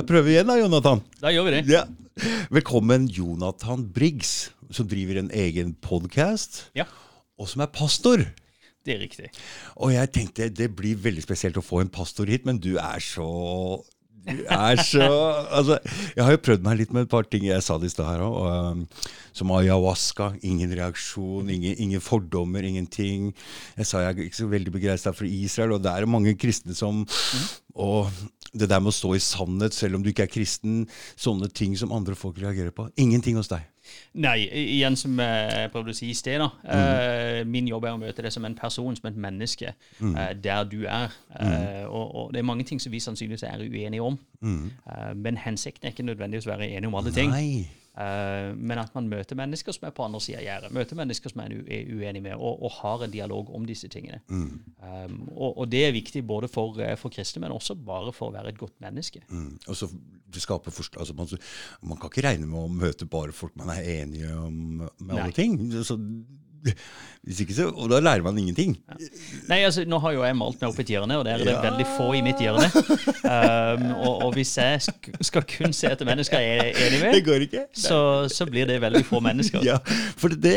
Da prøver vi igjen da, Jonathan. Da gjør vi det. Ja. Velkommen, Jonathan Briggs, som driver en egen podkast, Ja, og som er pastor. det er riktig. Og jeg tenkte det blir veldig spesielt å få en pastor hit, men du er så du er så Altså, jeg har jo prøvd meg litt med et par ting. Jeg sa det i stad her òg. Um, som ayahuasca. Ingen reaksjon, ingen, ingen fordommer, ingenting. Jeg sa jeg er ikke så veldig begeistra for Israel, og det er mange kristne som Og det der med å stå i sannhet selv om du ikke er kristen, sånne ting som andre folk reagerer på. Ingenting hos deg. Nei, igjen som jeg prøvde å si i sted, da. Eh, min jobb er å møte deg som en person, som et menneske, eh, der du er. Eh, og, og det er mange ting som vi sannsynligvis er uenige om. Eh, men hensikten er ikke nødvendigvis å være enige om alle ting. Nei. Eh, men at man møter mennesker som er på andre sida av gjerdet. Møter mennesker som man er uenig med, og, og har en dialog om disse tingene. Um, og, og det er viktig både for, eh, for kristne, men også bare for å være et godt menneske. Mm. Og så forst- altså man, man kan ikke regne med å møte bare folk man er enige om med alle ting. Så, hvis ikke så, og da lærer man ingenting. Nei, altså, Nå har jo jeg malt meg opp et hjørne, og der er det Ja. veldig få i mitt hjørne. Um, og, og hvis jeg sk skal kun se etter mennesker jeg er enig med, Det går ikke. så, så blir det veldig få mennesker. Ja, for det,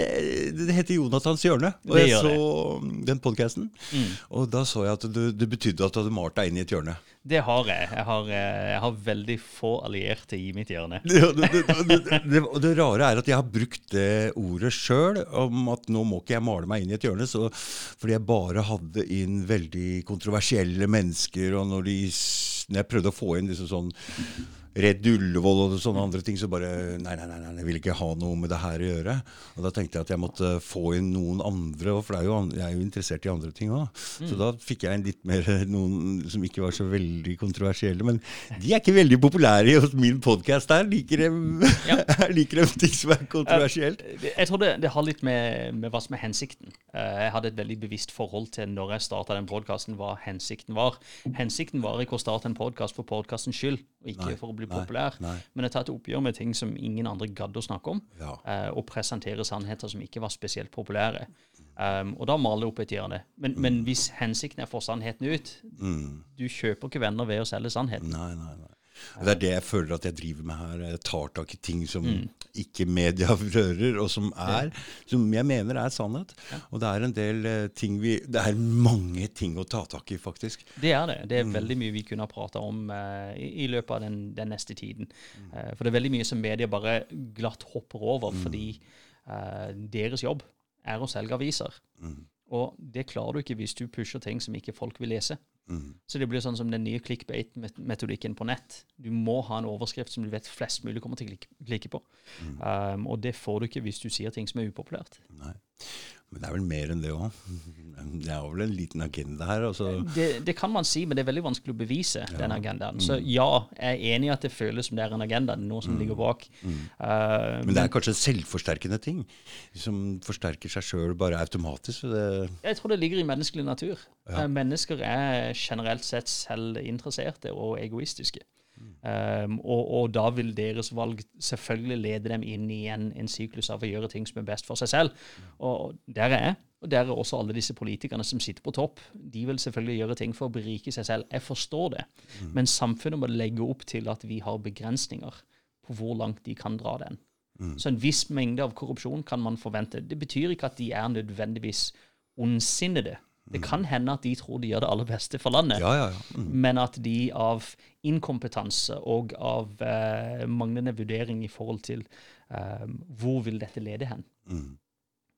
det heter Jonathans hjørne. Og Det jeg så så den podkasten, og da så jeg at det, det betydde at du hadde malt deg inn i et hjørne. Det har jeg. Jeg har, eh, jeg har veldig få allierte i mitt hjørne. Det, det, det, det, det, rare er at jeg har brukt det ordet sjøl, om at nå må ikke jeg male meg inn i et hjørne, så, fordi jeg bare hadde inn veldig kontroversielle mennesker. Og når, de, når jeg prøvde å få inn liksom sånn Redd Ullevål og sånne andre ting, så bare Nei, nei, nei, nei, jeg vil ikke ha noe med det her å gjøre. Og da tenkte jeg at jeg måtte få inn noen andre, for det er jo, jeg er jo interessert i andre ting òg. Så da fikk jeg inn litt mer noen som ikke var så veldig kontroversielle. Men de er ikke veldig populære i min podkast her. Liker dem, liker dem ting som er kontroversielt. Jeg tror det, det har litt med, med hva som er hensikten. Eh, Jeg hadde et veldig bevisst forhold til når jeg starta den podkasten, hva hensikten var. Hensikten var ikke å starte en podkast for podkastens skyld, og ikke Nei, for å bli nei, populær, nei. men jeg tar et oppgjør med ting som ingen andre gadd å snakke om, Ja. eh, og presentere sannheter som ikke var spesielt populære. Um, og da maler jeg opp et hjørne. Men, men hvis hensikten er å få sannheten ut Du kjøper ikke venner ved å selge sannheten. Nei, nei, nei. Og Det er det jeg føler at jeg driver med her. Jeg tar tak i ting som ikke media rører, og som er Som jeg mener er sannhet. Og det er en del eh, ting vi Det er mange ting å ta tak i, faktisk. Det er det. Det Mm. er veldig mye vi kunne ha prata om uh, i, i løpet av den, den neste tiden. Mm. Eh, for det er veldig mye som media bare glatt hopper over, Mm. fordi uh, deres jobb er å selge aviser. Mm. Og det klarer du ikke hvis du pusher ting som ikke folk vil lese. Mm. Så det blir sånn som den nye clickbait-metodikken på nett. Du må ha en overskrift som du vet flest mulig kommer til å klikke, på. Mm. Um, og det får du ikke hvis du sier ting som er upopulært. Nei. Men det er vel mer enn det òg. Det er vel en liten agenda her. Altså. Det, det kan man si, men det er veldig vanskelig å bevise den agendaen. Så Mm. ja, jeg er enig i at det føles som det er en agenda, noe som ligger bak. Uh, Men det er kanskje selvforsterkende ting som forsterker seg sjøl bare automatisk. så Det, jeg tror det ligger i menneskelig natur. Ja. mennesker er generelt sett selvinteresserte og egoistiske. Um, og, og da vil deres valg selvfølgelig lede dem inn i en, en syklus av å gjøre ting som er best for seg selv. Og der er jeg. Og der er også alle disse politikerne som sitter på topp. De vil selvfølgelig gjøre ting for å berike seg selv. Jeg forstår det. Men samfunnet må legge opp til at vi har begrensninger på hvor langt de kan dra den. Så en viss mengde av korrupsjon kan man forvente. Det betyr ikke at de er nødvendigvis ondsinnede. Det kan hende at de tror de gjør det aller beste for landet, ja, ja, ja. Mm. men at de av inkompetanse og av eh, manglende vurdering i forhold til eh, hvor vil dette lede hen, Mm.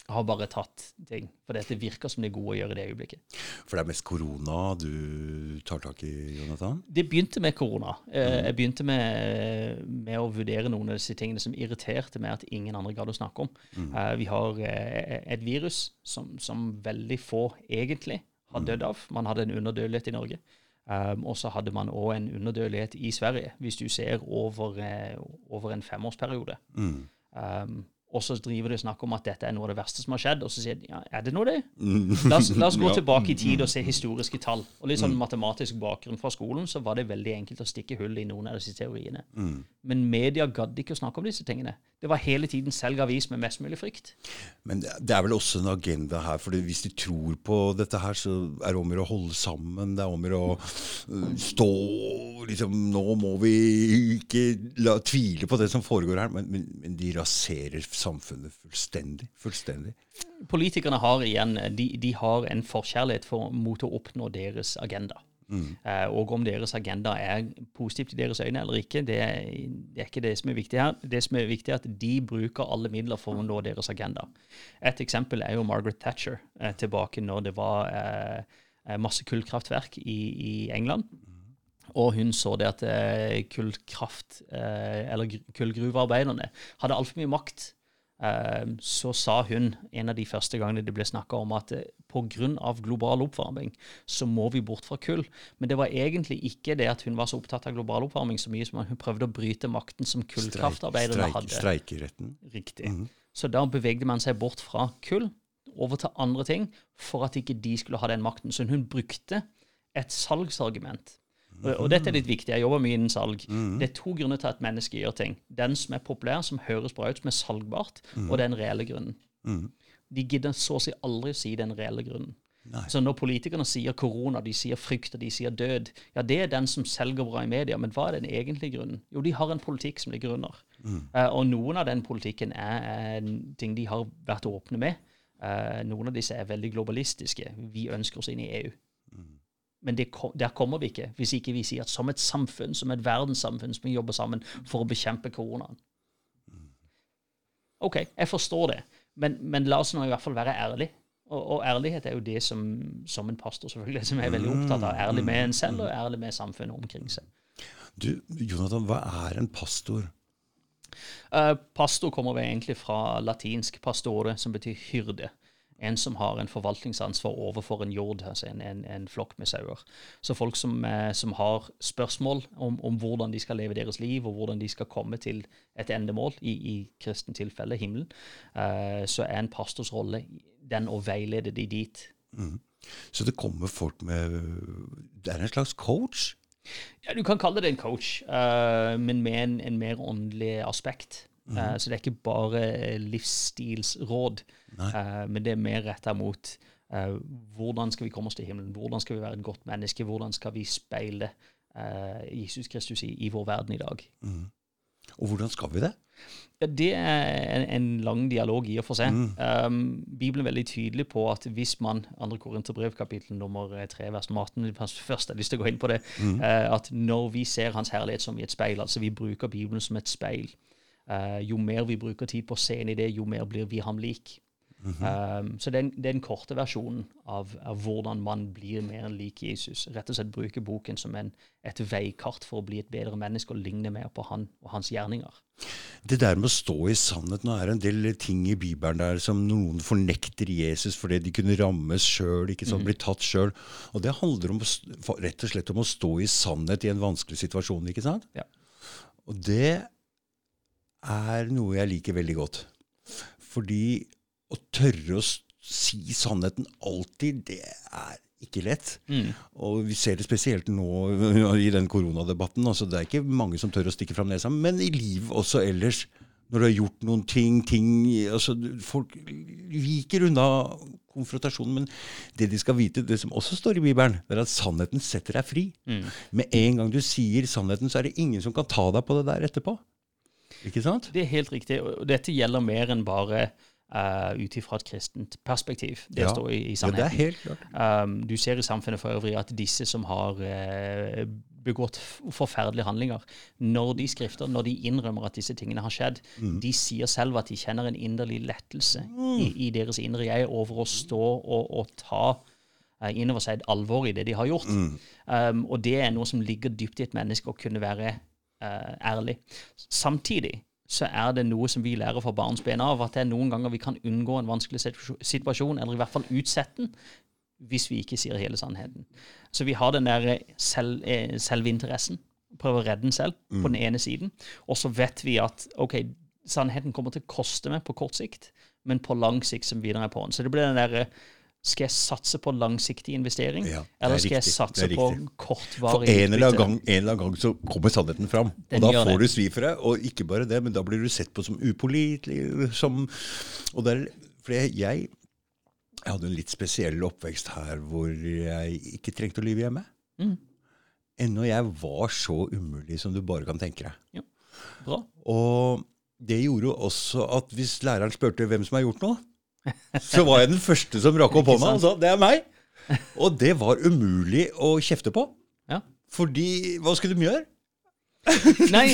Har bare tatt ting. For dette virker som det er gode å gjøre i det øyeblikket. For det er mest korona du tar tak i, Jonathan? Det begynte med korona. Eh, Jeg begynte med, med å vurdere noen av disse tingene som irriterte meg at ingen andre gadd å snakke om. Mm. Vi har eh, et virus som, som veldig få egentlig har dødd av. Man hadde en underdødelighet i Norge. Um, og så hadde man òg en underdødelighet i Sverige, hvis du ser over, eh, over en femårsperiode. Mm. Um, og så driver de og snakker om at dette er noe av det verste som har skjedd. Og så sier de ja, er det nå det? Mm. La oss, la oss gå Ja. tilbake i tid og se historiske tall. Og litt sånn matematisk bakgrunn fra skolen, så var det veldig enkelt å stikke hull i noen av disse teoriene. Mm. Men media gadd ikke å snakke om disse tingene. Det var hele tiden selg avis med mest mulig frykt. Men det er vel også en agenda her. for Hvis de tror på dette her, så er det om å holde sammen. Det er om å uh, stå liksom, Nå må vi ikke la, tvile på det som foregår her. Men, men, men de raserer samfunnet fullstendig. Fullstendig. Politikerne har igjen de, de har en forkjærlighet for, mot å oppnå deres agenda. Mm. Uh, og om deres agenda er positivt i deres øyne eller ikke, det er, det er, ikke det som er viktig her. Det som er viktig, er at de bruker alle midler for å nå deres agenda. Et eksempel er jo Margaret Thatcher uh, tilbake når det var eh, masse kullkraftverk i, i, England. Og hun så det at kullkraft, eller kullgruvearbeiderne, hadde altfor mye makt så sa hun en av de første gangene det ble snakka om at eh, pga. global oppvarming så må vi bort fra kull. Men det var egentlig ikke det at hun var så opptatt av global oppvarming så mye som hun prøvde å bryte makten som kullkraftarbeiderne hadde. Streikeretten. Riktig. Mm -hmm. Så da bevegde man seg bort fra kull over til andre ting for at ikke de skulle ha den makten. Så hun brukte et salgsargument og, og, dette er litt viktig. Jeg jobber mye innen salg. Mm. Det er to grunner til at mennesker gjør ting. Den som er populær, som høres bra ut, som er salgbart, mm. og den reelle grunnen. Mm. De gidder så å si aldri si den reelle grunnen. Nei. Så når politikerne sier korona, de sier frykt og de sier død, ja, det er den som selger bra i media. Men hva er den egentlige grunnen? Jo, de har en politikk som ligger under. Mm. Uh, og noen av den politikken er, er, ting de har vært åpne med. Uh, noen av disse er veldig globalistiske. Vi ønsker oss inn i EU. Men det, der kommer vi ikke hvis ikke vi sier at som et samfunn, som et verdenssamfunn, som vi jobber sammen for å bekjempe koronaen. OK, jeg forstår det, men, men la oss nå i hvert fall være ærlige. Og, og, ærlighet er jo det som, som en pastor selvfølgelig, som er veldig opptatt av. Ærlig med en selv og ærlig med samfunnet omkring seg. Du, Jonathan, hva er en pastor? Uh, pastor kommer vi egentlig fra latinsk pastore, som betyr hyrde en som har en forvaltningsansvar overfor en jord, altså en, en, en flokk med sauer. Så folk som, eh, som har spørsmål om, om, hvordan de skal leve deres liv, og hvordan de skal komme til et endemål, i, i kristen tilfelle himmelen, eh, så er en pastors rolle den å veilede de dit. Mm. Så det kommer folk med Det er en slags coach? Ja, Du kan kalle det en coach, uh, men med en, en mer åndelig aspekt. Mm. Uh, så det er ikke bare livsstilsråd, uh, men det er mer retta mot uh, hvordan skal vi komme oss til himmelen, hvordan skal vi være et godt menneske, hvordan skal vi speile Jesus Kristus i, i, vår verden i dag. Mm. Og hvordan skal vi det? Ja, Det er en, en lang dialog i og for seg. Mm. Um, Bibelen er veldig tydelig på at hvis man 2. Korinterbrev, kapittel nummer 3, vers 18, først har lyst til å gå inn på det, mm. at når vi ser Hans herlighet som i et speil, altså vi bruker Bibelen som et speil, Uh, jo mer vi bruker tid på å se inn i det, jo mer blir vi ham lik. Mm -hmm. um, så det en, det er, den korte versjonen av, av, hvordan man blir mer lik Jesus. Rett og slett bruke boken som en, et veikart for å bli et bedre menneske og ligne mer på han og hans gjerninger. Det der med å stå i sannhet Nå er det en del ting i Bibelen der som noen fornekter Jesus fordi de kunne rammes sjøl, ikke mm. bli tatt sjøl. Og det handler om, rett og slett om å stå i sannhet i en vanskelig situasjon, ikke sant? Ja. Og det er noe jeg liker veldig godt. Fordi å tørre å si sannheten alltid, det er ikke lett. Mm. Og vi ser det spesielt nå i den koronadebatten. Altså, det er ikke mange som tør å stikke fram nesa, men i liv også ellers. Når du har gjort noen ting, ting altså, Folk viker unna konfrontasjonen. Men det de skal vite, det som også står i Bibelen, det er at sannheten setter deg fri. Mm. Med en gang du sier sannheten, så er det ingen som kan ta deg på det der etterpå. Ikke sant? Det er helt riktig. Og dette gjelder mer enn bare uh, ut ifra et kristent perspektiv. Det ja. står i, i sannheten. Ja, det er helt klart. Um, du ser i samfunnet for øvrig at disse som har uh, begått forferdelige handlinger, når de skrifter, når de innrømmer at disse tingene har skjedd, mm. de sier selv at de kjenner en inderlig lettelse mm. i, i, deres indre jeg over å stå og, og ta uh, innover seg et alvor i det de har gjort. Mm. Um, og det er noe som ligger dypt i et menneske å kunne være uh, ærlig. Samtidig så er det noe som vi lærer fra barnsben av, at det er noen ganger vi kan unngå en vanskelig situasjon, eller i hvert fall utsette den, hvis vi ikke sier hele sannheten. Så vi har den der selv, eh, selvinteressen, prøver å redde den selv, mm. på den ene siden. Og så vet vi at ok, sannheten kommer til å koste meg på kort sikt, men på lang sikt som videre er på den. Så det blir den der Skal jeg satse på langsiktig investering, Ja, er eller skal jeg satse på riktig. kortvarig For en eller, annen utbytte? gang, en eller annen gang så kommer sannheten fram. Den og da får det. du svi for det. Og ikke bare det, men da blir du sett på som upålitelig. Som, og der, for jeg, jeg hadde en litt spesiell oppvekst her hvor jeg ikke trengte å lyve hjemme. Mm. Ennå jeg var så umulig som du bare kan tenke deg. Bra. Og det gjorde jo også at hvis læreren spurte hvem som har gjort noe, så var jeg den første som rakk opp hånda og sa 'det er meg'. Og det var umulig å kjefte på. Ja. Fordi hva skulle de gjøre? Nei,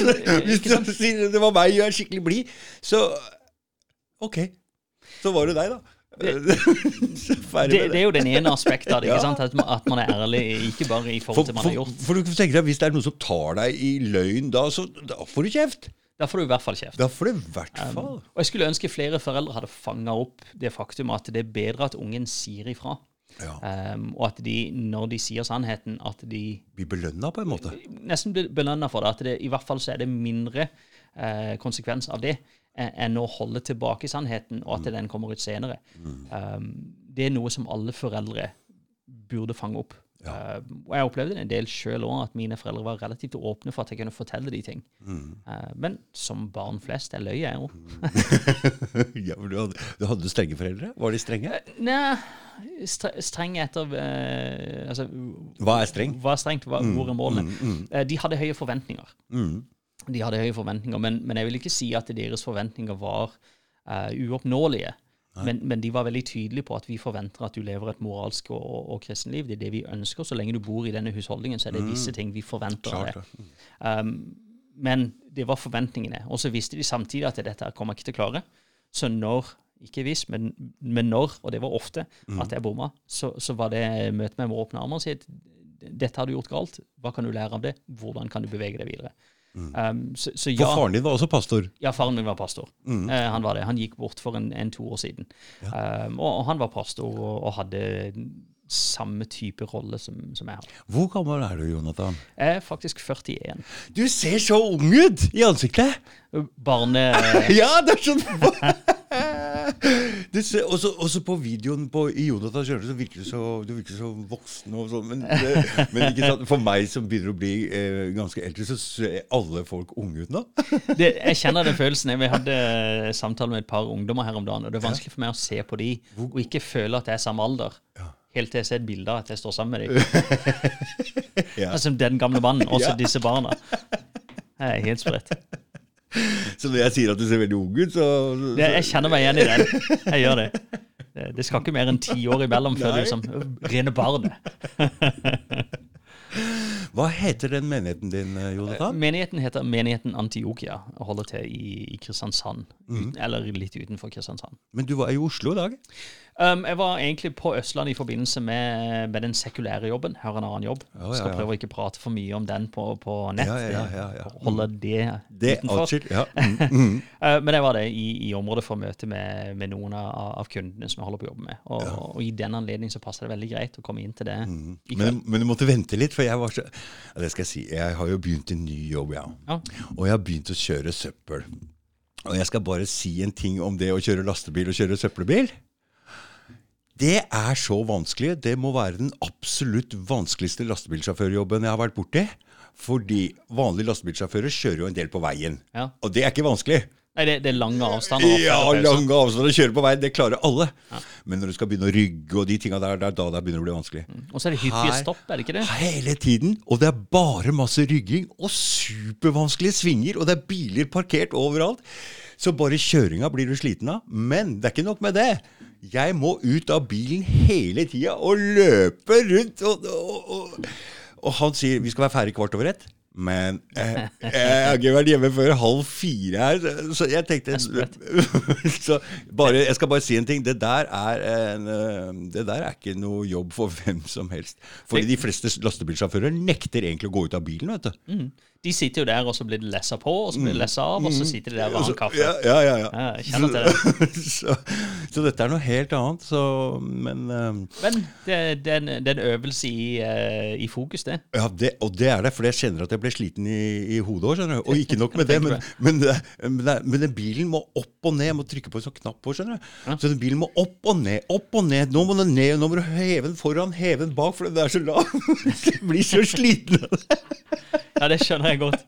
Hvis du de sier det var meg jeg er skikkelig blid, så ok. Så var det deg, da. Det, Det, det er jo den ene aspektet av det. Ikke sant? At man, at man er ærlig, ikke bare i forhold For, til man har gjort. for du tenker deg, Hvis det er noen som tar deg i løgn, da, så, da får du kjeft. Da får du i hvert fall kjeft. Da får du i hvert fall Og jeg skulle ønske flere foreldre hadde fanga opp det faktum at det er bedre at ungen sier ifra. ja, Um, og at de, når de sier sannheten, at de Blir belønna på en måte. nesten blir belønna for det. At det, i hvert fall så er det mindre eh, konsekvens av det eh, enn å holde tilbake sannheten, og at den kommer ut senere. Um, det er noe som alle foreldre burde fange opp. Um, og jeg opplevde en del sjøl òg, at mine foreldre var relativt åpne for at jeg kunne fortelle de ting. Uh, men som barn flest, jeg løy jeg jo. ja, for du, hadde, du hadde strenge foreldre? Var de strenge? Nei, stre streng etter Altså, Hva er streng? hva er strengt? Hva, hvor er målene? Eh, de hadde høye forventninger. Mm. De hadde høye forventninger, men, men jeg vil ikke si at deres forventninger var uoppnåelige. Men, men de var veldig tydelige på at vi forventer at du lever et moralsk og, og, kristenliv. Det er det vi ønsker. Så lenge du bor i denne husholdningen, så er det visse ting vi forventer av det. Um, men det var forventningene. Og så visste de samtidig at dette her kommer jeg ikke til å klare. Så når ikke hvis, men, men når, og det var ofte, at jeg bomma, så, så var det møte meg med åpne armer og si at dette har du gjort galt. Hva kan du lære av det? Hvordan kan du bevege deg videre? Um, så, så For faren din var også pastor. ja, faren min var pastor. Mm. Uh, han var det. Han gikk bort for en, en to år siden. Um, og, og han var pastor og, og hadde samme type rolle som, som jeg har. Hvor gammel er du, Jonathan? Jeg er faktisk 41. Du ser så ung ut i ansiktet! Barne... Ja, det er sånn du så på videoen på, i Jonathan Sjøle så virker du så, du virker så voksen og sånn. Men, men ikke sant? for meg som begynner å bli eh, ganske eldre, så ser alle folk unge ut nå. det, jeg kjenner den følelsen. Vi hadde samtale med et par ungdommer her om dagen, og det er vanskelig for meg å se på de og ikke føle at jeg er samme alder. Helt til jeg ser et bilde av at jeg står sammen med dem. Ja. Altså den gamle mannen, også disse barna. Det er helt sprøtt. Så når jeg sier at du ser veldig ung ut, så, så Det, jeg kjenner meg igjen i den. Jeg gjør det. Det, det skal ikke mer enn ti år imellom før du Nei. liksom rene barnet. Hva heter den menigheten din, eh, Jonathan? Menigheten heter Menigheten Antiokia og holder til i, i Kristiansand. Mm. Eller litt utenfor Kristiansand. Men du var i Oslo i dag? Um, jeg var egentlig på Østlandet i forbindelse med, med den sekulære jobben. Her er en annen jobb. Oh, ja, Skal prøve å ikke prate for mye om den på, på nett. Ja, ja, ja, ja. Holde det, Det utenfor. Mm, mm. Uh, men jeg var det i, i området for å møte med, med noen av, av kundene som jeg holder på å jobbe med. Og, og i den anledning så passer det veldig greit å komme inn til det Mm. Men, men du måtte vente litt, for jeg var så Det skal jeg si. Jeg har jo begynt en ny jobb, ja. Ja. Og jeg har begynt å kjøre søppel. Og jeg skal bare si en ting om det å kjøre lastebil og kjøre søppelbil. Det er så vanskelig. Det må være den absolutt vanskeligste lastebilsjåførjobben jeg har vært borti. Fordi vanlige lastebilsjåfører kjører jo en del på veien. Ja. Og det er ikke vanskelig. Nei, det, det er lange avstander. Ja, lange avstander kjøre på veien, det klarer alle. Men når du skal begynne å rygge og de tinga der, det er da det begynner å bli vanskelig. Og så er det hyppige stopp, er det ikke det? Hele tiden. Og det er bare masse rygging og supervanskelige svinger, og det er biler parkert overalt. Så bare kjøringa blir du sliten av. Men det er ikke nok med det. Jeg må ut av bilen hele tida og løpe rundt. Og, og, og, og han sier vi skal være ferdig kvart over ett. Men eh, jeg har ikke vært hjemme før halv fire her, så jeg tenkte så bare, Jeg skal bare si en ting. Det der er, en, eh, det der er ikke noe jobb for hvem som helst. Fordi de fleste lastebilsjåfører nekter egentlig å gå ut av bilen. vet du. Mm. De sitter jo der, og så blir det lessa på, og så blir det lessa av, og så sitter de der og har en kaffe. Ja, ja, ja. ja. Ja, jeg kjenner til det. så, så dette er noe helt annet. Så, men um, Men det, det, er en, det er en øvelse i, uh, i fokus, det. Ja, det, og det er det, for jeg kjenner at jeg ble sliten i, i hodet òg. skjønner du. Og ikke nok med det, men, men, men, men den bilen må opp og ned. Jeg må trykke på en sånn knapp på, skjønner du. Så den bilen må opp og ned, opp og ned. Nå må den ned, nå må du heve den foran, heve den bak, for den er så lav. Jeg blir så sliten av det. Ja, det skjønner jeg godt.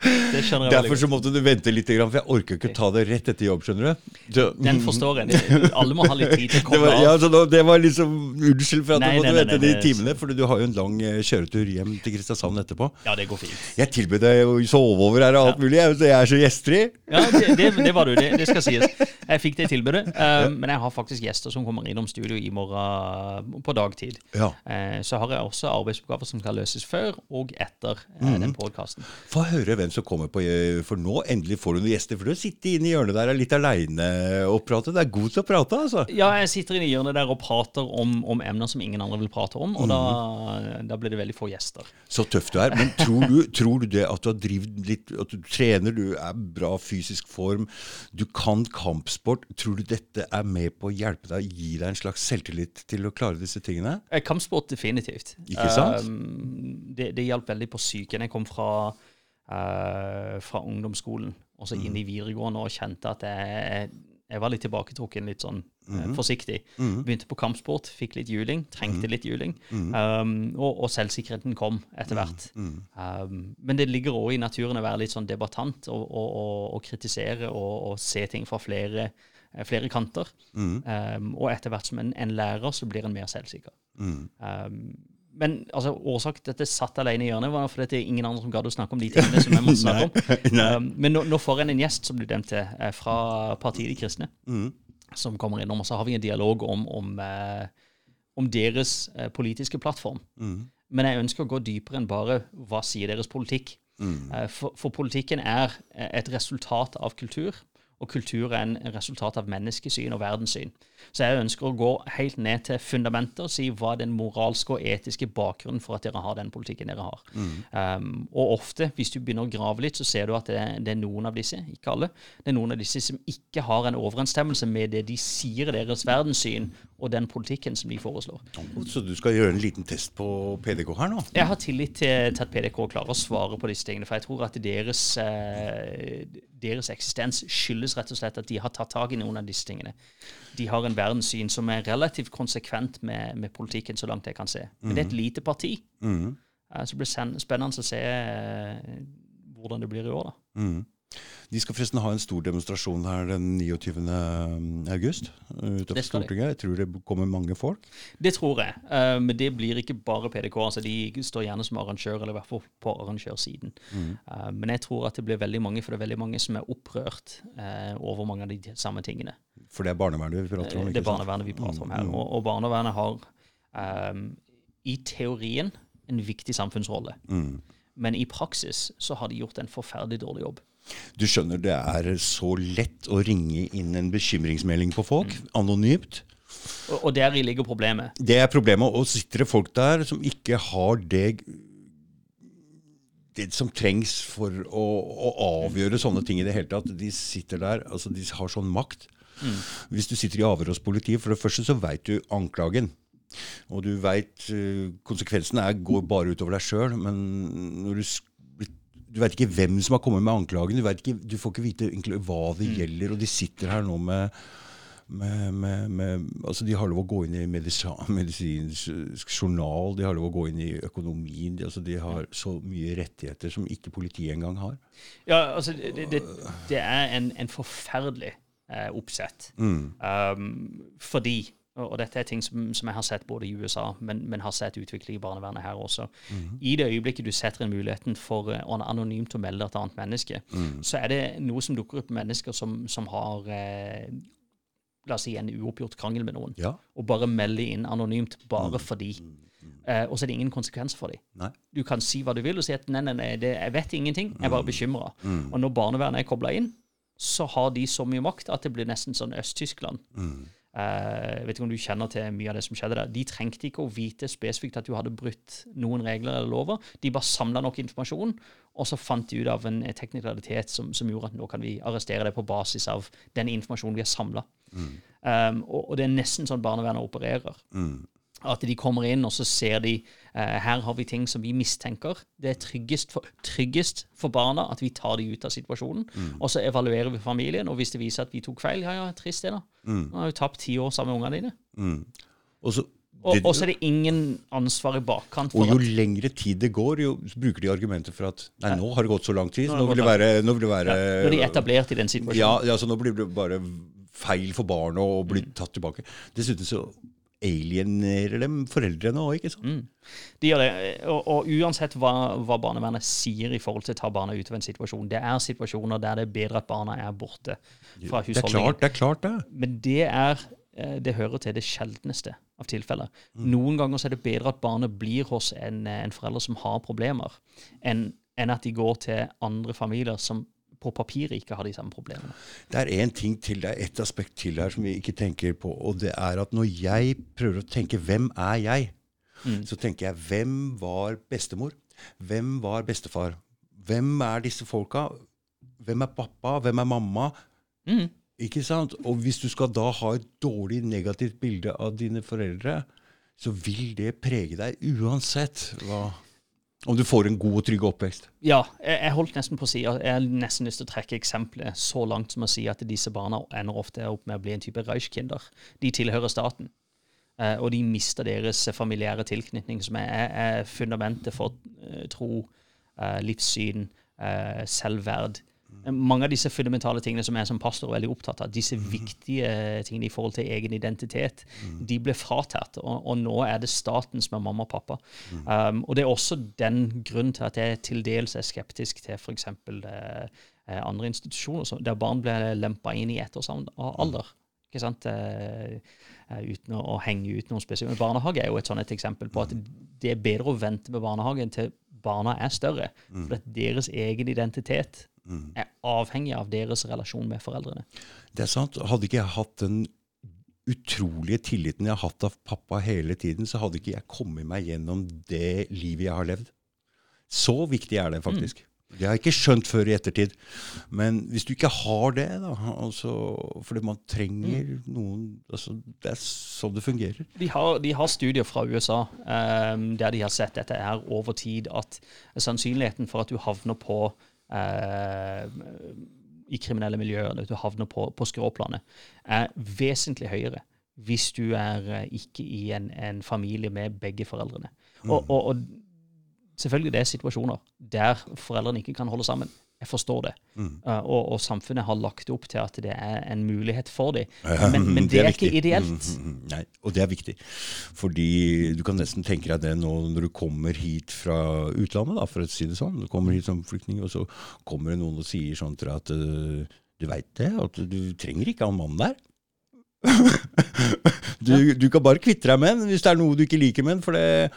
Det skjønner jeg Derfor så måtte du vente litt, grann, for jeg orker ikke ta det rett etter jobb, skjønner du. Så, Den forstår jeg. Det- Alle må ha litt tid til å det komme av. ja, så da, det var liksom Unnskyld for at Nei, du måtte nei, nei, vente de timene, for du har jo en lang eh, kjøretur hjem til Kristiansand etterpå. Ja, det går fint. Jeg tilbød deg å sove over her og alt mulig, jeg, så jeg er så gjestfri. Ja, det, det, det var du. Det, det skal sies. Jeg fikk det tilbudet. eh, Men jeg har faktisk gjester som kommer innom studio i morgen på dagtid. Ja. Uh, Så har jeg også arbeidsoppgaver som skal løses før og etter uh, mm -hmm. den podkasten. Få høre hvem som kommer på, eh, for nå endelig får du noen gjester. For du sitter inne i hjørnet der er litt aleine og prater. Det er god til å prate, altså. Ja, jeg sitter inne i hjørnet der og prater om, om emner som ingen andre vil prate om, og mm. da, da blir det veldig få gjester. Så tøff du er. Men tror du, tror du det at du har drevet litt At du trener, du er bra fysisk form, du kan kampsport. Tror du dette er med på å hjelpe deg, gi deg en slags selvtillit til å klare disse tingene? Eh, Kampsport definitivt. Ikke sant? Um, det, det hjalp veldig på psyken. Jeg kom fra, eh, fra ungdomsskolen og så Mm. inn i videregående og kjente at jeg, jeg var litt tilbaketrukken, litt sånn eh, Mm-hmm. forsiktig. Begynte på kampsport, fikk litt juling, trengte Mm-hmm. litt juling. Um, og, og selvsikkerheten kom etter hvert. Mm-hmm. Um, men det ligger òg i naturen å være litt sånn debattant og, og, og, kritisere og, og se ting fra flere, eh, flere kanter. Um, og etter hvert som en, en lærer, så blir en mer selvsikker. Um, men altså, årsaken til at jeg satt alene i hjørnet, var fordi det er ingen andre som gadd å snakke om de tingene som jeg måtte snakke om. Um, men nå, nå får jeg en gjest, som du dømte eh, fra partiet De kristne, som kommer innom. Og så har vi en dialog om, om, uh, om deres uh, politiske plattform. Men jeg ønsker å gå dypere enn bare hva sier deres politikk. Eh, For, for politikken er et resultat av kultur, og kultur er en resultat av menneskesyn og verdenssyn. Så jeg ønsker å gå helt ned til fundamentet og si hva er den moralske og etiske bakgrunnen for at dere har den politikken dere har. Um, og ofte, hvis du begynner å grave litt, så ser du at det, er- det er noen av disse, ikke alle, det er noen av disse som ikke har en overensstemmelse med det de sier i deres verdenssyn, og den politikken som de foreslår. Så du skal gjøre en liten test på PDK her nå? Jeg har tillit til, til at PDK klarer å svare på disse tingene, for jeg tror at deres, eh, deres eksistens skyldes rett og slett at de har tatt tak i noen av disse tingene. De har en verdenssyn som er relativt konsekvent med, med politikken, så langt jeg kan se. Men det er et lite parti, eh, så det blir spennende å se eh, hvordan det blir i år. da. De skal forresten ha en stor demonstrasjon her den 29. august utenfor Det skal de. Stortinget. Jeg tror det kommer mange folk. Det tror jeg, eh, men det blir ikke bare PDK. altså De står gjerne som arrangør, eller i hvert fall på arrangørsiden. Mm. men jeg tror at det blir veldig mange, for det er veldig mange som er opprørt eh, over mange av de samme tingene. For det er barnevernet vi prater om. Det er barnevernet vi prater om her. Og, og barnevernet har um, i teorien en viktig samfunnsrolle. Men i praksis så har de gjort en forferdelig dårlig jobb. Du skjønner, det er så lett å ringe inn en bekymringsmelding på folk, Mm. anonymt. Og, og deri ligger problemet. Det er problemet. Og sitter det folk der som ikke har det det som trengs for å, å avgjøre sånne ting i det hele tatt. De sitter der, altså de har sånn makt. Hvis du sitter i avhør hos politiet, for det første så veit du anklagen. Og du veit konsekvensene er, går bare utover deg sjøl, men når du du veit ikke hvem som har kommet med anklagen. Du, ikke, du får ikke vite egentlig hva det gjelder. Og de sitter her nå med, med, med, med altså De har lov å gå inn i medisinsk journal, de har lov å gå inn i økonomien. De, altså de har så mye rettigheter som ikke politiet engang har. Ja, altså, det, det, det er en, en forferdelig eh, oppsett. Um, fordi og og dette er ting som, som jeg har sett både i USA, men, men har sett utvikling i barnevernet her også. I det øyeblikket du setter inn muligheten for eh, å anonymt å melde et annet menneske, så er det noe som dukker opp mennesker som, som har eh, La oss si en uoppgjort krangel med noen, Ja. og bare melde inn anonymt bare fordi. Uh, og så er det ingen konsekvens for dem. Nei. Du kan si hva du vil og si at nei, nei, nei, det, jeg vet ingenting, jeg er bare bekymra. Og når barnevernet er kobla inn, så har de så mye makt at det blir nesten sånn Øst-Tyskland. Jeg vet ikke om du kjenner til mye av det som skjedde der. De trengte ikke å vite spesifikt at du hadde brutt noen regler eller lover. De bare samla nok informasjon, og så fant de ut av en teknikalitet som, som, gjorde at nå kan vi arrestere deg på basis av den informasjonen vi har samla. Mm. Um, og, og, det er nesten sånn barnevernet opererer. Mm. At de kommer inn, og så ser de eh, her har vi ting som vi mistenker. Det er tryggest for, tryggest for barna at vi tar de ut av situasjonen. Mm. Og så evaluerer vi familien, og hvis det viser at vi tok feil, ja, ja, trist det, da. Mm. Nå har vi tapt ti år sammen med ungene dine. Mm. Og så og, så er det ingen ansvar i bakkant. og jo lengre tid det går, jo bruker de argumenter for at nei, nå har det gått så lang tid. Nå, nå vil det være, nå vil det være ja, de er etablert i den situasjonen. Ja, så nå blir det bare feil for barnet å bli mm. tatt tilbake. Dessuten så alienerer dem foreldrene òg, ikke sant? Mm. De gjør det. Og, og uansett hva, hva, barnevernet sier i forhold til å ta barna ut av en situasjon, det er situasjoner der det er bedre at barna er borte fra husholdningen. Det er klart, det. er klart det. Men det er eh, det hører til det sjeldneste av tilfeller. Mm. Noen ganger er det bedre at barnet blir hos en, en forelder som har problemer, enn, enn at de går til andre familier som på papiret ikke har de samme problemene. Det er en ting til, det er ett aspekt til her som vi ikke tenker på. Og det er at når jeg prøver å tenke 'hvem er jeg', mm. så tenker jeg 'hvem var bestemor'? Hvem var bestefar? Hvem er disse folka? Hvem er pappa? Hvem er mamma? Mm. Ikke sant? Og hvis du skal da ha et dårlig, negativt bilde av dine foreldre, så vil det prege deg uansett hva om du får en god og trygg oppvekst? Ja, jeg, holdt nesten på å si, jeg har nesten lyst til å trekke eksempelet så langt som å si at disse barna ender ofte opp med å bli en type Reichkinder. De tilhører staten. Eh, og de mister deres familiære tilknytning, som er, fundamentet for eh, tro, eh, livssyn, selvverd mange av disse fundamentale tingene som jeg som pastor er veldig opptatt av, disse mm. viktige tingene i forhold til egen identitet, mm. de ble fratatt. Og, og, nå er det staten som er mamma og pappa. Mm. Um, og det er også den grunnen til at jeg til dels er skeptisk til f.eks. Eh, eh, andre institusjoner der barn blir lempa inn i alder. Ikke sant? Eh, eh, uten å, å, henge ut noen spesielt. Barnehage er jo et sånt et eksempel på at det er bedre å vente med barnehagen til barna er større. For at deres egen identitet mm. er avhengig av deres relasjon med foreldrene. Det er sant. Hadde ikke jeg hatt den utrolige tilliten jeg har hatt av pappa hele tiden, så hadde ikke jeg kommet meg gjennom det livet jeg har levd. Så viktig er det faktisk. Mm. Det har jeg ikke skjønt før i ettertid. Men hvis du ikke har det, da altså, Fordi man trenger mm. noen altså, Det er sånn det fungerer. De har, de har studier fra USA um, der de har sett dette her over tid, at sannsynligheten for at du havner på Eh, i kriminelle miljøer, du havner på, på skråplanet, er vesentlig høyere hvis du er eh, ikke i en, en familie med begge foreldrene. Mm. Og, og, og, selvfølgelig det er situasjoner der foreldrene ikke kan holde sammen. Jeg forstår det. Mm. Uh, og, og, samfunnet har lagt opp til at det er en mulighet for dem. Men, men det, det, er, ikke ideelt. Mm, mm, mm, nei, og det er viktig. Fordi du kan nesten tenke deg det nå når du kommer hit fra utlandet, da, for å si det sånn. Du kommer hit som flyktning, og så kommer det noen og sier sånn til deg at uh, du veit det, at du trenger ikke han mannen der. du, du, kan bare kvitte deg med den hvis det er noe du ikke liker med den. For det,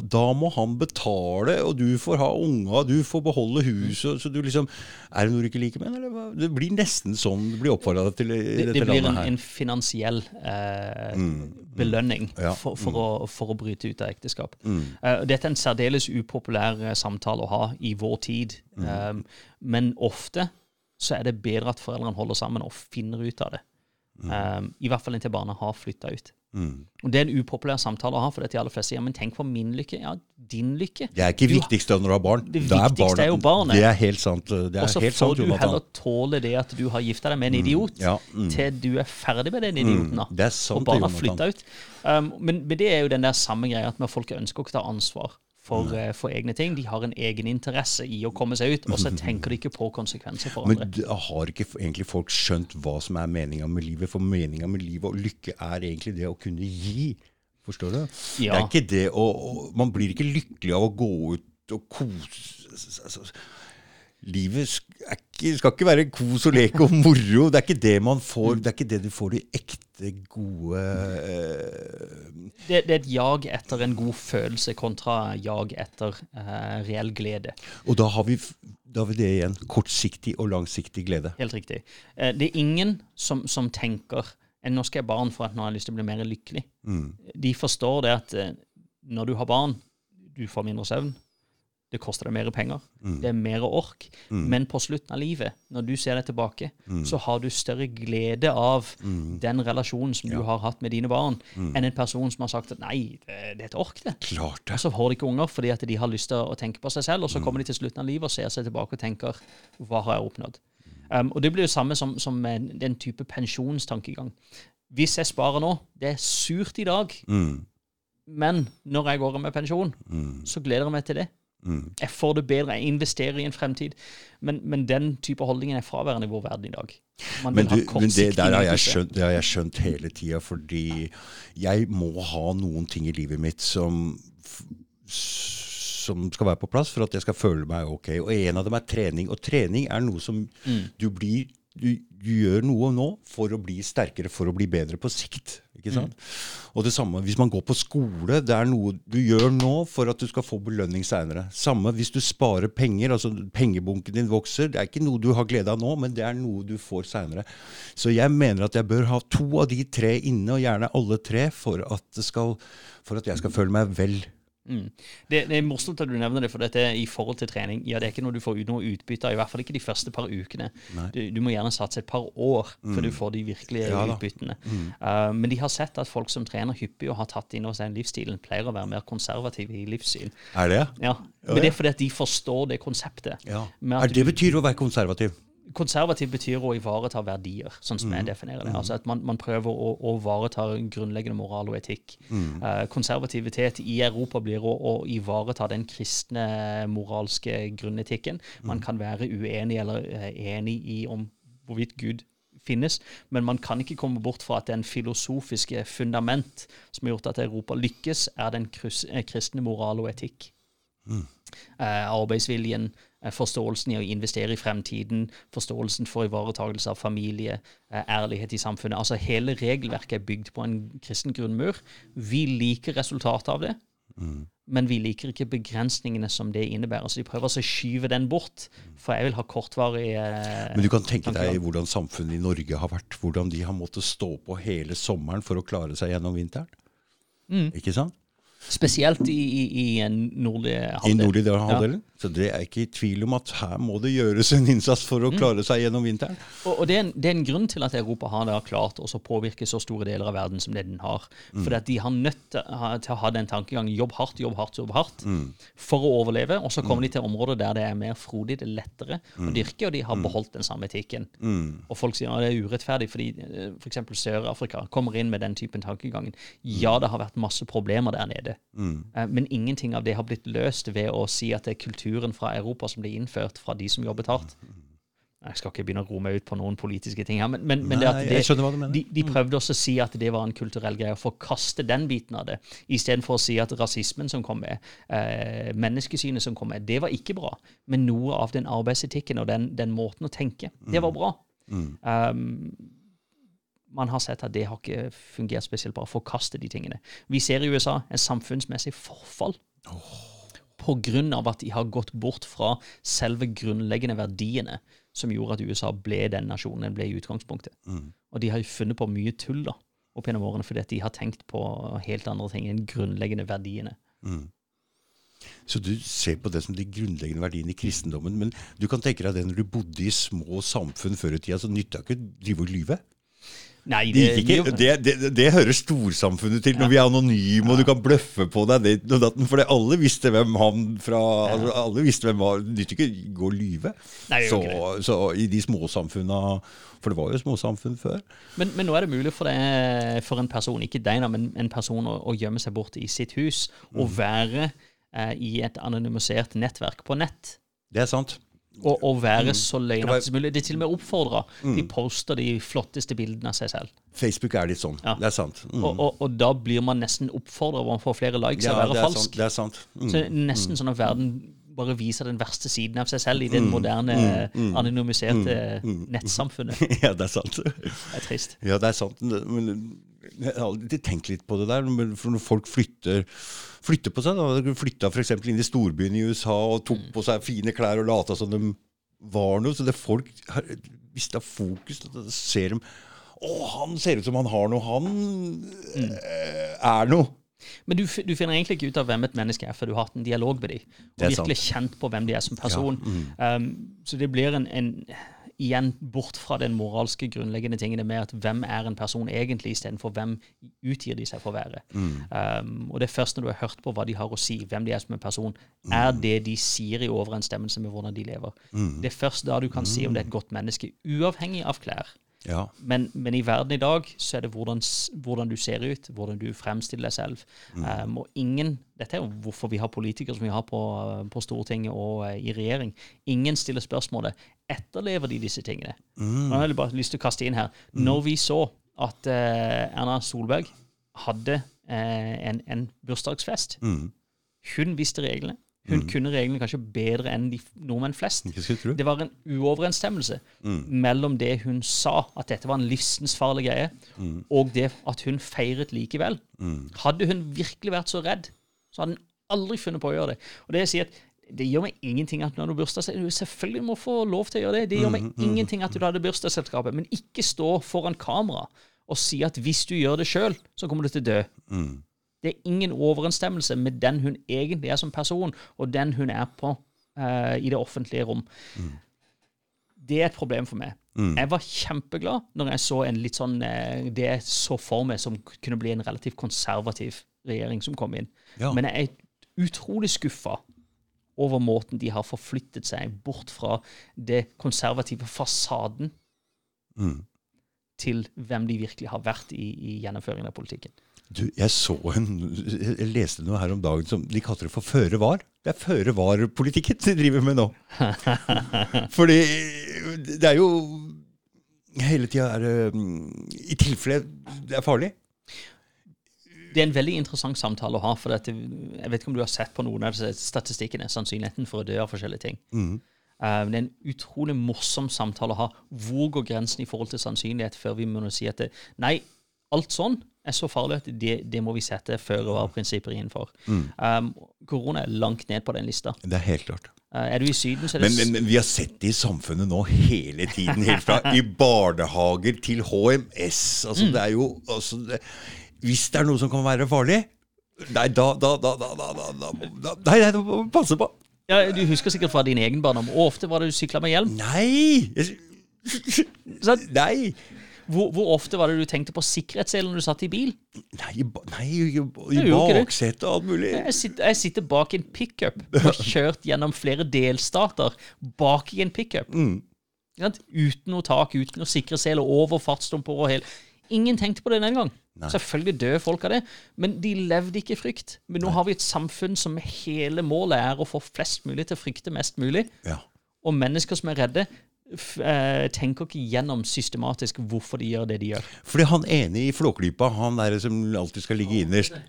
da må han betale, og du får ha unga, du får beholde huset. Så du liksom Er det noe du ikke liker med den? Det blir nesten sånn det blir oppfordra til i det, dette det blir en, en, finansiell eh, mm. belønning ja. for, for, mm. å, for, å, bryte ut av ekteskap. Mm. Uh, dette er en særdeles upopulær uh, samtale å ha i vår tid. Um, men ofte så er det bedre at foreldrene holder sammen og finner ut av det. Um, I hvert fall inntil barna har flytta ut. Mm. Og Det er en upopulær samtale å ha, for det til alle fleste sier men tenk på min lykke. Ja, din lykke. Det er ikke du, viktigst når du har barn. Det viktigste er, er, jo barnet. Det er helt sant. Og så får du heller tåle det at du har gifta deg med en mm. idiot, mm. Ja, mm. til du er ferdig med den idioten. da. Mm. Det er sant, og barna flytter ut. Um, men, men, det er jo den der samme greia at folk ønsker å ta ansvar for, uh, for, egne ting. De har en egen interesse i å komme seg ut, og så tenker de ikke på konsekvenser for andre. Men har ikke egentlig folk skjønt hva som er meninga med livet? For meninga med livet og lykke er egentlig det å kunne gi. Forstår du? Ja. Det er ikke det å, Man blir ikke lykkelig av å gå ut og kose altså, Livet ikke, skal ikke være kos og lek og moro. Det er ikke det man får. Det er ikke det du får i ekte gode uh... det, det, er et jag etter en god følelse kontra jag etter uh, reell glede. Og da har, vi, da har vi det igjen. Kortsiktig og langsiktig glede. Helt riktig. Uh, det er ingen som, som tenker nå skal jeg ha barn for at nå har jeg lyst til å bli mer lykkelig. Mm. De forstår det at eh, når du har barn, du får mindre søvn. Det koster deg mer penger. Mm. Det er mer ork. Men på slutten av livet, når du ser deg tilbake, Mm. så har du større glede av den relasjonen som du har hatt med dine barn, Mm. enn en person som har sagt at nei, det, det er et ork, det. Klart det. Og så får de ikke unger fordi at de har lyst til å tenke på seg selv, og Mm. så kommer de til slutten av livet og ser seg tilbake og tenker hva har jeg oppnådd? Um, og det blir jo samme som, som den type pensjonstankegang. Hvis jeg sparer nå, det er surt i dag, Mm. men når jeg går av med pensjon, Mm. så gleder jeg meg til det. Mm. Jeg får det bedre, jeg investerer i en fremtid. Men, men den type holdningen er fraværende i vår verden i dag. Man Men, du, men det der har jeg skjønt, har jeg skjønt hele tida, fordi jeg må ha noen ting i livet mitt som som skal være på plass for at jeg skal føle meg ok. Og en av dem er trening. Og trening er noe som du blir du, du gjør noe nå for å bli sterkere, for å bli bedre på sikt. ikke sant? Og det samme hvis man går på skole. Det er noe du gjør nå for at du skal få belønning seinere. Samme hvis du sparer penger. altså Pengebunken din vokser. Det er ikke noe du har glede av nå, men det er noe du får seinere. Så jeg mener at jeg bør ha to av de tre inne, og gjerne alle tre, for at, det skal, for at jeg skal føle meg vel. Mm. Det, det er morsomt at du nevner det, for dette i forhold til trening. Ja, Det er ikke noe du får ut noe utbytte av, i hvert fall ikke de første par ukene. Du, du må gjerne satse et par år før du får de virkelige Ja utbyttene. utbyttene. Uh, men de har sett at folk som trener hyppig og har tatt inn over seg livsstilen, pleier å være mer konservative i livssyn. Er det? Ja, Men det er fordi at de forstår det konseptet. Ja. Er det betyr å være konservativ? Konservativ betyr å ivareta verdier, sånn som Mm. jeg definerer det. Altså at man, man prøver å, å ivareta grunnleggende moral og etikk. Mm. Uh, konservativitet i Europa blir å, å ivareta den kristne moralske grunnetikken. Man Mm. kan være uenig eller eh, enig i om hvorvidt Gud finnes, men man kan ikke komme bort fra at den filosofiske fundament som har gjort at Europa lykkes, er den eh, kristne moral og etikk eh, arbeidsviljen, eh, forståelsen i å investere i fremtiden, forståelsen for ivaretagelse av familie, eh, ærlighet i samfunnet. Altså Hele regelverket er bygd på en kristen grunnmur. Vi liker resultatet av det, men vi liker ikke begrensningene som det innebærer. Så de prøver å skyve den bort, for jeg vil ha kortvarig eh, Men du kan tenke deg hvordan samfunnet i Norge har vært. Hvordan de har måttet stå på hele sommeren for å klare seg gjennom vinteren. Mm. Ikke sant? Spesielt i, i, i en nordlig I halvdel. nordlige halvdelen. Så det er ikke i tvil om at her må det gjøres en innsats for å Mm. klare seg gjennom vinteren. Og, og det, er en, det er en grunn til at Europa har da klart å påvirke så store deler av verden som det den har. Mm. At de har nødt til, å ha den tankegangen jobb hardt, jobb hardt, jobb hardt Mm. for å overleve. Og så kommer de til områder der det er mer frodig, det er lettere Mm. å dyrke, og de har beholdt den samme etikken. Og folk sier at det er urettferdig fordi f.eks. Sør-Afrika kommer inn med den typen tankegangen. Ja, det har vært masse problemer der nede, Eh, men ingenting av det har blitt løst ved å si at det er kulturen fra Europa som blir innført fra de som jobbet hardt. Jeg skal ikke begynne å ro meg ut på noen politiske ting her, men, men, men det at det, de, de prøvde også å si at det var en kulturell greie, å forkaste den biten av det, istedenfor å si at rasismen som kom med, eh, menneskesynet som kom med, det var ikke bra. Men noe av den arbeidsetikken og den, den måten å tenke, det var bra. Um, man har sett at det har ikke fungert spesielt bra. Forkaste de tingene. Vi ser i USA en samfunnsmessig forfall. På grunn av at de har gått bort fra selve grunnleggende verdiene som gjorde at USA ble den nasjonen den ble i utgangspunktet. Og de har jo funnet på mye tull da, opp gjennom årene fordi at de har tenkt på helt andre ting enn grunnleggende verdiene. Så du ser på det som de grunnleggende verdiene i kristendommen. Men du kan tenke deg det når du bodde i små samfunn før i tida, så nytta ikke å drive og lyve. Nei, Det, gikk ikke, det, det, det hører storsamfunnet til når vi er anonyme og du kan bløffe på deg det. For alle visste hvem han fra altså, Alle visste hvem var Det nytter ikke å gå og lyve. Nei, så, så i de småsamfunna For det var jo småsamfunn før. Men, men nå er det mulig for, det, for en person, ikke deg, da, men en person å, å gjemme seg bort i sitt hus og være eh, i et anonymisert nettverk på nett. Det er sant. Og, og være så løgnaktig som mulig. Det er til og med oppfordra. De poster de flotteste bildene av seg selv. Facebook er litt sånn. Ja. Det er sant. Mm. Og, og, og da blir man nesten oppfordra om man får flere likes Ja, å være falsk. sant. Det er sant. Mm. Så det er nesten sånn at verden bare viser den verste siden av seg selv i det moderne, anonymiserte nettsamfunnet. ja, det er sant. Det er trist. Ja, det er sant. Men tenkt litt på det der. For når folk flytter, flytter på seg da, flytta f.eks. inn i storbyen i USA og tok på seg fine klær og lata som de var noe. Så det folk har mista fokus. Da ser de Å, han ser ut som han har noe. Han eh, er noe. Men du, du finner egentlig ikke ut av hvem et menneske er før du har hatt en dialog med dem. Og virkelig sant. kjent på hvem de er som person. um, så det blir en, en Igjen bort fra den moralske grunnleggende tingene med at hvem er en person egentlig, istedenfor hvem utgir de seg for å være. Um, og det er først når du har hørt på hva de har å si, hvem de er som en person, er det de sier i overensstemmelse med hvordan de lever. Det er først da du kan si om det er et godt menneske, uavhengig av klær. Ja. Men, men i verden i dag så er det hvordan, hvordan du ser ut, hvordan du fremstiller deg selv. Um, og ingen, Dette er jo hvorfor vi har politikere som vi har på, på Stortinget og eh, i regjering. Ingen stiller spørsmålet etterlever de disse tingene. Nå har jeg bare lyst til å kaste inn her. Når vi så at eh, Erna Solberg hadde eh, en, en bursdagsfest Hun visste reglene. Hun kunne reglene kanskje bedre enn de nordmenn flest. Det var en uoverensstemmelse mellom det hun sa, at dette var en livsfarlig greie, og det at hun feiret likevel. Hadde hun virkelig vært så redd, så hadde hun aldri funnet på å gjøre det. Og det jeg sier at det gjør meg ingenting at når du har bursdagsselskap selvfølgelig må få lov til å gjøre det. Det gjør meg ingenting at du hadde bursdagsselskapet, men ikke stå foran kamera og si at hvis du gjør det sjøl, så kommer du til å dø. Det er ingen overensstemmelse med den hun egentlig er som person, og den hun er på uh, i det offentlige rom. Det er et problem for meg. Jeg var kjempeglad når jeg så en litt sånn uh, det jeg så for meg som kunne bli en relativt konservativ regjering som kom inn. Ja. Men jeg er utrolig skuffa over måten de har forflyttet seg bort fra det konservative fasaden til hvem de virkelig har vært i, i gjennomføringen av politikken. Du, jeg så en Jeg leste noe her om dagen som de kalte det for føre var. Det er føre var-politikken de driver med nå. Fordi det er jo Hele tida er mm, I tilfelle det er farlig. Det er en veldig interessant samtale å ha. for dette, Jeg vet ikke om du har sett på noen av statistikkene, sannsynligheten for å dø av forskjellige ting. Eh, det er en utrolig morsom samtale å ha. Hvor går grensen i forhold til sannsynlighet før vi må si at det, nei, alt sånn er så farlig at det, det må vi sette føre-var-prinsipper innenfor. Um, korona er langt ned på den lista. Det er helt klart. Uh, er du i Syden, så er det Men, men, men vi har sett det i samfunnet nå hele tiden. Helt fra i barnehager til HMS. Altså, det er jo altså, det, Hvis det er noe som kan være farlig Nei, da, da, da, da, da, da, da, da Nei, nei, da må passe på. ja, Du husker sikkert fra din egen barndom. Hvor ofte var det du sykla med hjelm? Nei! Sant? Nei! Hvor, hvor ofte var det du tenkte på sikkerhetsselen når du satt i bil? Nei, i ba- nei, i, ikke baksetet og alt mulig. Jeg sitter, jeg sitter bak en pickup og har kjørt gjennom flere delstater bak i en pickup. Ikke sant? Uten noe tak, uten noe sikkerhetssel over fartsdumper og hele Ingen tenkte på det den gang. Selvfølgelig døde folk av det, men de levde ikke i frykt. Men nå har vi et samfunn som hele målet er å få flest mulig til å frykte mest mulig. Ja. Og mennesker som er redde, eh, tenker ikke gjennom systematisk hvorfor de gjør det de gjør. Fordi han ene i Flåklypa, han der som alltid skal ligge innerst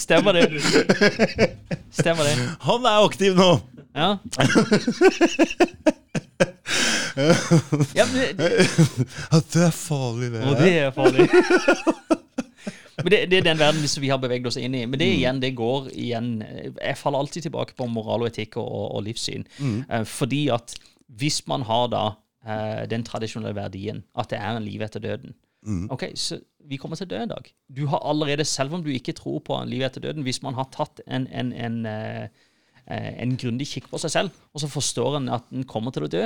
Stemmer det? Stemmer det? Han er aktiv nå! Ja. ja men det, At det er farlig, det. Og det er farlig. Men det, det er den verden vi har beveget oss inn i. Men det igjen, det går igjen Jeg faller alltid tilbake på moral og etikk og, og livssyn. Mm. fordi at hvis man har da eh, den tradisjonelle verdien at det er en liv etter døden Ok, så vi kommer til å dø en dag. Du har allerede, selv om du ikke tror på en liv etter døden, hvis man har tatt en, en, en, eh, eh, en grundig kikk på seg selv, og så forstår en at en kommer til å dø,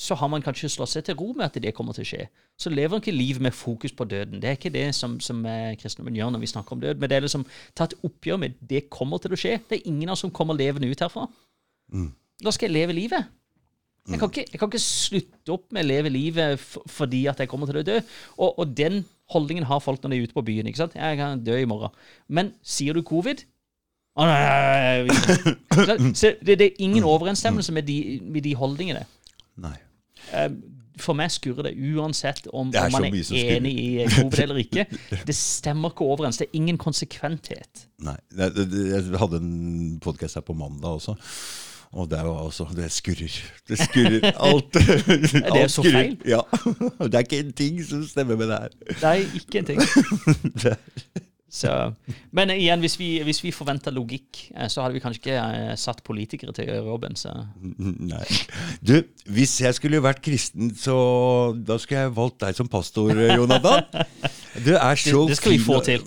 så har man kanskje slått seg til ro med at det kommer til å skje. Så lever en ikke liv med fokus på døden. Det er ikke det som, som eh, kristendommen gjør når vi snakker om død. Men det er liksom ta et oppgjør med det kommer til å skje. Det er ingen av oss som kommer levende ut herfra. Da skal jeg leve livet. Jeg kan, ikke, jeg kan ikke slutte opp med å leve livet fordi at jeg kommer til å dø. Og, og den holdningen har folk når de er ute på byen. ikke sant? Jeg kan dø i morgen. Men sier du covid Å, nei, nei, nei, nei. Så det, det er ingen overensstemmelse med de, med de holdningene. Nei. Eh, For meg skurrer det uansett om, Det er om man er enig i covid eller ikke. Det stemmer ikke overens. Det er ingen konsekventhet. Nei. Jeg hadde en podkast her på mandag også. Og det er jo også Det skurrer. Det skurrer. Alt. det alt så skurrer. feil? Ja. Det er ikke en ting som stemmer med det her. Er ikke en ting. Det, Så, men igjen, hvis vi, hvis vi forventer logikk, eh, så hadde vi kanskje ikke eh, satt politikere til å gjøre jobben. Så. Nei. Du, hvis jeg skulle vært kristen, så da skulle jeg valgt deg som pastor, Jonathan. Så det, det skal vi få til.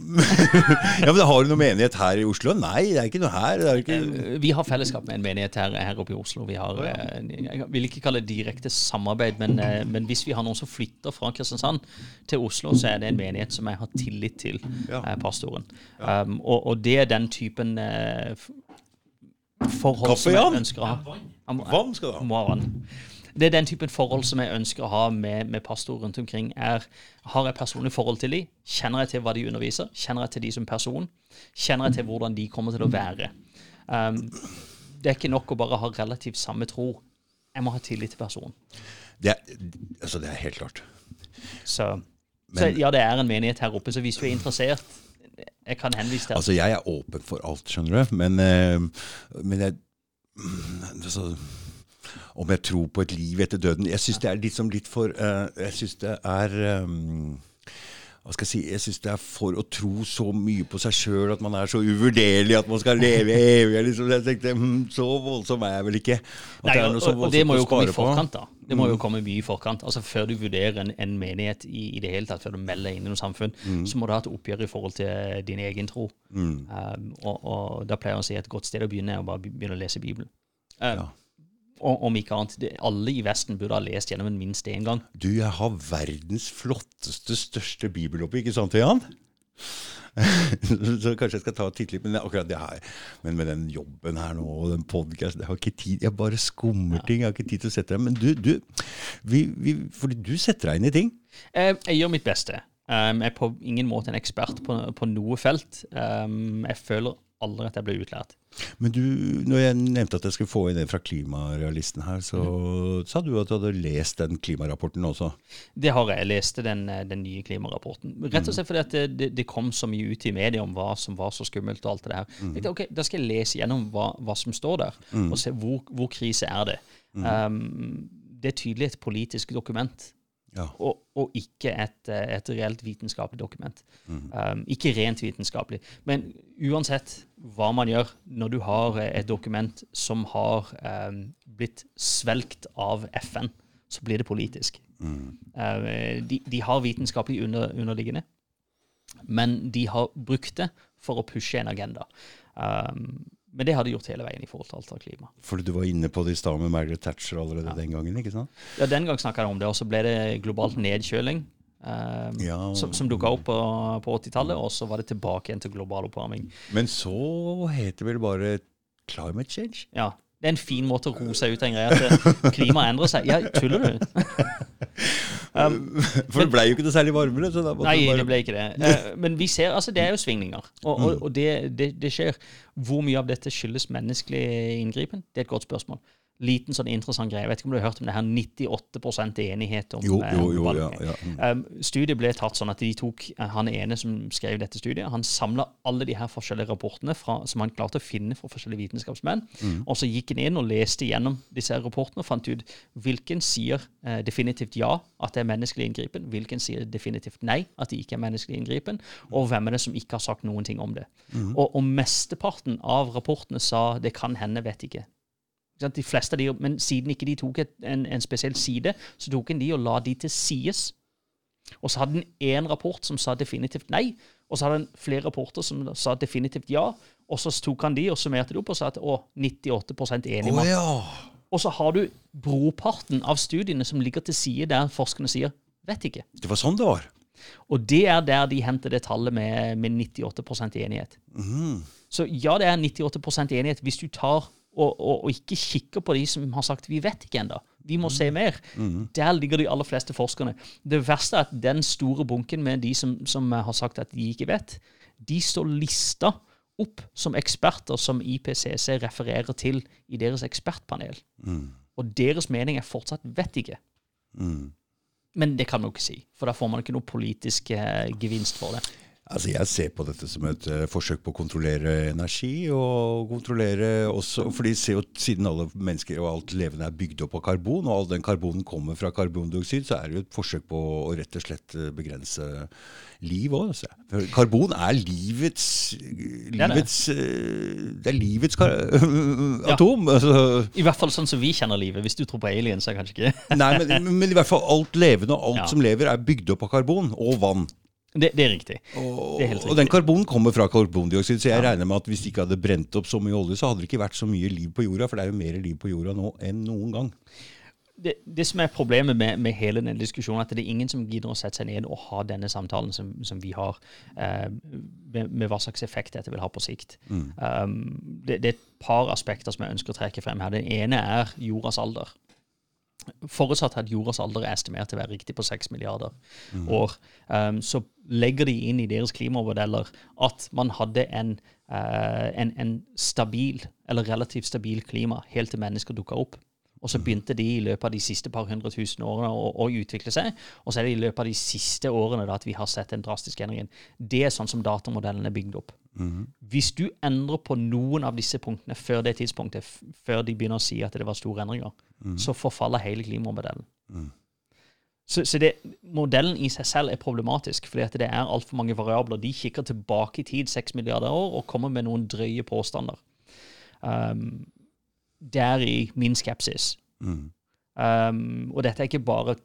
ja, men Har du noe menighet her i Oslo? Nei, det er ikke noe her. Ikke... Vi har fellesskap med en menighet her, her oppe i Oslo. Vi har, Jeg vil ikke kalle det direkte samarbeid, men, men hvis vi har noen som flytter fra Kristiansand til Oslo, så er det en menighet som jeg har tillit til. Ja pastoren. Ja. Um, og, og, det er den typen forhold Kaffe, som jeg ønsker å ha. Vann skal du ha. Det er den typen forhold som jeg ønsker å ha med, med pastor rundt omkring. er, Har jeg personlig forhold til dem? Kjenner jeg til hva de underviser? Kjenner jeg til de som person? Kjenner jeg til hvordan de kommer til å være? Um, det er ikke nok å bare ha relativt samme tro. Jeg må ha tillit til personen. Det er, altså det er helt klart. Så, Men, så ja, det er en menighet her oppe. Så hvis du er interessert jeg kan henvise til Altså, jeg er åpen for alt, skjønner du. Men, eh, men jeg altså, Om jeg tror på et liv etter døden Jeg syns det er liksom litt for uh, Jeg syns det er um, hva skal Jeg si, jeg syns det er for å tro så mye på seg sjøl at man er så uvurderlig at man skal leve evig. Liksom. Jeg tenkte, hm, Så voldsom er jeg vel ikke. Nei, og, og, det må jo komme i forkant. da. Det må jo mm. komme mye i forkant. Altså Før du vurderer en, en menighet i, i, det hele tatt, før du melder deg inn i noe samfunn, mm. så må du ha et oppgjør i forhold til din egen tro. Mm. Um, og, og, da pleier jeg å si at et godt sted å begynne er å bare begynne å lese Bibelen. Um, ja om ikke annet. Alle i Vesten burde ha lest gjennom den minst én gang. Du, jeg har verdens flotteste, største bibeloppe, ikke sant, Jan? så kanskje jeg skal ta og titte litt. Men akkurat det her, men med den jobben her nå og den podkasten Jeg har ikke tid, jeg bare skummer ja. ting. Jeg har ikke tid til å sette deg Men du, du vi, vi, fordi du setter deg inn i ting. Jeg, jeg gjør mitt beste. Um, jeg er på ingen måte en ekspert på, på noe felt. Um, jeg føler aldri at jeg ble utlært. Men du, når jeg nevnte at jeg skulle få inn en fra Klimarealisten her, så mm. sa du at du hadde lest den klimarapporten også? Det har jeg. Jeg leste den, den nye klimarapporten. Rett og slett fordi at det, det, kom så mye ut i media om hva som var så skummelt og alt det der. Mm. Tenkte, ok, Da skal jeg lese gjennom hva, hva som står der, mm. og se hvor, hvor, krise er det. Mm. Um, det er tydelig et politisk dokument. Ja. Og, og, ikke et, et, reelt vitenskapelig dokument. Mm. Um, ikke rent vitenskapelig. Men uansett hva man gjør, når du har et dokument som har um, blitt svelgt av FN, så blir det politisk. Mm. Uh, de, de, har vitenskapelig under, underliggende, men de har brukt det for å pushe en agenda. Um, men det har de gjort hele veien i forhold til alt av klima. Fordi du var inne på det i stad med Margaret Thatcher allerede ja. den gangen? ikke sant? Ja, den gang snakka jeg om det. Og så ble det globalt nedkjøling. Um, ja. Som, som dukka opp på, på 80-tallet, og så var det tilbake igjen til global oppvarming. Men så heter det vel bare climate change? Ja. Det er en fin måte å roe seg ut av en greie at klimaet endrer seg. Ja, tuller du? um, For det ble jo ikke noe særlig varmere. nei, bare... det ble ikke det. Uh, men vi ser, altså det er jo svingninger, og, og, og det, det, det, skjer. Hvor mye av dette skyldes menneskelig inngripen? Det er et godt spørsmål liten sånn interessant greie. Jeg vet ikke om du har hørt om det her 98% enighet om jo, jo, jo, ja, ja. Mm. Um, studiet ble tatt sånn at de tok uh, Han ene som skrev dette studiet, han samla alle de her forskjellige rapportene fra, som han klarte å finne fra forskjellige vitenskapsmenn. Mm. Og så gikk han inn og leste gjennom disse rapportene og fant ut hvilken sier uh, definitivt ja at det er menneskelig inngripen, hvilken sier definitivt nei at det ikke er menneskelig inngripen, og hvem er det som ikke har sagt noen ting om det. Mm. Og, og mesteparten av rapportene sa det kan hende, vet ikke. De fleste av de, Men siden ikke de tok et, en, en, spesiell side, så tok en de og la de til sides. Og så hadde en én rapport som sa definitivt nei, og så hadde en flere rapporter som sa definitivt ja. Og så tok han de og summerte det opp og sa at å, 98 enig med. Oh, ja. Og så har du broparten av studiene som ligger til side der forskerne sier vet ikke. Det var sånn det var. Og det er der de henter det tallet med, med 98 enighet. Mm. Så ja, det er 98% enighet hvis du tar og, og, og, ikke kikker på de som har sagt 'vi vet ikke ennå', vi må se mer. Mm. Der ligger de aller fleste forskerne. Det verste er at den store bunken med de som, som har sagt at de ikke vet, de står lista opp som eksperter som IPCC refererer til i deres ekspertpanel. Mm. Og deres mening er fortsatt 'vet ikke'. Mm. Men det kan man jo ikke si, for da får man ikke noe politisk eh, gevinst for det. Altså, Jeg ser på dette som et uh, forsøk på å kontrollere energi, og kontrollere også fordi CO, siden alle mennesker og alt levende er bygd opp av karbon, og all den karbonen kommer fra karbondioksid, så er det jo et forsøk på å rett og slett eh, begrense liv òg. Karbon er livets, livets det, er det. Eh, det er livets atom. Ja. Altså. I hvert fall sånn som vi kjenner livet. Hvis du tror på alien, så kanskje ikke. Nei, men, men, i hvert fall alt levende og alt ja. som lever, er bygd opp av karbon og vann. Det, det, er riktig. Og, det er og den karbonen kommer fra karbondioksid, så jeg ja. regner med at hvis de ikke hadde brent opp så mye olje, så hadde det ikke vært så mye liv på jorda, for det er jo mer liv på jorda nå enn noen gang. Det, det som er problemet med, med, hele denne diskusjonen, at det er ingen som gidder å sette seg ned og ha denne samtalen som, som vi har, eh, med, med, hva slags effekt dette vil ha på sikt. Mm. Um, det, det, er et par aspekter som jeg ønsker å trekke frem her. Det ene er jordas alder. Forutsatt at jordas alder er estimert til å være riktig på 6 milliarder mm. år, um, så legger de inn i deres klimamodeller at man hadde en, uh, en, en, stabil, eller relativt stabil klima helt til mennesker dukka opp. Og så begynte de i løpet av de siste par hundre tusen årene å, å, utvikle seg. Og så er det i løpet av de siste årene da, at vi har sett en drastisk endring. Det er sånn som datamodellen er bygd opp. Mm. Hvis du endrer på noen av disse punktene før det tidspunktet, før de begynner å si at det var store endringer, mm. så forfaller hele klimamodellen. Mm. Så, så det, modellen i seg selv er problematisk, fordi at det er altfor mange variabler. De kikker tilbake i tid, 6 milliarder år, og kommer med noen drøye påstander. Um, deri min skepsis. Mm. Um, og dette er ikke bare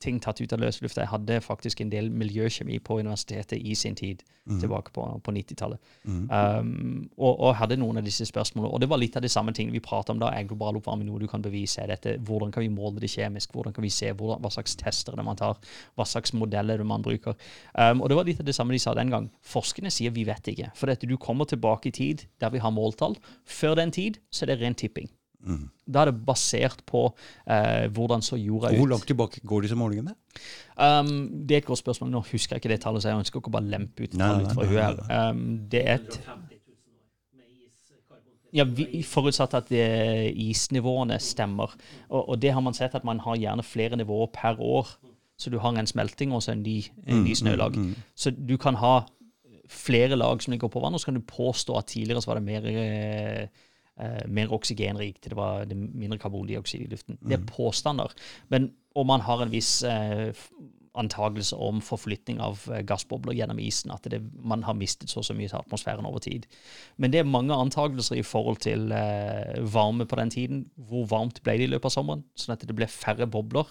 ting tatt ut av løs luft. Jeg hadde faktisk en del miljøkjemi på universitetet i sin tid, mm. tilbake på, på 90-tallet. Mm. Um, og, og, hadde noen av disse spørsmålene. Og det var litt av de samme tingene vi pratet om da. Er global oppvarming noe du kan bevise? dette? Hvordan kan vi måle det kjemisk? Hvordan kan vi se hvordan, hva slags tester det man tar? Hva slags modeller det man bruker? Um, og det var litt av det samme de sa den gang. Forskerne sier vi vet ikke. For dette, du kommer tilbake i tid der vi har måltall. Før den tid så er det ren tipping. Mm. Da er det basert på eh, hvordan så jorda ut. Hvor langt tilbake går disse målingene? Um, det er et godt spørsmål. Nå husker jeg ikke det tallet, så jeg ønsker ikke å bare lempe ut tallet fra huet her. Um, det er et ja, vi, Forutsatt at det, isnivåene stemmer. Og, og, det har man sett at man har gjerne flere nivåer per år. Så du har en smelting og så en ny, en ny mm, snølag. Mm, mm, så du kan ha flere lag som ligger på vannet, og så kan du påstå at tidligere så var det mer eh, eh, mer oksygenrikt, det var det mindre karbondioksid i luften. Det er mm. påstander. Men, og man har en viss eh, antagelse om forflytning av eh, gassbobler gjennom isen. At det, man har mistet så og så mye til atmosfæren over tid. Men det er mange antagelser i forhold til eh, varme på den tiden. Hvor varmt ble det i løpet av sommeren? Sånn at det ble færre bobler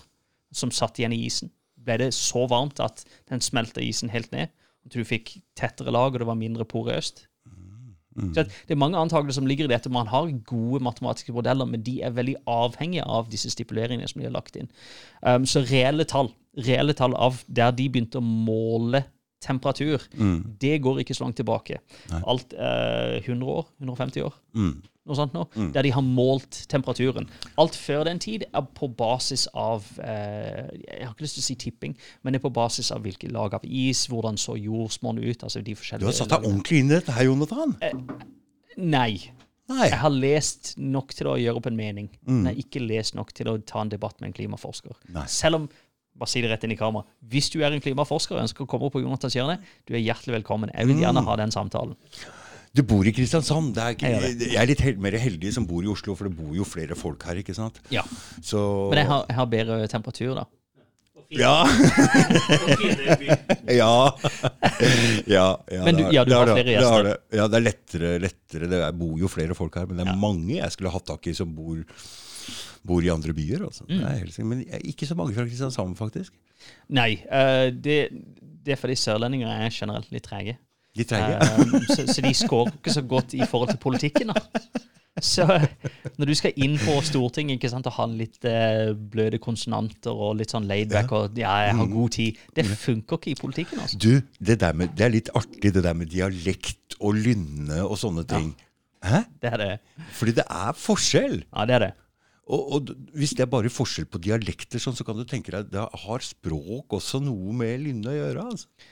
som satt igjen i isen. Ble det så varmt at den smelta isen helt ned? At du fikk tettere lag, og det var mindre porøst? Mm. Så det er mange antakelser som ligger i dette. Man har gode matematiske modeller, men de er veldig avhengige av disse stipuleringene som de har lagt inn. Um, så reelle tall, reelle tall av der de begynte å måle temperatur, mm. det går ikke så langt tilbake. Nei. Alt eh, 100 år, 150 år, mm. Noe sånt nå, mm. der de har målt temperaturen. Alt før den tid er på basis av eh, Jeg har ikke lyst til å si tipping, men det er på basis av hvilke lag av is, hvordan så jordsmonnet ut altså de Du har satt deg ordentlig inn i dette her, Jonathan? Eh, nei. Nei. Jeg har lest nok til å gjøre opp en mening, mm. men jeg har ikke lest nok til å ta en debatt med en klimaforsker. Nei. Selv om bare si det rett inn i kamera. Hvis du er en klimaforsker og ønsker å komme opp på Jonathans hjørne, du er hjertelig velkommen. Jeg vil gjerne ha den samtalen. Du bor i Kristiansand. Er ikke, jeg, er litt held, mer heldig som bor i Oslo, for det bor jo flere folk her. ikke sant? Ja. Så... Men jeg har, jeg har bedre temperatur, da. Ja. ja. ja. ja. Men du, ja, du har flere gjester. Det, ja, det er lettere. lettere. Det bor jo flere folk her, men det er mange jeg skulle hatt tak i som bor bor i andre byer. Altså. Mm. men ikke så mange fra Kristiansand, faktisk. Nei, uh, det, det, er fordi sørlendinger er generelt litt trege. Litt trege? Uh, så, så, de skårer ikke så godt i forhold til politikken. da. Så når du skal inn på Stortinget ikke sant, og ha litt eh, bløde konsonanter og litt sånn laidback og ja, jeg har mm. god tid Det funker ikke i politikken. altså. Du, det, med, det er litt artig det der med dialekt og lynne og sånne ting. Ja. Hæ? Det er det. Fordi det er forskjell. Ja, det er det. Og, og, Hvis det er bare forskjell på dialekter, sånn, så kan du tenke deg da har språk også noe med lynne å gjøre. altså.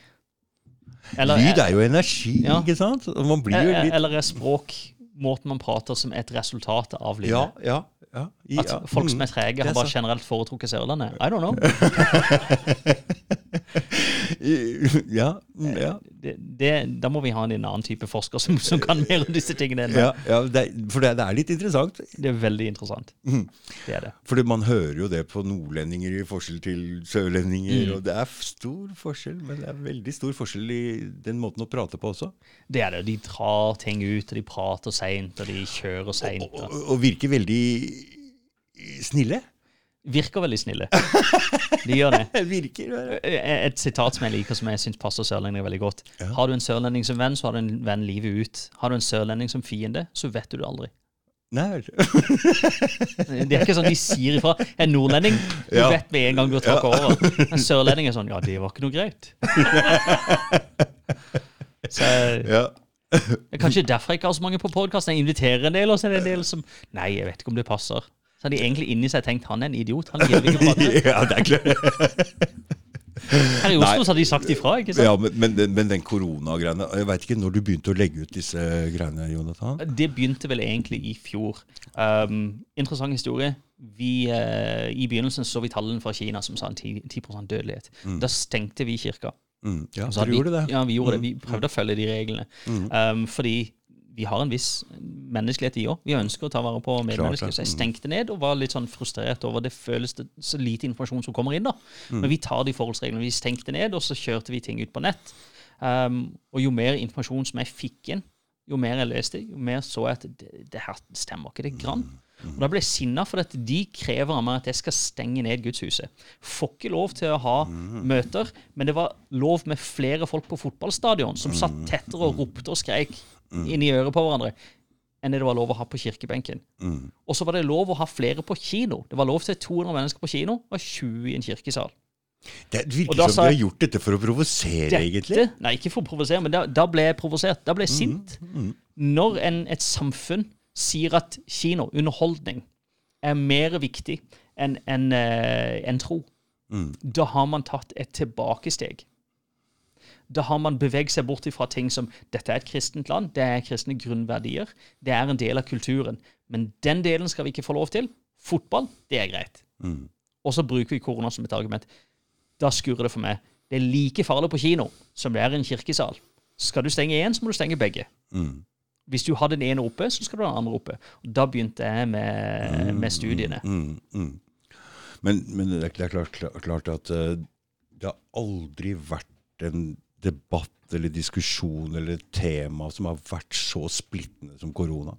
Eller, Lyd er jo energi, ja. ikke sant? litt... Eller er språk måten man prater som et resultat av lynet? Ja, ja, ja, ja. At folk som er trege, har bare generelt foretrukket Sørlandet? I don't know. Ja. ja. Det, da må vi ha en annen type forsker som, som kan mer om disse tingene. ja, ja det, for det, det er litt interessant. Det er veldig interessant. Mm. Det er det. Fordi man hører jo det på nordlendinger i forskjell til sørlendinger. Mm. Og det er stor forskjell, men det er veldig stor forskjell i den måten å prate på også. Det er det. De drar ting ut, og de prater seint, og de kjører seint. Og, og, og virker veldig snille. Virker veldig snille. De gjør det. Virker. Et sitat som jeg liker, som jeg syns passer sørlendinger veldig godt. Har du en sørlending som venn, så har du en venn livet ut. Har du en sørlending som fiende, så vet du det aldri. Nei vel. Det er ikke sånn de sier ifra. En nordlending du Ja. vet med en gang du har tråkka over. En sørlending er sånn Ja, det var ikke noe greit. Så Ja. Det er kanskje derfor jeg ikke har så mange på podkasten. Jeg inviterer en del, og så er det en del som Nei, jeg vet ikke om det passer. Så har de egentlig inni seg tenkt han er en idiot. Han gidder ikke prate. ja, det er klart. Her i Oslo så har de sagt ifra, ikke sant? Ja, men, men, men den koronagreiene Jeg veit ikke når du begynte å legge ut disse greiene, Jonathan? Det begynte vel egentlig i fjor. Um, interessant historie. Vi, uh, I begynnelsen så vi tallene fra Kina som sa en 10, 10 dødelighet. Da stengte vi kirka. Mm, ja, Så dere gjorde det. Ja, vi gjorde det. Vi prøvde å følge de reglene. Um, fordi vi har en viss menneskelighet i òg. Vi ønsker å ta vare på medmennesker. Så jeg stengte ned og var litt sånn frustrert over det føles det så lite informasjon som kommer inn. da. Men vi tar de forholdsreglene. Vi stengte ned, og så kjørte vi ting ut på nett. Um, og jo mer informasjon som jeg fikk inn, jo mer jeg leste, jo mer så jeg at det, det her stemmer ikke det er grann. Og Da ble jeg sinna, for at de krever av meg at jeg skal stenge ned gudshuset. Får ikke lov til å ha møter, men det var lov med flere folk på fotballstadion som satt tettere og ropte og skreik inn i øret på hverandre enn det det var lov å ha på kirkebenken. Og så var det lov å ha flere på kino. Det var lov til 200 mennesker på kino og 20 i en kirkesal. Det virker som sa de har gjort dette for å provosere, egentlig. Nei, ikke for å provosere, men da, da ble jeg provosert. Da ble jeg sint. Når en, et samfunn sier at kino, underholdning, er mer viktig enn en, eh, en tro, da har man tatt et tilbakesteg. Da har man beveget seg bort fra ting som dette er et kristent land, det er kristne grunnverdier, det er en del av kulturen. Men den delen skal vi ikke få lov til. Fotball, det er greit. Og så bruker vi korona som et argument. Da skurrer det for meg. Det er like farlig på kino som det er i en kirkesal. Skal du stenge én, så må du stenge begge. Hvis du har den ene oppe, så skal du ha den andre oppe. Og da begynte jeg med, med studiene. Mm, mm. Men, men det er klart, klart, klart at uh, det har aldri vært en debatt eller diskusjon eller tema som har vært så splittende som korona.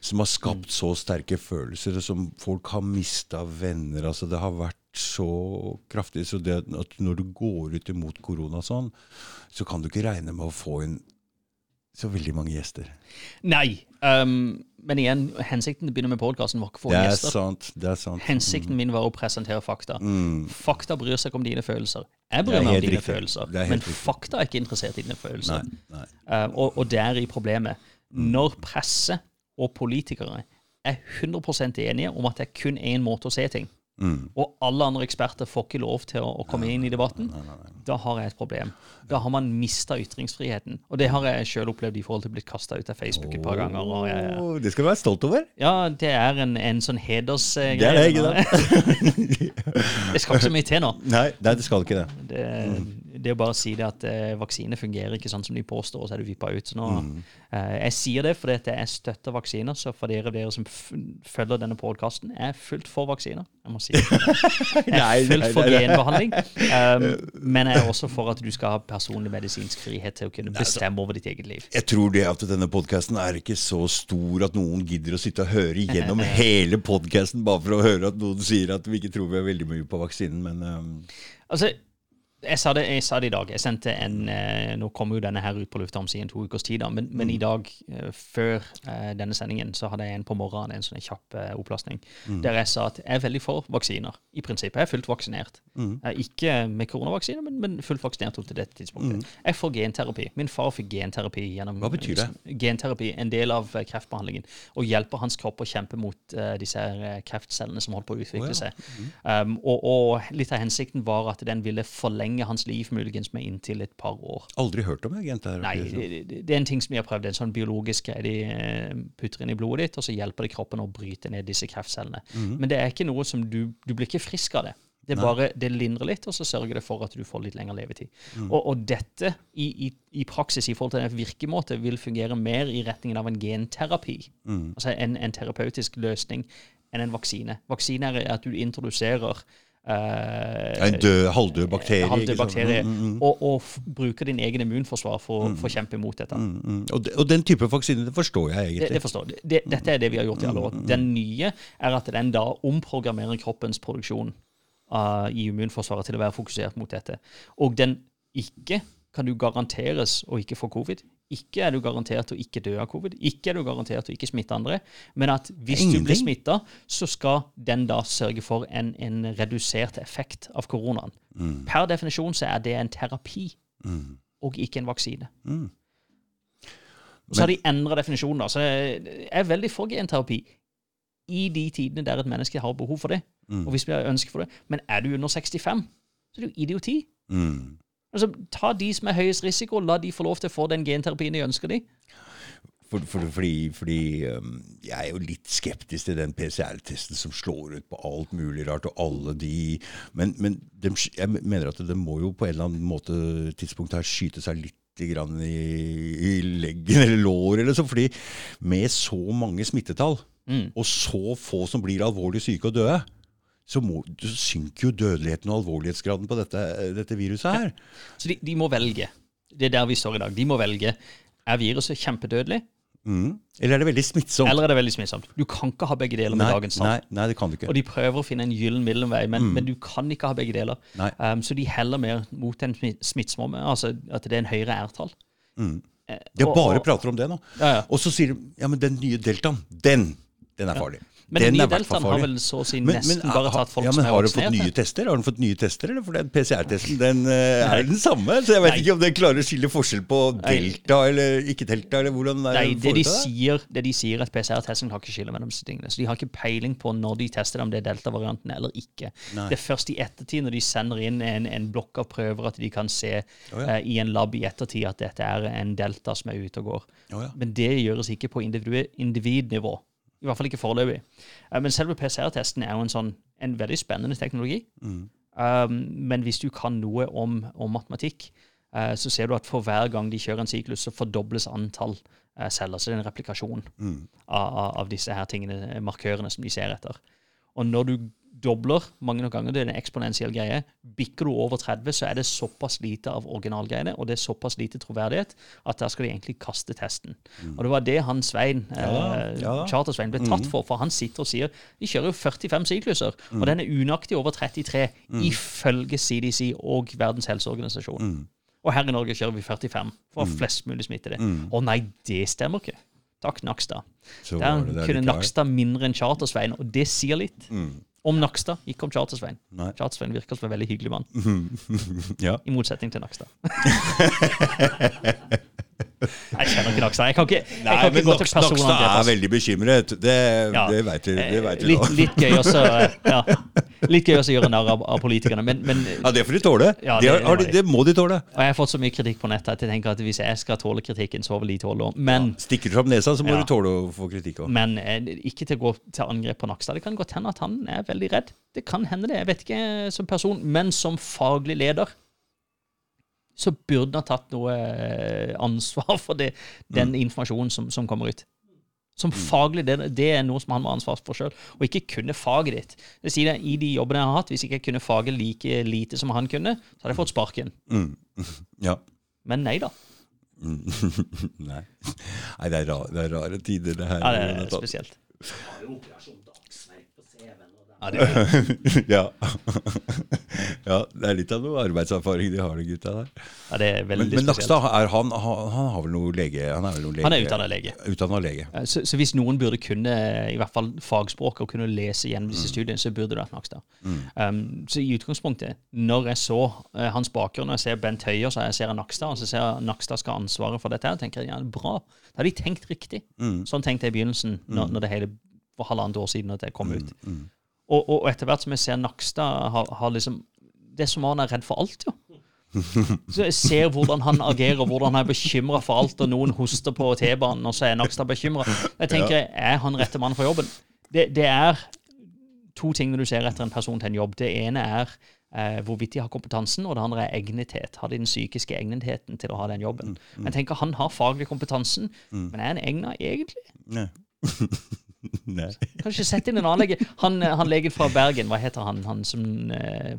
Som har skapt så sterke følelser, og som folk har mista venner. altså Det har vært så kraftig. Så det at når du går ut imot korona sånn, så kan du ikke regne med å få inn så veldig mange gjester. Nei. Um, men igjen, hensikten til å begynne med podkasten var ikke for Det er gjester. sant. det er sant. Hensikten min var å presentere fakta. Fakta bryr seg ikke om dine følelser. Jeg bryr meg om dine riktig. følelser. Er Men riktig. fakta er ikke interessert i dine følelser. Nei, nei. Um, og, og der i problemet. Når presse og politikere er 100% enige om at det er kun én måte å se ting, og alle andre eksperter får ikke lov til å, å komme inn i debatten, da har jeg et problem. Da har man mista ytringsfriheten. Og det har jeg sjøl opplevd i forhold til å bli kasta ut av Facebook et par ganger. Jeg, det skal du være stolt over. ja, det er en, en sånn hedersgreie. Det er det, ikke sant? det skal ikke så mye til nå. Nei, nei, det skal ikke det. Det, det å bare si det at eh, vaksine fungerer ikke sånn som de påstår, og så er du vippa ut. Så nå, eh, jeg sier det fordi at jeg støtter vaksiner, så for dere, dere som følger denne podkasten, er fullt for vaksiner. Jeg må si. Jeg er fullt for genbehandling. Um, men jeg er også for at du skal ha personlig medisinsk frihet til å kunne bestemme over ditt eget liv. Jeg tror det at denne podkasten er ikke så stor at noen gidder å sitte og høre gjennom hele podkasten bare for å høre at noen sier at vi ikke tror vi er veldig mye på vaksinen, men um, Altså, jeg sa, det, jeg sa det i dag. Jeg sendte en eh, Nå kommer jo denne her ut på lufta om siden to ukers tid, da, men, men i dag, eh, før eh, denne sendingen, så hadde jeg en på morgenen, en sånn kjapp opplastning, der jeg sa at jeg er veldig for vaksiner. I prinsippet. Jeg er fullt vaksinert. Eh, ikke med koronavaksine, men, men fullt vaksinert opp til dette tidspunktet. Jeg får genterapi. Min far fikk genterapi gjennom Hva betyr det? Genterapi, en del av eh, kreftbehandlingen, og hjelper hans kropp å kjempe mot eh, disse her, kreftcellene som holder på å utvikle oh, ja. seg. Um, og, og litt av hensikten var at den ville forlenge hans liv muligens med inntil et par år. aldri hørt om agent. Nei, det, det- det er en ting som vi har prøvd. En sånn biologisk greie de eh, putter inn i blodet ditt, og så hjelper det kroppen å bryte ned disse kreftcellene. Mhm. Men det er ikke noe som du Du blir ikke frisk av det. Det, bare, det lindrer litt, og så sørger det for at du får litt lengre levetid. Og, og, dette i, i, i, praksis i forhold til en virkemåte vil fungere mer i retningen av en genterapi. Altså en, en terapeutisk løsning enn en vaksine. Vaksine er at du introduserer en død, halvdød bakterie. Halvdød bakterie mm, mm, mm. Og, og bruker din egen immunforsvar for, mm. for å kjempe imot dette. Mm, mm. og, de, og, den type vaksine det forstår jeg egentlig. Det, det forstår det, Dette er det vi har gjort i alle år. Den nye er at den da omprogrammerer kroppens produksjon uh, i immunforsvaret til å være fokusert mot dette. Og den ikke kan du garanteres å ikke få covid. Ikke er du garantert å ikke dø av covid. Ikke er du garantert å ikke smitte andre. Men at hvis Ingenting. du blir smitta, så skal den da sørge for en, en redusert effekt av koronaen. Mm. Per definisjon så er det en terapi, mm. og ikke en vaksine. Mm. Så har de endra definisjonen. da, så Jeg er veldig for genterapi i de tidene der et menneske har behov for det. Mm. Og hvis vi har ønske for det. Men er du under 65, så er det jo idioti. Mm. Altså, Ta de som er høyest risiko, la de få lov til å få den genterapien de ønsker de. For, for, fordi, fordi um, jeg er jo litt skeptisk til den PCR-testen som slår ut på alt mulig rart, og alle de Men, men de, jeg mener at det må jo på en eller annen måte tidspunkt her skyte seg litt grann i, i leggen eller lår eller så, fordi med så mange smittetall, mm. og så få som blir alvorlig syke og døde, så, må, så, synker jo dødeligheten og alvorlighetsgraden på dette, dette viruset her. Ja. Så de, de, må velge. Det er der vi står i dag. De må velge. Er viruset kjempedødelig? Mm. Eller er det veldig smittsomt? Eller er det veldig smittsomt. Du kan ikke ha begge deler med dagens tall. Nei, nei, det kan du ikke. Og de prøver å finne en gyllen middelvei, men, mm. men, du kan ikke ha begge deler. Um, så de heller mer mot den smittsomme, altså at det er en høyere R-tall. Mm. Eh, de bare og, prater om det nå. Ja, ja. Og så sier de ja, men den nye deltaen, den, den er farlig. Men den, nye deltaen har vel så å si nesten men, bare tatt folk ja, men som er vaksinert? Har du fått nye tester? Har du fått nye tester, eller? For den PCR-testen den uh, er den samme. Så jeg vet Nei. ikke om den klarer å skille forskjell på delta eller ikke delta. eller hvordan Nei, det de, sier, det de sier, at PCR-testen har ikke skille mellom disse tingene. Så de har ikke peiling på når de tester om det er delta-varianten eller ikke. Nei. Det er først i ettertid, når de sender inn en, en blokk av prøver, at de kan se oh, ja. uh, i en lab i ettertid at dette er en delta som er ute og går. Oh, ja. Men det gjøres ikke på individnivå. I hvert fall ikke foreløpig. Uh, men selve PCR-testen er jo en, sånn, en veldig spennende teknologi. Mm. Um, men hvis du kan noe om, om matematikk, uh, så ser du at for hver gang de kjører en syklus, så fordobles antall uh, celler. Så det er en replikasjon mm. av, av, disse her tingene, markørene som de ser etter. Og når du dobler mange nok ganger. Det er en eksponentiell greie. Bikker du over 30, så er det såpass lite av originalgreiene, og det er såpass lite troverdighet at der skal de egentlig kaste testen. Mm. Og det var det han Svein, ja, eh, ja. Charter-Svein, ble tatt mm. for. For han sitter og sier de kjører jo 45 sykluser, mm. og den er unøyaktig over 33 mm. ifølge CDC og Verdens helseorganisasjon. Mm. Og her i Norge kjører vi 45 for å ha mm. flest mulig smittede. Å nei, det stemmer ikke. Takk, Nakstad. Der kunne Nakstad mindre enn Charter-Svein, og det sier litt. Mm. Om Nakstad, ikke om Charter-Svein. Charter-Svein virker som en veldig hyggelig mann. ja. I motsetning til Nakstad. Jeg kjenner ikke Nakstad. Jeg kan ikke, jeg Nei, kan ikke gå til Nakstad er veldig bekymret. Det, ja. det vet du. Det vet litt, litt, gøy også, ja. litt gøy også å gjøre narr av, av, politikerne. Men, men, ja, det får de tåle. Ja, det, det, de, det, må de tåle. Og Jeg har fått så mye kritikk på nettet at jeg tenker at hvis jeg skal tåle kritikken, så vil de tåle det. Men, Stikker du fram nesa, så må du tåle å få kritikk òg. Men eh, ikke til å gå til angrep på Nakstad. Det kan godt hende at han er veldig redd. Det kan hende det. Jeg vet ikke som person, men som faglig leder så burde han tatt noe eh, ansvar for det, den mm. informasjonen som, som, kommer ut. Som mm. faglig, det, det, er noe som han må ha ansvar for sjøl, og ikke kunne faget ditt. Det sier jeg, I de jobbene jeg har hatt, hvis ikke jeg kunne faget like lite som han kunne, så hadde jeg fått sparken. Mm. Ja. Men nei da. nei. nei det, er rare, det er rare tider, det her. Ja, det er spesielt. Ja, det er ja. ja. Det er litt av noe arbeidserfaring de har, de gutta der. Ja, det er veldig men, men Nakstad, er han, han, han, har vel noe lege? Han er, vel noe lege, han er utdannet lege. Utdannet lege. Så, så, hvis noen burde kunne i hvert fall fagspråk og kunne lese gjennom disse mm. studiene, så burde det vært Nakstad. Mm. Um, så i utgangspunktet, når jeg så uh, hans bakgrunn, og jeg ser Bent Høie, så jeg ser Nakstad, og så ser jeg Nakstad skal ha ansvaret for dette, her, tenker jeg ja, bra. Da har de tenkt riktig. Mm. Sånn tenkte jeg i begynnelsen, når, mm. når det hele for halvannet år siden at det kom mm, ut. Mm. Og, og, etter hvert som jeg ser Nakstad har, har liksom Det er som om han er redd for alt, jo. Så jeg ser hvordan han agerer, hvordan han er bekymra for alt, og noen hoster på T-banen, og så er Nakstad bekymra. Jeg tenker, er han rette mann for jobben? Det, det, er to ting når du ser etter en person til en jobb. Det ene er eh, hvorvidt de har kompetansen, og det andre er egnethet. Har de den psykiske egnetheten til å ha den jobben? Mm, Jeg tenker Han har faglig kompetansen, men er han egna egentlig? Nei. Nei. Kanskje sette inn en annen lege. Han, eh, han legen fra Bergen, hva heter han? Han som eh,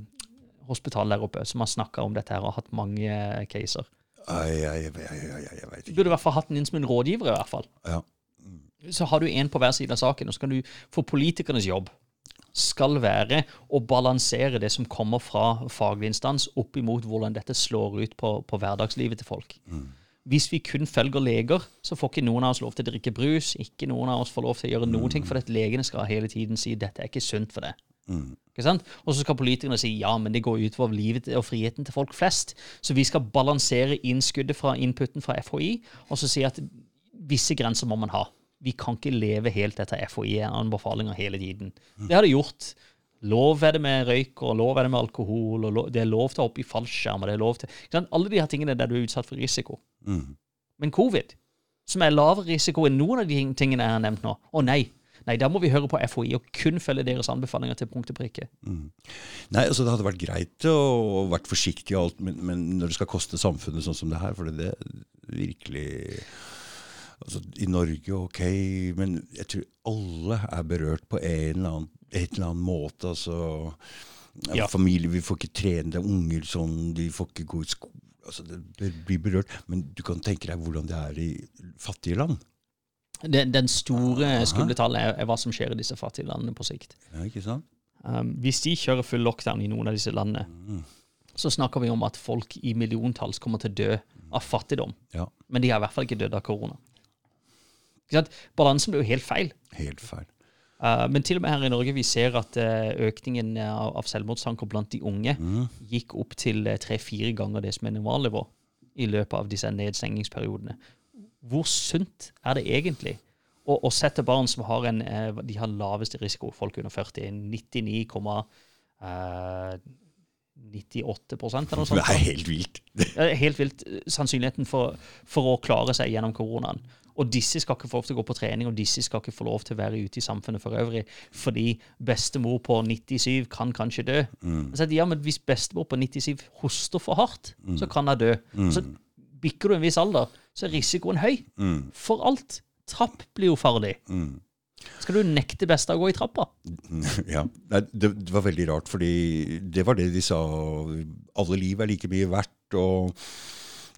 hospital der oppe, som har snakka om dette her og hatt mange eh, caser. Ai, ai, ai, ai, jeg veit Du ikke. burde i hvert fall hatt den inn som en rådgiver. i hvert fall. Ja. Så har du en på hver side av saken, og så kan du få politikernes jobb skal være å balansere det som kommer fra faglig instans, opp imot hvordan dette slår ut på, på hverdagslivet til folk. Hvis vi kun følger leger, så får ikke noen av oss lov til å drikke brus. Ikke noen av oss får lov til å gjøre noen ting, for at legene skal hele tiden si dette er ikke sunt for deg. Ikke sant? Og så skal politikerne si ja, men det går utover livet og friheten til folk flest. Så vi skal balansere innskuddet fra inputen fra FHI, og så si at visse grenser må man ha. Vi kan ikke leve helt etter FHI-anbefalinger hele tiden. Det har de gjort. Lov er det med røyk, og lov er det med alkohol, og lov, det er lov til å hoppe i fallskjerm, og det er lov til? Alle de her tingene der du er utsatt for risiko. Men covid, som er lavere risiko enn noen av de tingene jeg har nevnt nå, å nei. Nei, da må vi høre på FHI og kun følge deres anbefalinger til punkt og prikke. Nei, altså Det hadde vært greit å vært forsiktig, og alt, men, men når det skal koste samfunnet sånn som det her For det er virkelig altså, I Norge, ok, men jeg tror alle er berørt på en eller annen, et eller annet måte. altså ja. Familie, Vi får ikke trene, det er unger sånn, de får ikke gå i skole altså, Det blir berørt. Men du kan tenke deg hvordan det er i fattige land. Den, den store skumle tallet er, er hva som skjer i disse fattige landene på sikt. Ja, ikke sant? Um, hvis de kjører full lockdown i noen av disse landene, så snakker vi om at folk i milliontalls kommer til å dø av fattigdom. Ja, Men de har i hvert fall ikke dødd av korona. Ikke sant? Balansen blir jo helt feil. helt feil. Uh, men til og med her i Norge vi ser at uh, økningen av, av selvmordstanker blant de unge gikk opp til uh, tre-fire ganger det som er normalnivå i løpet av disse nedstengingsperiodene. Hvor sunt er det egentlig å, å sette barn som har en eh, De har laveste risiko, folk under 40, 99,98% eller noe sånt. Det er helt vilt. Helt vilt eh, sannsynligheten for, for å klare seg gjennom koronaen. Og disse skal ikke få lov til å gå på trening, og disse skal ikke få lov til å være ute i samfunnet for øvrig, fordi bestemor på 97 kan kanskje dø. Så ja, men Hvis bestemor på 97 hoster for hardt, så kan hun dø. Så bikker du en viss alder, så er risikoen høy. For alt. Trapp blir jo farlig. Skal du nekte besta å gå i trappa? Ja, det, det var veldig rart, fordi det var det de sa. Alle liv er like mye verdt, og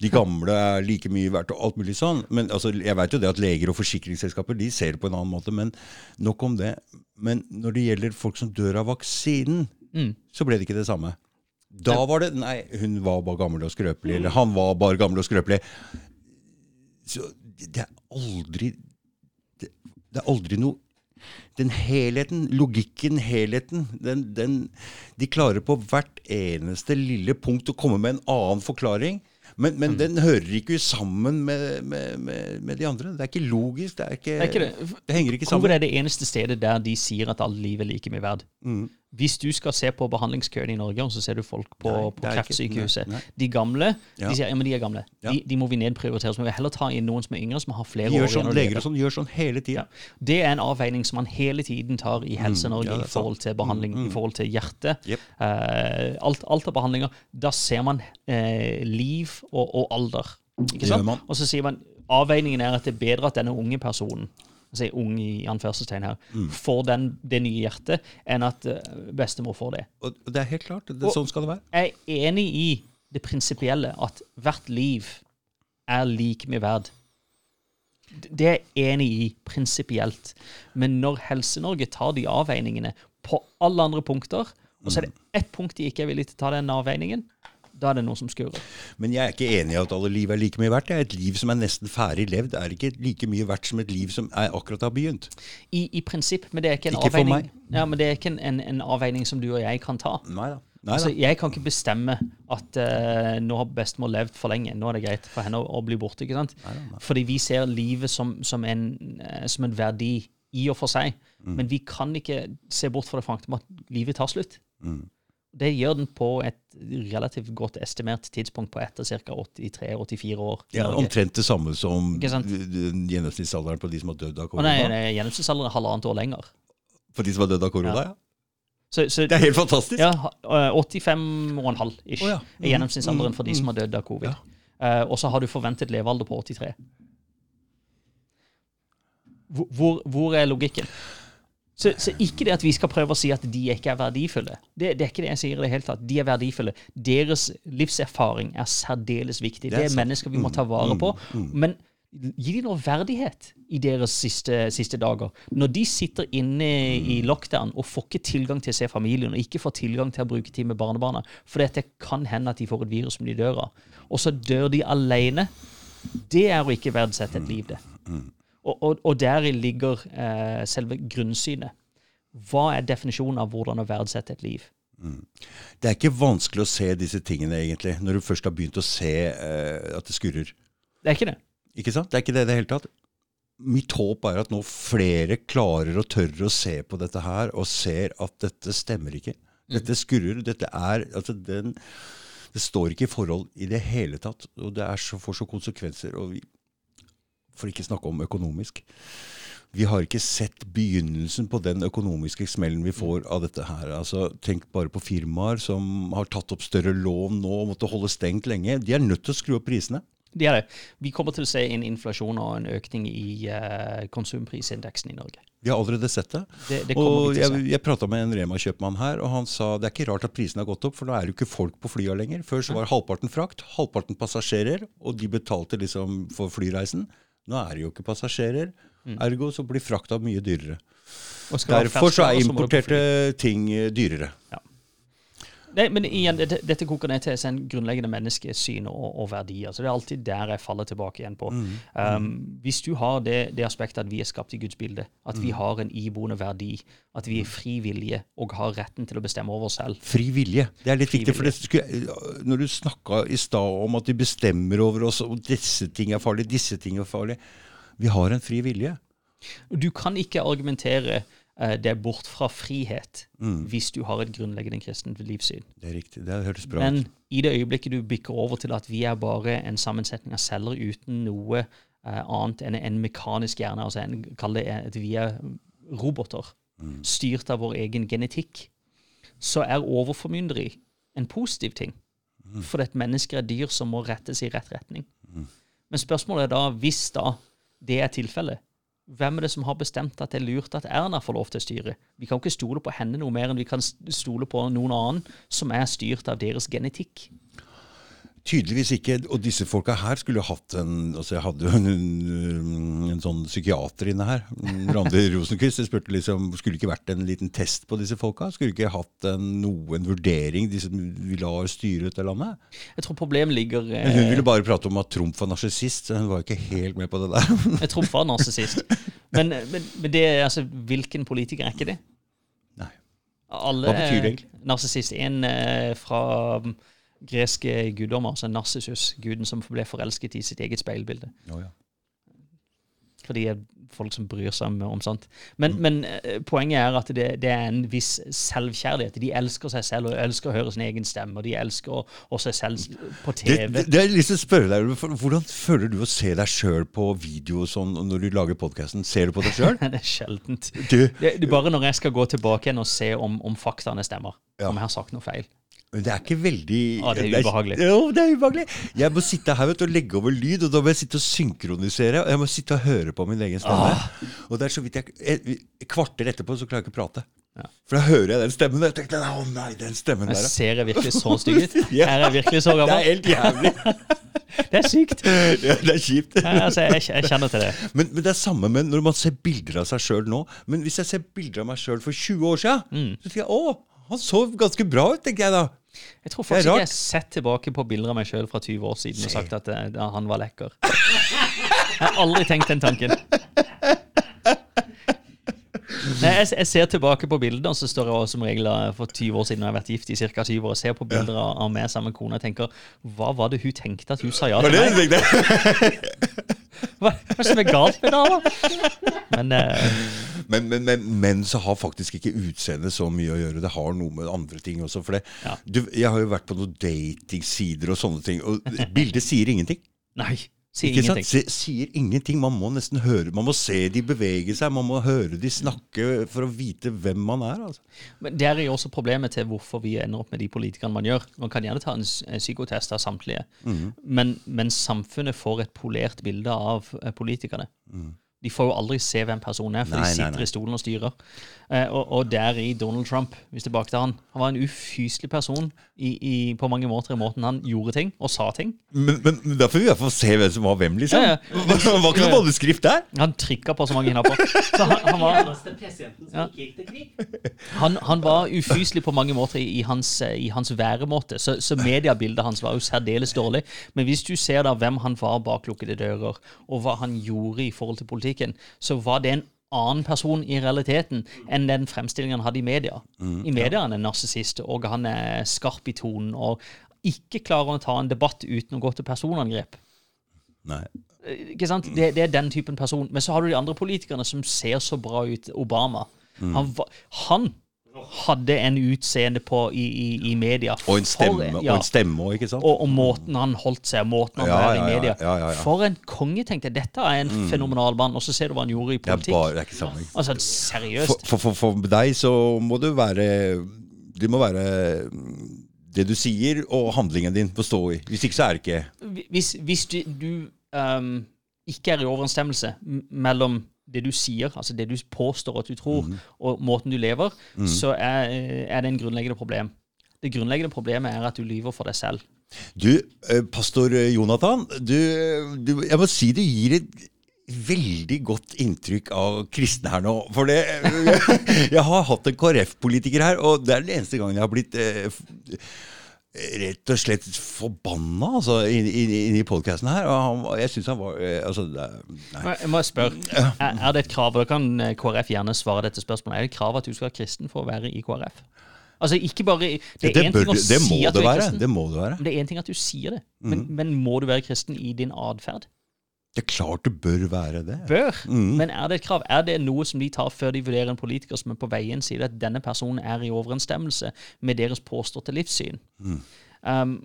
de gamle er like mye verdt, og alt mulig sånn. Men altså, Jeg vet jo det at leger og forsikringsselskaper de ser det på en annen måte, men nok om det. Men når det gjelder folk som dør av vaksinen, så ble det ikke det samme. Da var det Nei, hun var bare gammel og skrøpelig, eller han var bare gammel og skrøpelig. Så det er aldri det, det er aldri noe Den helheten, logikken, helheten, den, den De klarer på hvert eneste lille punkt å komme med en annen forklaring. Men, men den hører ikke sammen med, med, med, med de andre. Det er ikke logisk. Det, er ikke, er ikke det. det henger ikke sammen. Hvor er det eneste stedet der de sier at alle liv er like mye verd. Hvis du skal se på behandlingskøene i Norge, og så ser du folk på, Nei, på ikke- kreftsykehuset nei, nei. De gamle Ja. de sier ja, men de er gamle. Ja. De, de må vi nedprioritere. Så må vi heller ta inn noen som er yngre, som har flere gjør år sånn, igjen leger og sånn gjør sånn hele tida. Det er en avveining som man hele tiden tar i Helse-Norge Mm, ja, i forhold til behandling, i forhold til hjerte. Yep. Uh, alt, alt av behandlinger. Da ser man uh, liv og, og alder. Og så sier man avveiningen er at det er bedre at denne unge personen altså ung i anførselstegn her, Mm. får den, det nye hjertet, enn at eh, bestemor får det. Og det er helt klart. Det, Og- sånn skal det være. Jeg er enig i det prinsipielle at hvert liv er like mye verd. Det er jeg enig i prinsipielt. Men når Helse-Norge tar de avveiningene på alle andre punkter, og så er det ett punkt de ikke er villig til å ta den avveiningen, da er det noe som skurrer. Men jeg er ikke enig i at alle liv er like mye verdt. Det er Et liv som er nesten ferdig levd, er ikke like mye verdt som et liv som er akkurat har begynt. I, i prinsipp, men det er ikke en Ikke avveining. Ja, men det er ikke en, en, en avveining som du og jeg kan ta. Nei da. Nei Altså, jeg kan ikke bestemme at uh, nå har bestemor levd for lenge. Nå er det greit for henne å, å bli borte. ikke sant? Fordi vi ser livet som, som, en, uh, som en verdi i og for seg. Mm. Men vi kan ikke se bort fra det faktum at livet tar slutt. Mm. Det gjør den på et relativt godt estimert tidspunkt på etter ca. 83-84 år. Ja, omtrent det samme som gjennomsnittsalderen på de som har dødd av Å nei, korona. nei, gjennomsnittsalderen er halvannet år lenger. For de som har dødd av korona, ja. Så, så, Det er helt fantastisk. ja, eh, 85,5 ish Å ja. er gjennomsnittsalderen for de som har dødd av covid. Eh, og så har du forventet levealder på 83. Hvor, hvor, hvor er logikken? Så, så ikke det at vi skal prøve å si at de ikke er verdifulle. Det, det er ikke det jeg sier i det hele tatt. De er verdifulle. Deres livserfaring er særdeles viktig. Det er er. Mm, mennesker vi må ta vare på. Men gi dem noe verdighet i deres siste, siste dager. Når de sitter inne Mm. i lockdown og får ikke tilgang til å se familien, og ikke får tilgang til å bruke tid med barnebarna, for det kan hende at de får et virus som de dør av, og så dør de alene, det er å ikke verdsette et liv, det. Og, og, og deri ligger eh, selve grunnsynet. Hva er definisjonen av hvordan å verdsette et liv? Det er ikke vanskelig å se disse tingene, egentlig, når du først har begynt å se eh, at det skurrer. Det er ikke det. Ikke sant? Det er ikke det i det hele tatt. Mitt håp er at nå flere klarer og tør å se på dette her, og ser at dette stemmer ikke. Dette skurrer. Dette er altså den, Det står ikke i forhold i det hele tatt. Og det er så, får så konsekvenser. Og vi, for ikke snakke om økonomisk. Vi har ikke sett begynnelsen på den økonomiske smellen vi får av dette her. Altså, tenk bare på firmaer som har tatt opp større lån nå og måtte holde stengt lenge. De er nødt til å skru opp prisene. De er det. Vi kommer til å se en inflasjon og en økning i uh, konsumprisindeksen i Norge. Vi har allerede sett det. Det, det Og jeg, jeg prata med en Rema-kjøpmann her, og han sa det er ikke rart at prisene har gått opp, for nå er det jo ikke folk på flya lenger. Før så var halvparten frakt, halvparten passasjerer, og de betalte liksom for flyreisen. Nå er det jo ikke passasjerer, ergo så blir frakta mye dyrere. Derfor så er importerte ting dyrere. dyrere. Nei, men igjen, dette, dette koker ned til en grunnleggende menneskesyn og, og verdier. Så det er alltid der jeg faller tilbake igjen på. Um, hvis du har det, det aspektet at vi er skapt i Guds bilde, at vi har en iboende verdi, at vi er fri vilje og har retten til å bestemme over oss selv Fri vilje. Det er litt Fri viktig. for det skulle, Når du snakka i stad om at vi bestemmer over oss, og disse ting er farlige, disse ting er farlige Vi har en fri vilje. Du kan ikke argumentere eh, er bort fra frihet Mm. hvis du har et grunnleggende kristent livssyn. Det er riktig. Det høres bra Men i det øyeblikket du bikker over til at vi er bare en sammensetning av celler uten noe eh, annet enn en mekanisk hjerne, altså en, kall det at vi er roboter, styrt av vår egen genetikk, så er overformynderi en positiv ting. For at mennesker er dyr som må rettes i rett retning. Men spørsmålet er da, hvis da det er tilfellet, hvem er det som har bestemt at det er lurt at Erna får lov til å styre? Vi kan ikke stole på henne noe mer enn vi kan stole på noen annen som er styrt av deres genetikk. Tydeligvis ikke. Og disse folka her skulle hatt en altså Jeg hadde jo en, en, en sånn psykiater inne her. Randi Rosenquist. Jeg spurte liksom, Skulle ikke vært en liten test på disse folka? Skulle ikke hatt en, noen vurdering, de som vi lar styre dette landet? Jeg tror problemet ligger Men hun eh, ville bare prate om at Trump var narsissist, hun var ikke helt med på det der. Jeg Trump var narsissist. Men, men, men det, altså, hvilken politiker er ikke det? Nei. Alle Hva betyr det egentlig? Narsissist. En eh, fra greske guddommer, altså Narsissus, guden som ble forelsket i sitt eget speilbilde. Oh, ja. For de er folk som bryr seg om, om sånt. Men, Mm. men eh, poenget er at det, det er en viss selvkjærlighet. De elsker seg selv og elsker å høre sin egen stemme, og de elsker å, seg selv på TV. det, det er lyst til å spørre deg, Hvordan føler du å se deg sjøl på video og sånn når du lager podkasten? Ser du på deg sjøl? det er sjeldent. Du, det er bare når jeg skal gå tilbake igjen og se om, om faktaene stemmer. Ja. Om jeg har sagt noe feil. Men det er ikke veldig ah, det er ubehagelig. Jo, det er ubehagelig. Jeg må sitte her vet og legge over lyd, og da må jeg sitte og synkronisere. Og jeg må sitte og høre på min egen stemme. Ah. Og det er så vidt jeg et kvarter etterpå så klarer jeg ikke å prate. Ja. For da hører jeg den stemmen, og jeg tenker å nei, den stemmen jeg der. ser jeg virkelig så stygg ut? Ja. Er jeg virkelig så Det er helt jævlig. Det er sykt. Ja, det er kjipt. Ja, altså, jeg, jeg kjenner til det. Men, men det er samme med når man ser bilder av seg sjøl nå. Men hvis jeg ser bilder av meg sjøl for 20 år siden, Mm. så tenker jeg å, han så ganske bra ut, tenker jeg da. Jeg tror faktisk ikke jeg har sett tilbake på bilder av meg sjøl fra 20 år siden og sagt at eh, han var lekker. Jeg har aldri tenkt den tanken. Nei, jeg, jeg ser tilbake på bildene, og så står jeg også som regel eh, for 20 år siden når jeg har vært gift i ca. 20 år, og ser på bilder av, av meg sammen med kona og tenker Hva var det hun tenkte at hun sa ja til det meg? Hva hva er det som er galt med det Men eh, Men, men, men men, så har faktisk ikke utseendet så mye å gjøre. Det har noe med andre ting også. For det, Ja. du, jeg har jo vært på noen datingsider og sånne ting, og bildet sier ingenting. nei. Sier Ikke ingenting. Sant? sier ingenting. Man må nesten høre Man må se de bevege seg, man må høre de snakke for å vite hvem man er. Altså. Men Der er jo også problemet til hvorfor vi ender opp med de politikerne man gjør. Man kan gjerne ta en, psykotest av samtlige, men, men samfunnet får et polert bilde av politikerne. politikerne. De får jo aldri se hvem personen er, for Nei, de sitter nei. i stolen og styrer. Eh, og, og der i Donald Trump, hvis tilbake til han, han var en ufyselig person i, i, på mange måter i måten han gjorde ting og sa ting. Men, men, men da får vi i hvert fall se hvem som var hvem, liksom. Ja, ja. Var ikke noe manuskript der. Han trikka på så mange knapper. Så han, han var Ja. Han, han var ufyselig på mange måter i, i hans, i hans væremåte, så, så mediebildet hans var jo særdeles dårlig. Men hvis du ser da hvem han var bak lukkede dører, og hva han gjorde i forhold til politikken, så var det en annen person i realiteten enn den fremstillingen han hadde i media. I media er han en narsissist, og han er skarp i tonen, og ikke klarer å ta en debatt uten å gå til personangrep. Nei. Ikke sant? Det, det er den typen person. Men så har du de andre politikerne som ser så bra ut. Obama. Mm. Han, var, han hadde en utseende på i, i, i media. Og en stemme For- og en stemme ikke sant? Og, og måten han holdt seg, måten han Ja, var ja, i media. ja, ja, ja. For en konge, tenkte jeg. Dette er en fenomenal mann. Og så ser du hva han gjorde i politikk. bare det er ikke sammen. Altså, seriøst. for, for, for deg så må du være Det må være mm, det du sier, og handlingen din må stå i. Hvis ikke så er det ikke Hvis, hvis du, du um, ikke er i overensstemmelse mellom det du sier, altså det du påstår at du tror, Mhm. og måten du lever, så er, er det en grunnleggende problem. Det grunnleggende problemet er at du lyver for deg selv. Du, eh, pastor Jonathan, du, du, jeg må si du gir et veldig godt inntrykk av kristne her nå. For det Jeg har hatt en KrF-politiker her, og det er den eneste gangen jeg har blitt eh, rett og slett forbanna altså, inni podkasten her. Og han, jeg syns han var eh, altså, Nei. Jeg må spørre, er, er det et krav, og da kan eh, KrF gjerne svare dette spørsmålet, er det et krav at du skal være kristen for å være i KrF? Altså ikke bare Det Det, én bør, det, det må si du det være. kristen, Det må det være. det er en ting at du sier det. Men, men må du være kristen i din atferd? Det er klart det bør være det. bør. Men er det et krav? Er det noe som de tar før de vurderer en politiker som er på veien, sier at denne personen er i overensstemmelse med deres påståtte livssyn? Um,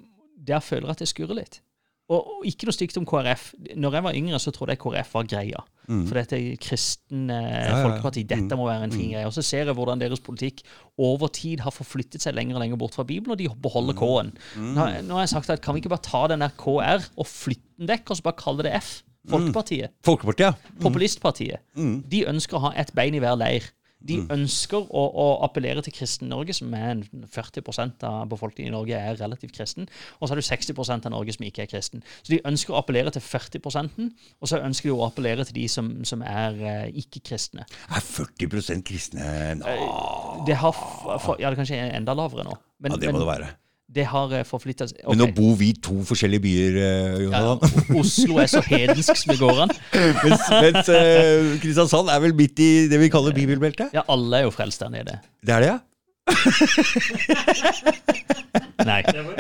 der føler jeg at det skurrer litt. Og, og ikke noe stygt om KrF. Når jeg var yngre, så trodde jeg KrF var greia. For dette er kristen eh, ja, ja. folkeparti. Dette må være en fin greie. Og så ser jeg hvordan deres politikk over tid har forflyttet seg lenger og lenger bort fra Bibelen, og de beholder K-en. Nå, nå har jeg sagt at kan vi ikke bare ta den der KR og flytte den vekk, og så bare kalle det F? Folkepartiet. Folkepartiet, ja. Populistpartiet. De ønsker å ha ett bein i hver leir. De ønsker å, å appellere til Kristen-Norge, som er 40% av befolkningen i Norge er relativt kristen. Og så har du 60% av Norge som ikke er kristen. Så de ønsker å appellere til 40% og så ønsker de å appellere til de som, som er eh, ikke-kristne. Er 40% kristne Nå, Det har for, Ja, det kanskje er enda lavere nå. Men, Ja, det må men det være. Det har forflytta forflyttet Okay. Men nå bor vi i to forskjellige byer, Johan. Ja, Oslo er så hedensk som det går an. mens mens uh, Kristiansand er vel midt i det vi kaller bibelbeltet? Ja, alle er jo frelst der nede. Det er det, ja? Nei. Det var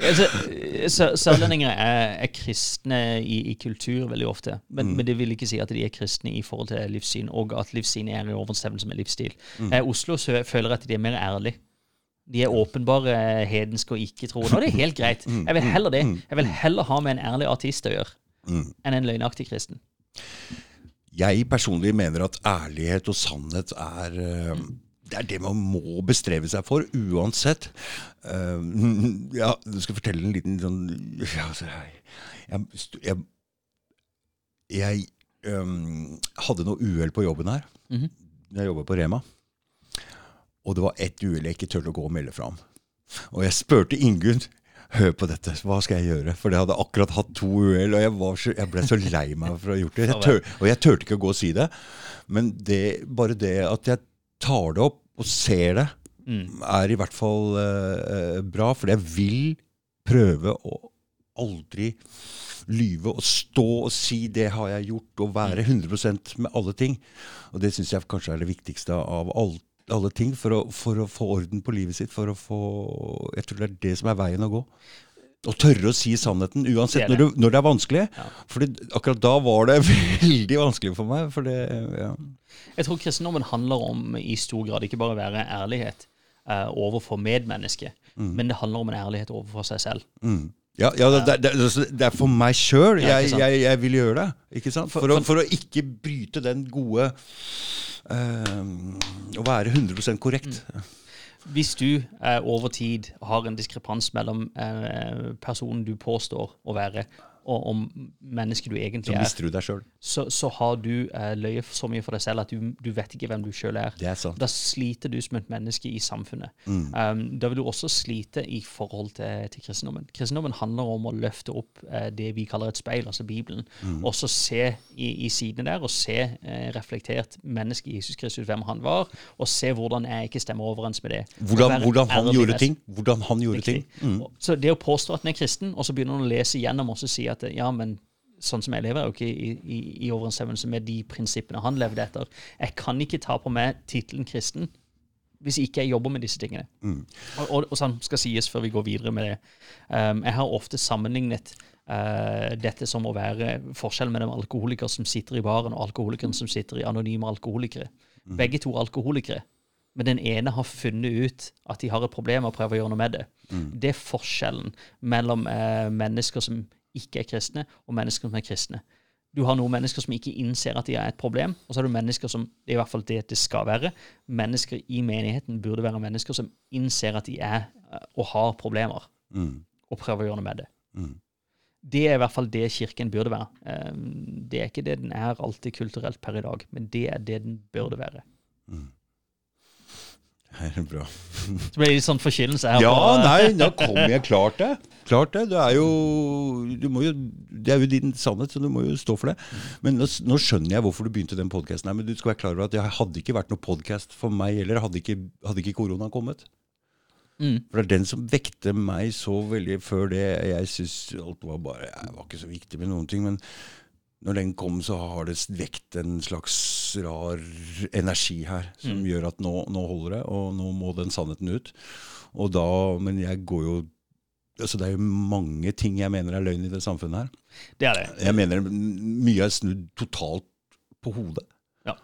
altså, Sørlendinger er, er kristne i, i kultur veldig ofte. Men, men det vil ikke si at de er kristne i forhold til livssyn, og at livssyn er i overensstemmelse med livsstil. Eh, Oslo føler at de er mer ærlige. De er åpenbare hedenske og ikke-troende, og det er helt greit. Jeg vil heller det. Jeg vil heller ha med en ærlig artist å gjøre enn en løgnaktig kristen. Jeg personlig mener at ærlighet og sannhet er eh, det er det man må bestrebe seg for, uansett. Eh, ja, du skal fortelle en liten sånn altså, Jeg, jeg, jeg, jeg ehm, hadde noe uhell på jobben her. Mhm. Jeg jobba på Rema. Og det var ett uhell jeg ikke turte å gå og melde fra om. Og jeg spurte Ingunn Hør på dette, hva skal jeg gjøre? For jeg hadde akkurat hatt to uhell, og jeg, var så, jeg ble så lei meg for å ha gjort det. Jeg tør, og jeg turte ikke å gå og si det. Men det, bare det at jeg tar det opp og ser det, er i hvert fall uh, bra. For jeg vil prøve å aldri lyve og stå og si 'det har jeg gjort', og være 100% med alle ting. Og det syns jeg kanskje er det viktigste av alt alle ting for å, for å få orden på livet sitt. For å få, jeg tror det er det som er veien å gå. Å tørre å si sannheten, uansett Det det. når det, når det er vanskelig. Ja. For akkurat da var det veldig vanskelig for meg. For det, ja. Jeg tror kristendommen handler om i stor grad ikke bare å være ærlighet eh, overfor medmennesket, men det handler om en ærlighet overfor seg selv. Mm. Ja, ja det, det, det, det er for meg sjøl Ja, jeg, jeg, jeg vil gjøre det. For- For, å, for- å ikke bryte den gode eh, Å være 100% korrekt. Hvis du eh, over tid har en diskrepans mellom eh, personen du påstår å være, og om mennesket du egentlig Så er, mister du deg så, så har du eh, løyet så mye for deg selv at du, du vet ikke hvem du sjøl er. Det er. Da sliter du som et menneske i samfunnet. Mm. Um, da vil du også slite i forhold til, til kristendommen. Kristendommen handler om å løfte opp eh, det vi kaller et speil, altså Bibelen, Mm. og så se i, i sidene der, og se eh, reflektert mennesket Jesus Kristus, hvem han var, og se hvordan jeg ikke stemmer overens med det. Hvordan, hvordan han gjorde ting. Hvordan han gjorde ting. Mm. Så det å påstå at en er kristen, og så begynner han å lese gjennom og så si at ja, men sånn som jeg lever, er jo ikke i, i, i overensstemmelse med de prinsippene han levde etter. Jeg kan ikke ta på meg tittelen kristen hvis ikke jeg jobber med disse tingene. Og, og, og sånn skal sies før vi går videre med det. Um, jeg har ofte sammenlignet uh, dette som å være forskjellen mellom alkoholikere som sitter i baren, og alkoholikeren som sitter i anonyme alkoholikere. Begge to er alkoholikere. Men den ene har funnet ut at de har et problem og prøver å gjøre noe med det. Det er forskjellen mellom uh, mennesker som ikke er kristne, og mennesker som er kristne. Du har noen mennesker som ikke innser at de er et problem, og så har du mennesker som det er i hvert fall det det skal være. Mennesker i menigheten burde være mennesker som innser at de er og har problemer, Mm. og prøver å gjøre noe med det. Mm. Det er i hvert fall det kirken burde være. Eh, Det er ikke det den er alltid kulturelt per i dag, men det er det den burde være. Det er bra. Så ble det litt sånn forkynnelse her. Ja, på- nei, da kommer jeg klart det. Klart det. Det er jo, jo Det er jo din sannhet, så du må jo stå for det. Men nå, nå skjønner jeg hvorfor du begynte den podkasten. Men du skal være klar over at det hadde ikke vært noe podkast for meg heller, hadde ikke, hadde ikke korona kommet. Mm. For det er den som vekte meg så veldig før det. Jeg syns alt var bare Jeg var ikke så viktig med noen ting. Men når den kom, så har det vekt en slags rar energi her som Mm. gjør at nå, nå holder det, og nå må den sannheten ut. Og da, Men jeg går jo altså Det er jo mange ting jeg mener er løgn i det samfunnet her. Det er det. Jeg mener mye er snudd totalt på hodet. Ja,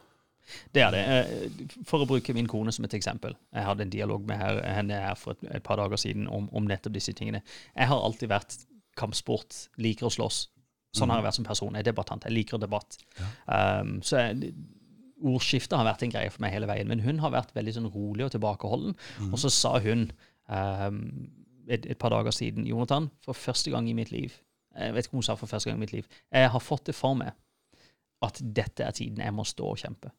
Det er det. Eh, For å bruke min kone som et eksempel. Jeg hadde en dialog med her, henne her for et, et par dager siden om, om nettopp disse tingene. Jeg har alltid vært kampsport, liker å slåss. Sånn har jeg vært som person. Jeg er debattant. Jeg liker debatt. Um, så jeg, ordskiftet har vært en greie for meg hele veien. Men hun har vært veldig sånn rolig og tilbakeholden. Og så sa hun um, et, et par dager siden Jonathan, for første gang i mitt liv Jeg vet ikke hva hun sa for første gang i mitt liv. Jeg har fått det for meg at dette er tiden jeg må stå og kjempe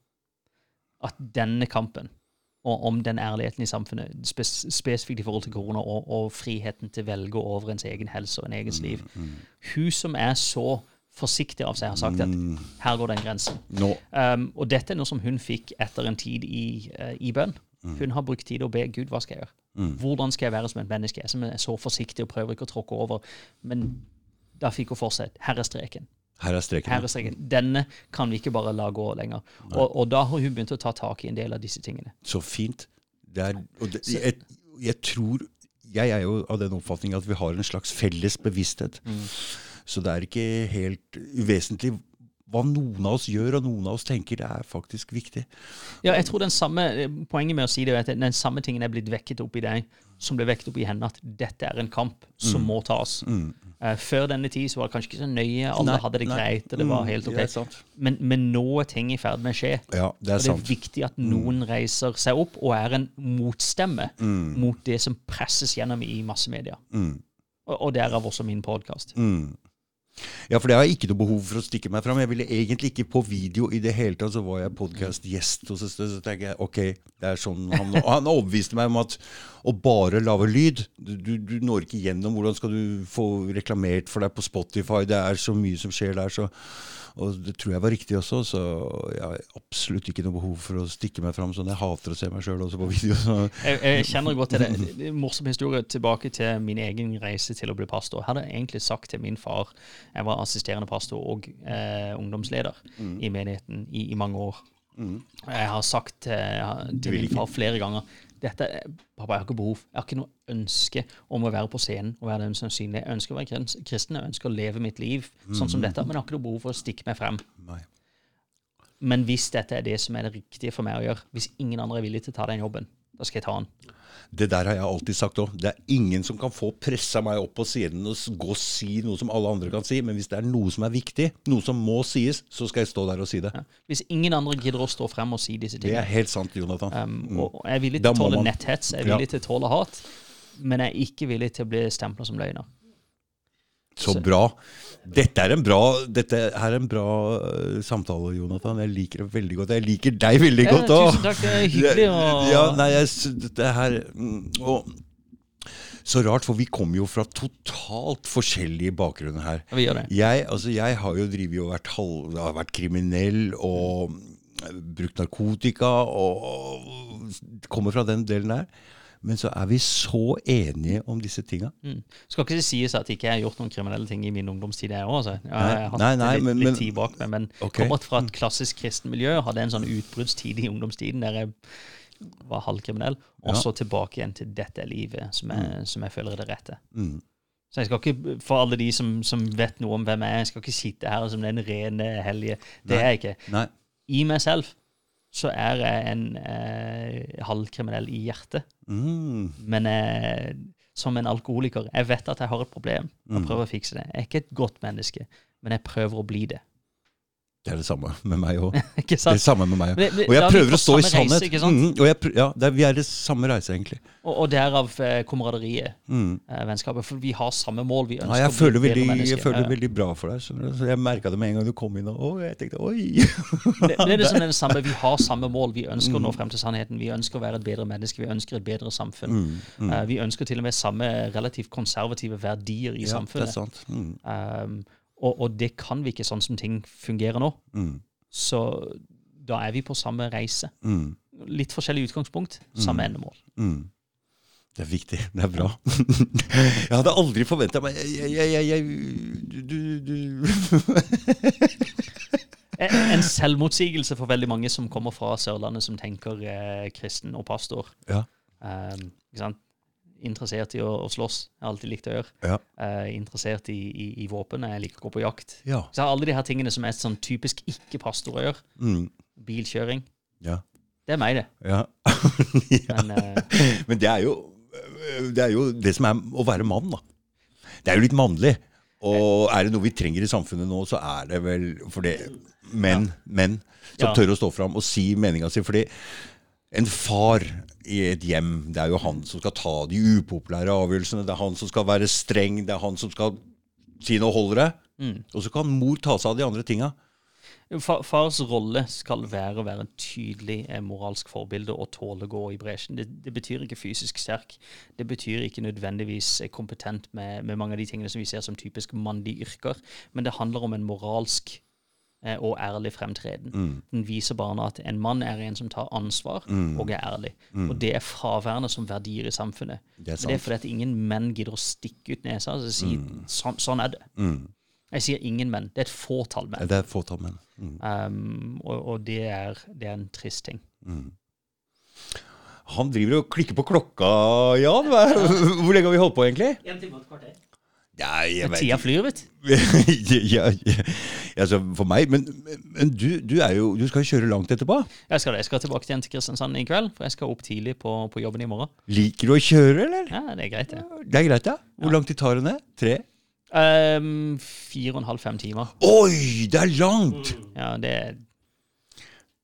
at denne kampen om den ærligheten i samfunnet, spes spesifikt i forhold til korona, og, og friheten til å velge over ens egen helse og en egens liv Hun som er så forsiktig av seg, har sagt at her går den grensen. No. Um, og dette er noe som hun fikk etter en tid i, uh, i bønn. Hun har brukt tid å be Gud, hva skal jeg gjøre? Hvordan skal jeg være som et menneske? Jeg som er så forsiktig og prøver ikke å tråkke over. Men da fikk hun fortsette. her er streken. Her er streken. Her er streken. Denne kan vi ikke bare la gå lenger. Og, og da har hun begynt å ta tak i en del av disse tingene. Så fint. Er, det, jeg, jeg tror Jeg er jo av den oppfatning at vi har en slags felles bevissthet. Så det er ikke helt uvesentlig hva noen av oss gjør og noen av oss tenker. Det er faktisk viktig. Ja, jeg tror den samme, Poenget med å si det er at den samme tingen er blitt vekket opp i deg som ble vekket opp i henne, at dette er en kamp som må tas. Eh, før denne tid så var det kanskje ikke så nøye, alle Nei, hadde det nei. greit, og det var Mm, helt ok. er. Men, men nå er ting i ferd med å skje. Ja, det er Og det er sant. viktig at noen reiser seg opp og er en motstemme mot det som presses gjennom i massemedia. Og, og derav også min podkast. Mm. Ja, for det har jeg ikke noe behov for å stikke meg fram. Jeg ville egentlig ikke på video i det hele tatt. Så var jeg podkast-gjest hos et sted, så tenker jeg ok, det er sånn Han, han overbeviste meg om at å bare lage lyd du, du når ikke gjennom. Hvordan skal du få reklamert for deg på Spotify? Det er så mye som skjer der. så og det tror jeg var riktig også, så jeg har absolutt ikke noe behov for å stikke meg fram sånn. Jeg hater å se meg sjøl også på video. Så. Jeg, jeg kjenner godt til det. det. Morsom historie tilbake til min egen reise til å bli pastor. Jeg hadde egentlig sagt til min far Jeg var assisterende pastor og eh, ungdomsleder i menigheten i, i mange år. Jeg har sagt til, til min far flere ganger dette, Pappa, jeg har ikke behov. Jeg har ikke noe ønske om å være på scenen og være den som synlig. Jeg ønsker å være kristen, jeg ønsker å leve mitt liv sånn som dette, men jeg har ikke noe behov for å stikke meg frem. Nei. Men hvis dette er det som er det riktige for meg å gjøre, hvis ingen andre er villig til å ta den jobben, da skal jeg ta den. Det der har jeg alltid sagt òg. Det er ingen som kan få pressa meg opp på scenen og gå og si noe som alle andre kan si. Men hvis det er noe som er viktig, noe som må sies, så skal jeg stå der og si det. Ja. Hvis ingen andre gidder å stå frem og si disse tingene. Det er helt sant, Jonathan. Um, og og jeg er villig til å tåle man- netthets, jeg er Ja. til å tåle hat, men jeg er ikke villig til å bli stempla som løgner. Så bra. Dette er en bra, er en bra øh, samtale, Jonathan. Jeg liker det veldig godt. Jeg liker deg veldig Ja, godt òg. tusen takk, det er hyggelig Ja, nei, jeg, her mm, og, Så rart, for vi kommer jo fra totalt forskjellige bakgrunner her. Vi gjør det. Jeg, altså, jeg har jo drevet og vært, halv, har vært kriminell og brukt narkotika og, og kommer fra den delen der. Men så er vi så enige om disse tinga. Mm. Skal ikke sies at jeg ikke har gjort noen kriminelle ting i min ungdomstid, jeg òg. Altså. Jeg har hatt nei, nei, litt, men- litt tid bak meg, men okay. kommet fra et klassisk kristen miljø, hadde en sånn utbruddstid i ungdomstiden der jeg var halvkriminell, og Ja. så tilbake igjen til dette livet som jeg, som jeg føler er det rette. Mm. Så jeg skal ikke, For alle de som, som vet noe om hvem jeg er, jeg skal ikke sitte her som den rene hellige. Det er jeg ikke. Nei. I meg selv så er jeg en eh, halvkriminell i hjertet. Mm. Men eh, som en alkoholiker, jeg vet at jeg har et problem, og Mm. prøver å fikse det. Jeg er ikke et godt menneske, men jeg prøver å bli det. Det er det samme med meg òg. Det er det samme med meg det-. Og jeg er prøver å stå i samme reise? Mm, og jeg, ja, det er, vi er i samme reise, egentlig. Og, og derav eh, kameraderiet, Mm. eh, vennskapet. For vi har samme mål. Vi ønsker Ja, jeg, å bli føler bedre veldig, jeg føler Ja, veldig bra for deg. Så Jeg merka det med en gang du kom inn. Og, jeg tenkte oi! Det, det er liksom det samme, Vi har samme mål. Vi ønsker å nå Mm. frem til sannheten. Vi ønsker å være et bedre menneske. Vi ønsker et bedre samfunn. Mm, mm. Eh, vi ønsker til og med samme relativt konservative verdier i Ja, det er sant. Mm, Um, og, og det kan vi ikke sånn som ting fungerer nå. mm, Så da er vi på samme reise. mm, Litt forskjellig utgangspunkt, samme endemål. mm. Det er viktig. Det er bra. jeg hadde aldri forventa meg jeg, jeg, jeg, Du, du En selvmotsigelse for veldig mange som kommer fra Sørlandet, som tenker eh, kristen og pastor. Ja. Um? Interessert i å, å slåss. Jeg har alltid likt å gjøre. Ja. Eh, interessert i, i, i våpen. Jeg liker å gå på jakt. Ja. Så alle de her tingene som er sånn typisk ikke-pastor å gjøre. Mm, Bilkjøring. ja. Det er meg, det. ja. Men eh, Men det er, jo, det er jo det som er å være mann, da. Det er jo litt mannlig. Og er det noe vi trenger i samfunnet nå, så er det vel for det menn, menn som tør å stå fram og si meninga si. Fordi en far i et hjem, det er jo han som skal ta de upopulære avgjørelsene. Det er han som skal være streng, det er han som skal si noe holder det. mm. Og så kan mor ta seg av de andre tinga. Fa- Fars rolle skal være å være en tydelig eh, moralsk forbilde og tåle å gå i bresjen. Det, det betyr ikke fysisk sterk. Det betyr ikke nødvendigvis eh, kompetent med, med mange av de tingene som vi ser som typisk mannlige yrker. Men det handler om en moralsk og ærlig fremtreden. Den viser barna at en mann er en som tar ansvar og er ærlig. Og det er fraværende som verdier i samfunnet. Det er det er fordi at ingen menn gidder å stikke ut nesa og si sånn, sånn er det. Mm. Jeg sier ingen menn. Det er et fåtall menn. Det er et fåtall menn. Mm. Um, og og det, er, det er en trist ting. Han driver og klikker på klokka, Jan. Hva- Hvor lenge har vi holdt på, egentlig? En time og et kvarter. Ja, jeg vet Tida flyr, vet du. ja, ja, altså for meg, Men, men du, du, er jo, du skal kjøre langt etterpå. Jeg skal, det. jeg skal tilbake igjen til Kristiansand i kveld, for jeg skal opp tidlig på, på jobben i morgen. Liker du å kjøre, eller? Ja, Det er greit, det. Det er greit, ja. Hvor lang tid tar det ned? Tre? Um, fire og en halv, fem timer. Oi, det er langt! Ja, det,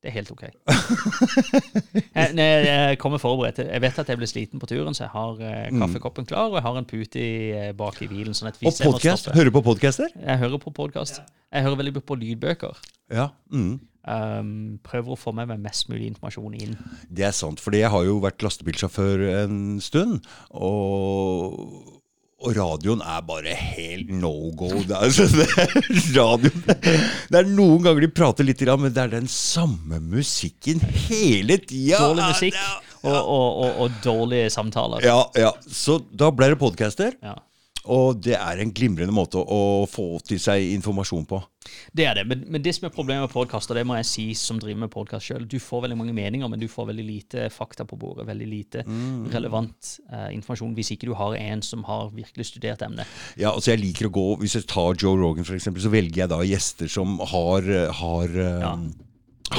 det er helt OK. Jeg, nei, jeg kommer forberedt. Jeg vet at jeg blir sliten på turen, så jeg har eh, kaffekoppen klar, og jeg har en pute i, eh, bak i bilen. sånn at Og hvis jeg må podkast? stoppe Hører du på podkaster? Jeg hører på podkast. Jeg hører veldig på lydbøker. Ja. Mm. Um, prøver å få med meg mest mulig informasjon inn. Det er sant, fordi jeg har jo vært lastebilsjåfør en stund. Og, og radioen er bare helt no go. Det er, altså, det er, radioen, det er noen ganger de prater litt, men det er den samme musikken hele tida. Dårlig musikk og, og, og, og dårlige samtaler. Ja, ja. Så da ble det podcaster. Ja. Og det er en glimrende måte å få til seg informasjon på. Det er det. Men, men det som er problemet med podkaster, det må jeg si som driver med podkast sjøl, du får veldig mange meninger, men du får veldig lite fakta på bordet. Veldig lite relevant eh, informasjon hvis ikke du har en som har virkelig studert emnet. Ja, altså jeg liker å gå, Hvis jeg tar Joe Rogan, eksempel, så velger jeg da gjester som har, har, eh, Ja.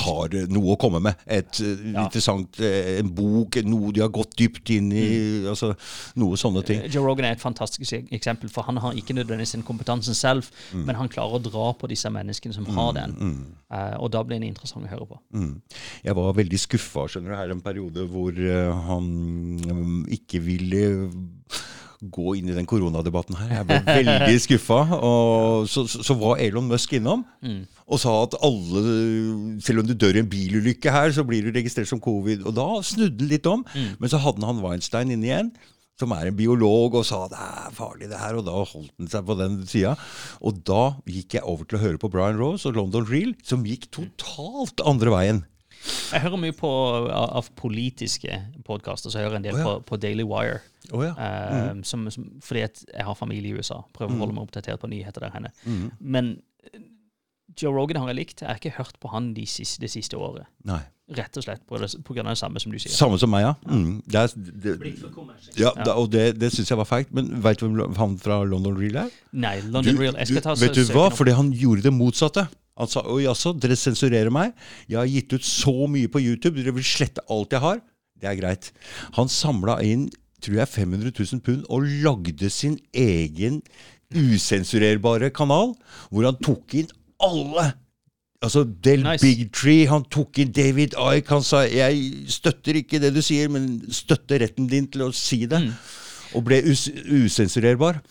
Har eh, noe å komme med. Et eh, Ja. interessant eh, En bok, noe de har gått dypt inn i. Mm. altså Noe sånne ting. Joe Rogan er et fantastisk eksempel, for han har ikke nødvendigvis den kompetansen selv, Mm. men han klarer å dra på disse menneskene som har den. Mm. og da blir det interessant å høre på. Mm. Jeg var veldig skuffa skjønner du, her en periode hvor eh, han mm, ikke ville gå inn i den koronadebatten her. Jeg ble veldig skuffa. Så, så, så var Elon Musk innom og sa at alle Selv om du dør i en bilulykke her, så blir du registrert som covid. Og da snudde han litt om. Men så hadde han Weinstein inne igjen. Som er en biolog, og sa det er farlig, det her. Og da holdt han seg på den sida. Og da gikk jeg over til å høre på Brian Rose og London Real, som gikk totalt andre veien. Jeg hører mye på av, av politiske podkaster, så jeg hører en del oh, ja. på, på Daily Wire. Oh, ja. eh, som, som, fordi at jeg har familie i USA. Prøver å holde meg oppdatert på nyheter der henne. Men eh, Joe Rogan har jeg likt. Jeg har ikke hørt på han det siste, det siste året. Nei. Rett og slett på, det, på grunn av det samme som du sier. Samme som meg, ja. Mm. Det er, det, ja, da- og det, det syns jeg var feigt. Men veit du hvem han fra London Real er? Nei, London Real. Jeg skal ta vet du hva? Fordi han gjorde det motsatte. Han sa oi, jaså, dere sensurerer meg. Jeg har gitt ut så mye på YouTube, dere vil slette alt jeg har. Det er greit. Han samla inn tror jeg 500 000 pund og lagde sin egen usensurerbare kanal, hvor han tok inn alle. Altså Del Nice. Big Tree, han tok inn David Ike. Han sa 'jeg støtter ikke det du sier, men støtter retten din til å si det'. Og ble us usensurerbar.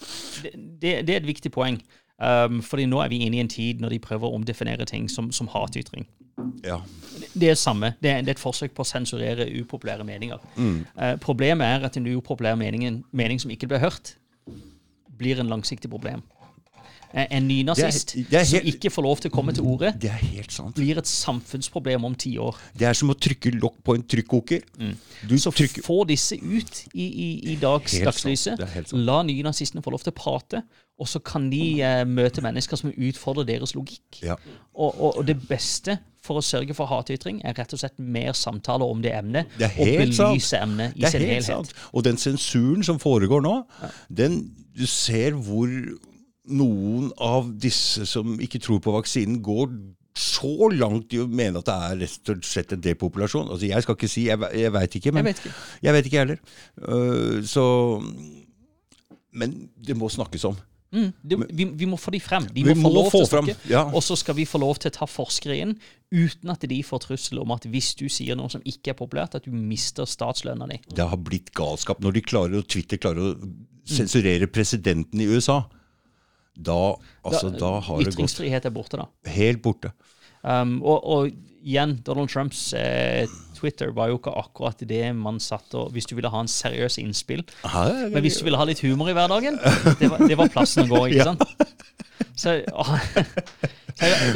det, det, det er et viktig poeng. Um, fordi nå er vi inne i en tid når de prøver å omdefinere ting som, som hatytring. Ja. Det er samme. Det er, et forsøk på å sensurere upopulære meninger. Eh, problemet er at en upopulær mening, mening som ikke blir hørt, blir en langsiktig problem. Eh, en nynazist som ikke får lov til å komme til orde, Det helt sant. blir et samfunnsproblem om ti år. Det er som å trykke lokk på en trykkoker. Mm. Så trykker få disse ut i, i, i dags, dagslyset. La nynazistene få lov til å prate, og så kan de eh, møte mennesker som utfordrer deres logikk. Ja. Og, og, og det beste for å sørge for hatytring er rett og slett mer samtaler om det emnet, Det og belyse sant. emnet i Det sin helt helhet. sant. Og den sensuren som foregår nå, den Du ser hvor noen av disse som ikke tror på vaksinen, går så langt i å mene at det er rett og slett en depopulasjon. Altså, jeg skal ikke si Jeg, jeg veit ikke, men Jeg vet ikke. Jeg vet ikke, heller. Uh, så Men det må snakkes om. Mm, det, vi, vi må få de frem. De må, må, få lov få til å snakke. ja. Og så skal vi få lov til å ta forskere inn uten at de får trussel om at hvis du sier noe som ikke er populært, at du mister statslønna di. Det har blitt galskap. Når de klarer, og Twitter klarer å sensurere presidenten i USA, da, altså, da, har det gått Ytringsfrihet er borte, da. helt borte. Um, og, og igjen, Donald Trumps eh, Twitter var jo ikke akkurat det man satt og Hvis du ville ha en seriøs innspill. Men hvis du ville ha litt humor i hverdagen, det var, det var plassen å gå, ikke sant? Så, var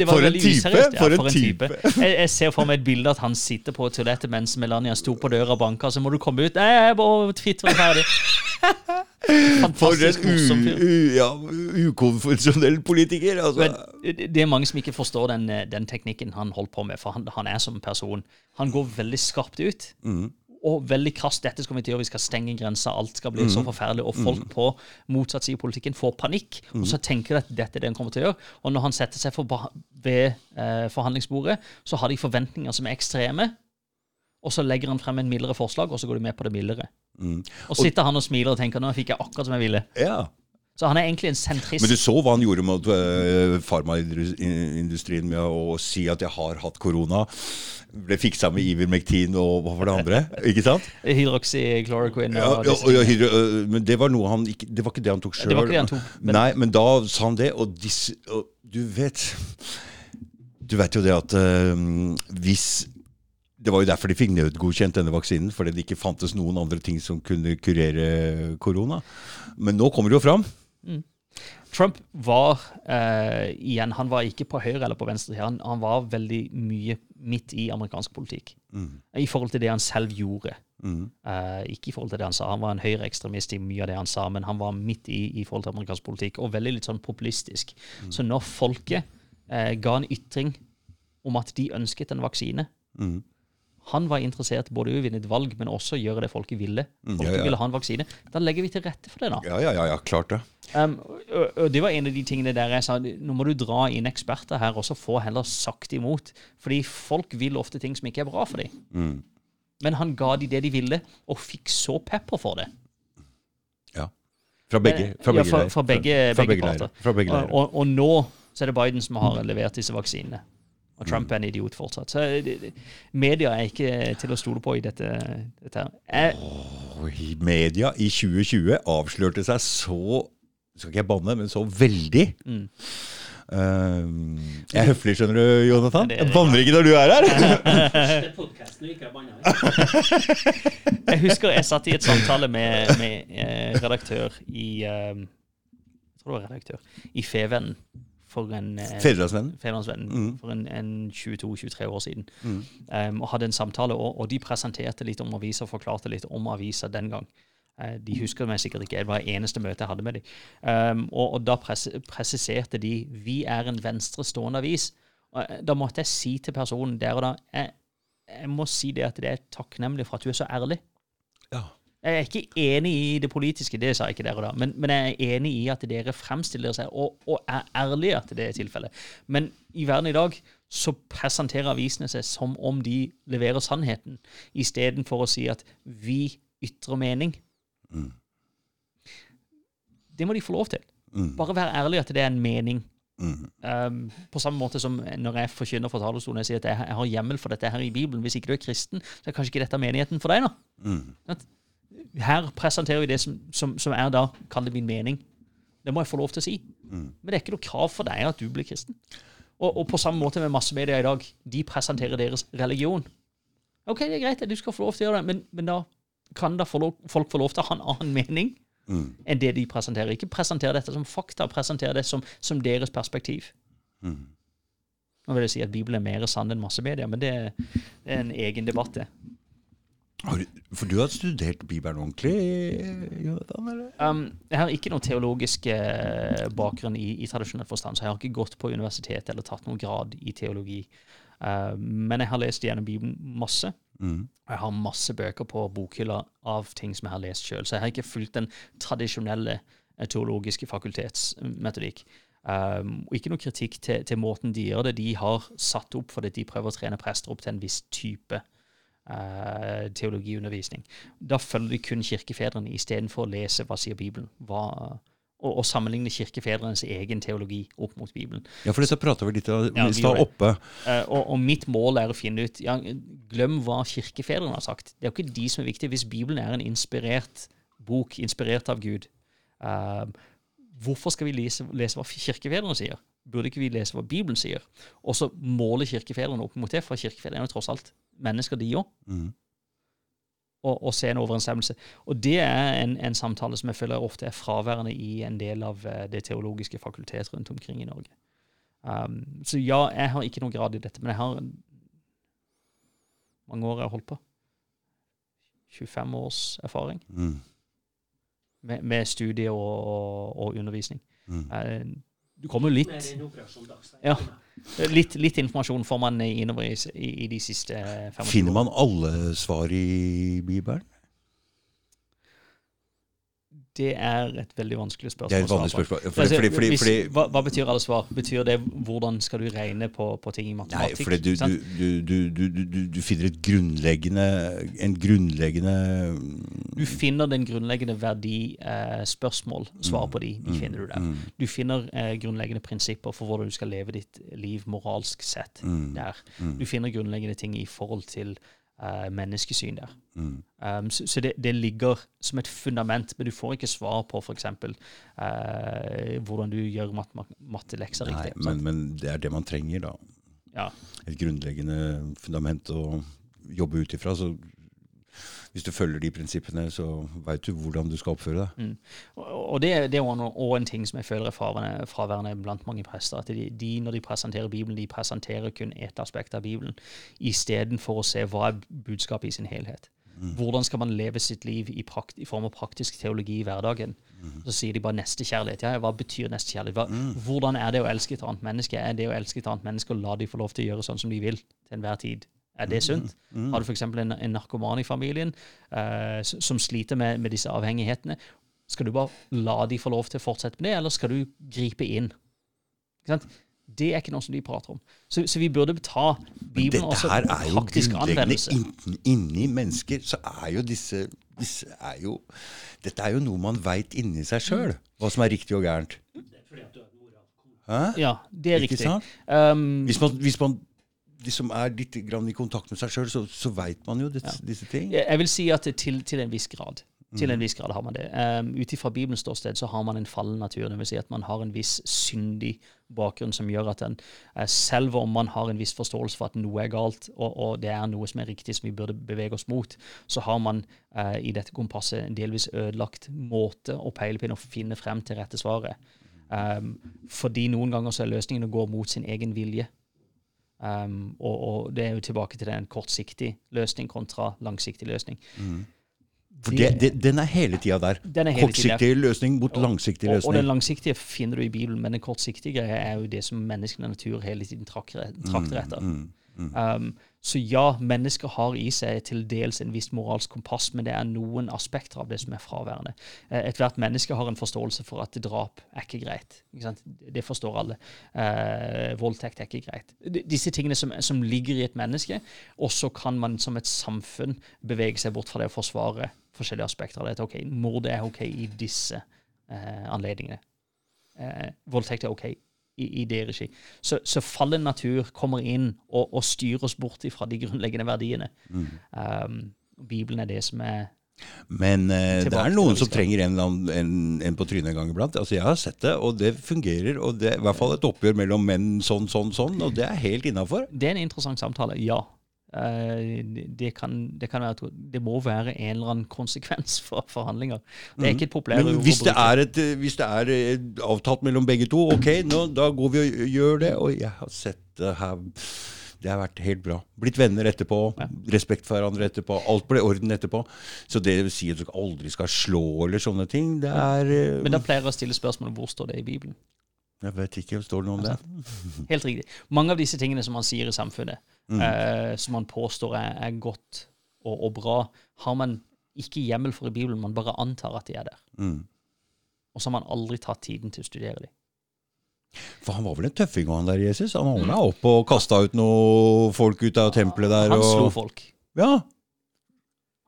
For en type, useriøst. Ja, for en type. Jeg, jeg ser for meg et bilde at han sitter på toalettet mens Melania sto på døra og banka, så må du komme ut. Nei, jeg bare Twitter er ferdig. For en ja, ukonvensjonell politiker. Altså. Men det det er mange som ikke forstår den, eh, den teknikken han holdt på med, for han, han er som person. Han går veldig skarpt ut. Og veldig krasst Dette skal vi til gjøre, vi skal stenge grensa, alt skal bli så forferdelig. Og folk på motsatt side i politikken får panikk, og så tenker de at dette er det han kommer til å gjøre. Og når han setter seg for ved eh, forhandlingsbordet, så har de forventninger som er ekstreme. Og så legger han frem en mildere forslag, og så går de med på det mildere. Og så sitter han og smiler og tenker nå fikk jeg akkurat som jeg ville. ja. Så han er egentlig en sentrist. Men du så hva han gjorde mot uh, farmaindustrien med å si at jeg har hatt korona. Ble fiksa med Ivermectin og hva var det andre? Ikke sant? Hydroxychloroquine Ja, ja, ja, hydro, uh, men det var noe han ikke Det var ikke det han tok sjøl. Men- Nei, men da sa han det, og disse og Du vet Du vet jo det at uh, hvis Det var jo derfor de fikk nødgodkjent denne vaksinen, fordi det ikke fantes noen andre ting som kunne kurere korona. Men nå kommer det jo fram. Trump var eh, igjen, han var ikke på høyre eller på venstre. Han, han var veldig mye midt i amerikansk politikk. I forhold til det han selv gjorde. Eh, ikke i forhold til det han sa. Han var en høyreekstremist i mye av det han sa, men han var midt i, i forhold til amerikansk politikk, og veldig litt sånn populistisk. Så når folket eh, ga en ytring om at de ønsket en vaksine Han var interessert både i å vinne et valg, men også gjøre det folket ville. Folket ja, ja. ville ha en vaksine. Da legger vi til rette for det, da. Ja, ja, ja, ja klart det. Um, og, og det var en av de tingene der jeg sa nå må du dra inn eksperter her, og så få heller sagt imot. Fordi folk vil ofte ting som ikke er bra for dem. Mm. Men han ga de det de ville, og fikk så pepper for det. Ja. Fra begge, fra Ja, fra, fra begge, fra begge begge parter. Fra begge Og, og, og nå så er det Biden som har levert disse vaksinene. Og Trump er en idiot fortsatt. Så det, det, media er ikke til å stole på i dette. dette her. Jeg, oh, media i 2020 avslørte seg så Skal ikke jeg banne, men så veldig. Mm. Um, jeg er høflig, skjønner du, Jonathan. Jeg banner ikke når du er her. Er jeg husker jeg satt i et samtale med, med eh, redaktør i eh, Jeg tror det var redaktør i Fevennen for en eh, Fedrelandsvennen. Mm. for en, en 22-23 år siden. Mm. Um, og hadde en samtale, og, og de presenterte litt om aviser og forklarte litt om aviser den gang. Uh, de husker meg sikkert ikke, det var det eneste møte jeg hadde med dem. Um, og, og da pres presiserte de vi er en venstrestående avis. Og eh, da måtte jeg si til personen der og da jeg, jeg må si det at det er takknemlig for at du er så ærlig. Jeg er ikke enig i det politiske, det sa jeg ikke der og da, men, men jeg er enig i at dere fremstiller seg og, og er ærlige at det er tilfellet. Men i verden i dag så presenterer avisene seg som om de leverer sannheten, istedenfor å si at vi ytrer mening. Mm. Det må de få lov til. Mm. Bare være ærlig at det er en mening. Mm. Um, på samme måte som når jeg forkynner fra talerstolen jeg sier at jeg, jeg har hjemmel for dette her i Bibelen. Hvis ikke du er kristen, så er kanskje ikke dette menigheten for deg. nå. Mm. Her presenterer vi det som, som, som er da, kall det min mening. Det må jeg få lov til å si. Mm. Men det er ikke noe krav for deg at du blir kristen. Og, og på samme måte med massemedia i dag. De presenterer deres religion. Ok, det er greit, du skal få lov til å gjøre det, men, men da kan da folk få lov til å ha en annen mening Mm. enn det de presenterer. Ikke presentere dette som fakta, presentere det som, som deres perspektiv. Mm. Nå vil jeg si at Bibelen er mer sann enn massemedia, men det, er- det er en egen debatt, det. Du, for du har studert Bibelen ordentlig, Jonathan? eller? Um, jeg har ikke noen teologisk eh, bakgrunn i, i tradisjonell forstand, så jeg har ikke gått på universitet eller tatt noen grad i teologi. Uh, men jeg har lest gjennom Bibelen masse. Mm. Og jeg har masse bøker på bokhylla av ting som jeg har lest sjøl. Så jeg har ikke fulgt den tradisjonelle eh, teologiske fakultetsmetodikk. Um, og ikke noe kritikk til, til måten de gjør det. De har satt opp fordi de prøver å trene prester opp til en viss type eh, teologiundervisning. Da følger de kun kirkefedrene istedenfor å lese hva sier Bibelen. Hva, og, og sammenligne kirkefedrenes egen teologi opp mot Bibelen. Ja, for dette prata vi litt om Ja, i stad oppe. Eh, og, og mitt mål er å finne ut ja, Glem hva kirkefedrene har sagt. Det er jo ikke de som er viktige. Hvis Bibelen er en inspirert bok, inspirert av Gud, eh, hvorfor skal vi lese, lese hva kirkefedrene sier? Burde ikke vi lese hva Bibelen sier? Og så måle kirkefedrene opp mot det, for kirkefedrene er jo tross alt mennesker, de òg. Mm. Og, og se en overensstemmelse. Og det er en, en samtale som jeg føler ofte er fraværende i en del av eh, det teologiske fakultet rundt omkring i Norge. Um, så ja, jeg har ikke noen grad i dette, men jeg har mange år jeg har holdt på. 25 års erfaring Mm. med, med studie og, og, og undervisning. Mm. Eh, Du kommer jo litt. Ja. Litt, litt informasjon får man innover i, i, i de siste 25 Finner man alle svar i Bibelen? Det er et veldig vanskelig spørsmål. Det er et på. spørsmål. Fordi, fordi, fordi, hvis, hva, hva betyr alle svar? Betyr det hvordan skal du regne på, på ting i Nei, matematikk? fordi du, du, du, du, du, finner et grunnleggende En grunnleggende Du finner den grunnleggende verdi-spørsmål. Eh, spørsmål. Svar på de, de finner du der. mm, Du finner eh, grunnleggende prinsipper for hvordan du skal leve ditt liv moralsk sett mm, der. mm, Du finner grunnleggende ting i forhold til eh, menneskesyn der. mm. Um, så så det, det ligger som et fundament, men du får ikke svar på f.eks. Uh, hvordan du gjør mat mat mattelekser Nei, riktig. men, men det er det man trenger, da. Ja. Et grunnleggende fundament å jobbe ut ifra. Så hvis du følger de prinsippene, så veit du hvordan du skal oppføre deg. Og og det, det er også en, en ting som jeg føler er fraværende, blant mange prester. At de, de, når de presenterer Bibelen, de presenterer kun ett aspekt av Bibelen, istedenfor å se hva er budskapet i sin helhet. Hvordan skal man leve sitt liv i, prakt, i form av praktisk teologi i hverdagen? Så sier de bare nestekjærlighet. Ja, hva betyr nestekjærlighet? Hva, Hvordan er det å elske et annet menneske? Er det å elske et annet menneske og la de få lov til å gjøre sånn som de vil til enhver tid? Er det sunt? Har du f.eks. En, en narkoman i familien eh, som sliter med, med disse avhengighetene? Skal du bare la de få lov til å fortsette med det, eller skal du gripe inn? Ikke sant? Det er ikke noe som de prater om. Så, så vi burde ta Bibelen også praktisk anvendelse. inn- inni mennesker. Så er jo disse, disse er jo, Dette er jo noe man veit inni seg sjøl, hva som er riktig og gærent. Hæ? Ja, det er Ikke riktig. Um, Hvis man, hvis man liksom er litt i kontakt med seg sjøl, så, så veit man jo disse, disse ting. jeg vil si at til, til en viss grad. Til en viss grad har man det. Um, Ut ifra Bibelens ståsted så har man en fallen natur. Det vil si at man har en viss syndig bakgrunn som gjør at den, eh, selv om man har en viss forståelse for at noe er galt, og, og det er noe som er riktig som vi burde bevege oss mot, så har man uh, i dette kompasset en delvis ødelagt måte å peile på og finne frem til rette svaret. Um, fordi noen ganger så er løsningen å gå mot sin egen vilje. Um, og, og det er jo tilbake til den kortsiktig løsning kontra langsiktig løsning. For det, det, den er hele tida der. Er hele tiden der. Kortsiktig løsning mot langsiktig Og, og den langsiktige finner du i Bibelen, men den kortsiktige er jo det som menneskene natur hele tiden trakter trakter etter. Mm, Um, så ja, mennesker har i seg til dels en viss moralsk kompass, men det er noen aspekter av det som er fraværende. Eh, Ethvert menneske har en forståelse for at drap er ikke greit. Ikke? Det forstår alle. Eh, voldtekt er ikke greit. D- Disse tingene som, som ligger i et menneske, og så kan man som et samfunn bevege seg bort fra det å forsvare forskjellige aspekter av det. Ok, mord er ok i disse eh, anledningene. Eh, voldtekt er ok i, i det regi. Så, så fallen natur kommer inn og, og styrer oss bort fra de grunnleggende verdiene. Um, Bibelen er det som er Men eh, det er noen som trenger en, en, en på trynet en gang iblant. Altså, jeg har sett det, og det fungerer. Og det er i hvert fall et oppgjør mellom menn sånn, sånn, sånn, og det er helt innafor. Det er en interessant samtale, ja. Eh, det, kan, det kan være at det må være en eller annen konsekvens for forhandlinger. Det er ikke et populært ord hvis det, er et, hvis det er avtalt mellom begge to, ok, nå, da går vi og gjør det. Og jeg har sett det her Det har vært helt bra. Blitt venner etterpå. Respekt for hverandre etterpå. Alt ble orden etterpå. Så det vil si at du aldri skal slå eller sånne ting, det er eh, Men da pleier jeg å stille spørsmålet hvor står det i Bibelen? Jeg vet ikke, står det noe om det? Helt riktig. Mange av disse tingene som man sier i samfunnet, Mm. eh, som man påstår er, er godt og, og bra, har man ikke hjemmel for i Bibelen, man bare antar at de er der. Mm. Og så har man aldri tatt tiden til å studere dem. For han var vel en tøffing, han der Jesus? Han ordna opp oppe og kasta ut noe folk ut av tempelet der? Han og... slo folk. Ja.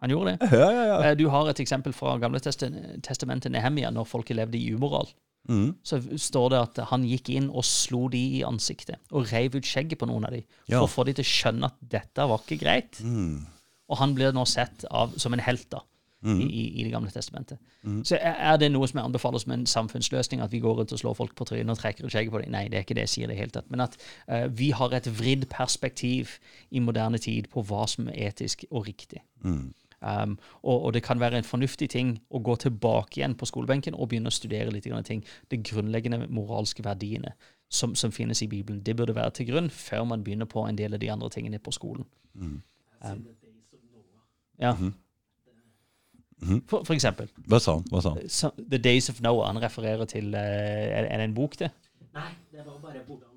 Han gjorde det. Ja, ja, ja. Eh, Du har et eksempel fra Gamle testamentet, Nehemia, når folket levde i umoral. Mm. Så står det at han gikk inn og slo de i ansiktet, og reiv ut skjegget på noen av de, for å få de til å skjønne at dette var ikke greit. Mm. Og han blir nå sett av, som en helt da, Mm. i, i, Det gamle testamentet. Så er er det noe som jeg anbefaler som en samfunnsløsning, at vi går rundt og slår folk på trynet og trekker ut skjegget på dem? Nei, det er ikke det jeg sier det helt tatt. Men at uh, vi har et vridd perspektiv i moderne tid på hva som er etisk og riktig. Mm. Um, og, og det kan være en fornuftig ting å gå tilbake igjen på skolebenken og begynne å studere litt grann ting. De grunnleggende moralske verdiene som, som finnes i Bibelen. Det burde være til grunn før man begynner på en del av de andre tingene på skolen. Mm. Um, ja. Mhm. For, for eksempel Hva sa han? Hva sa han? so, The Days of Noah. Han refererer til eh, er, er det en bok, det? Nei, det var bare hvordan rundt.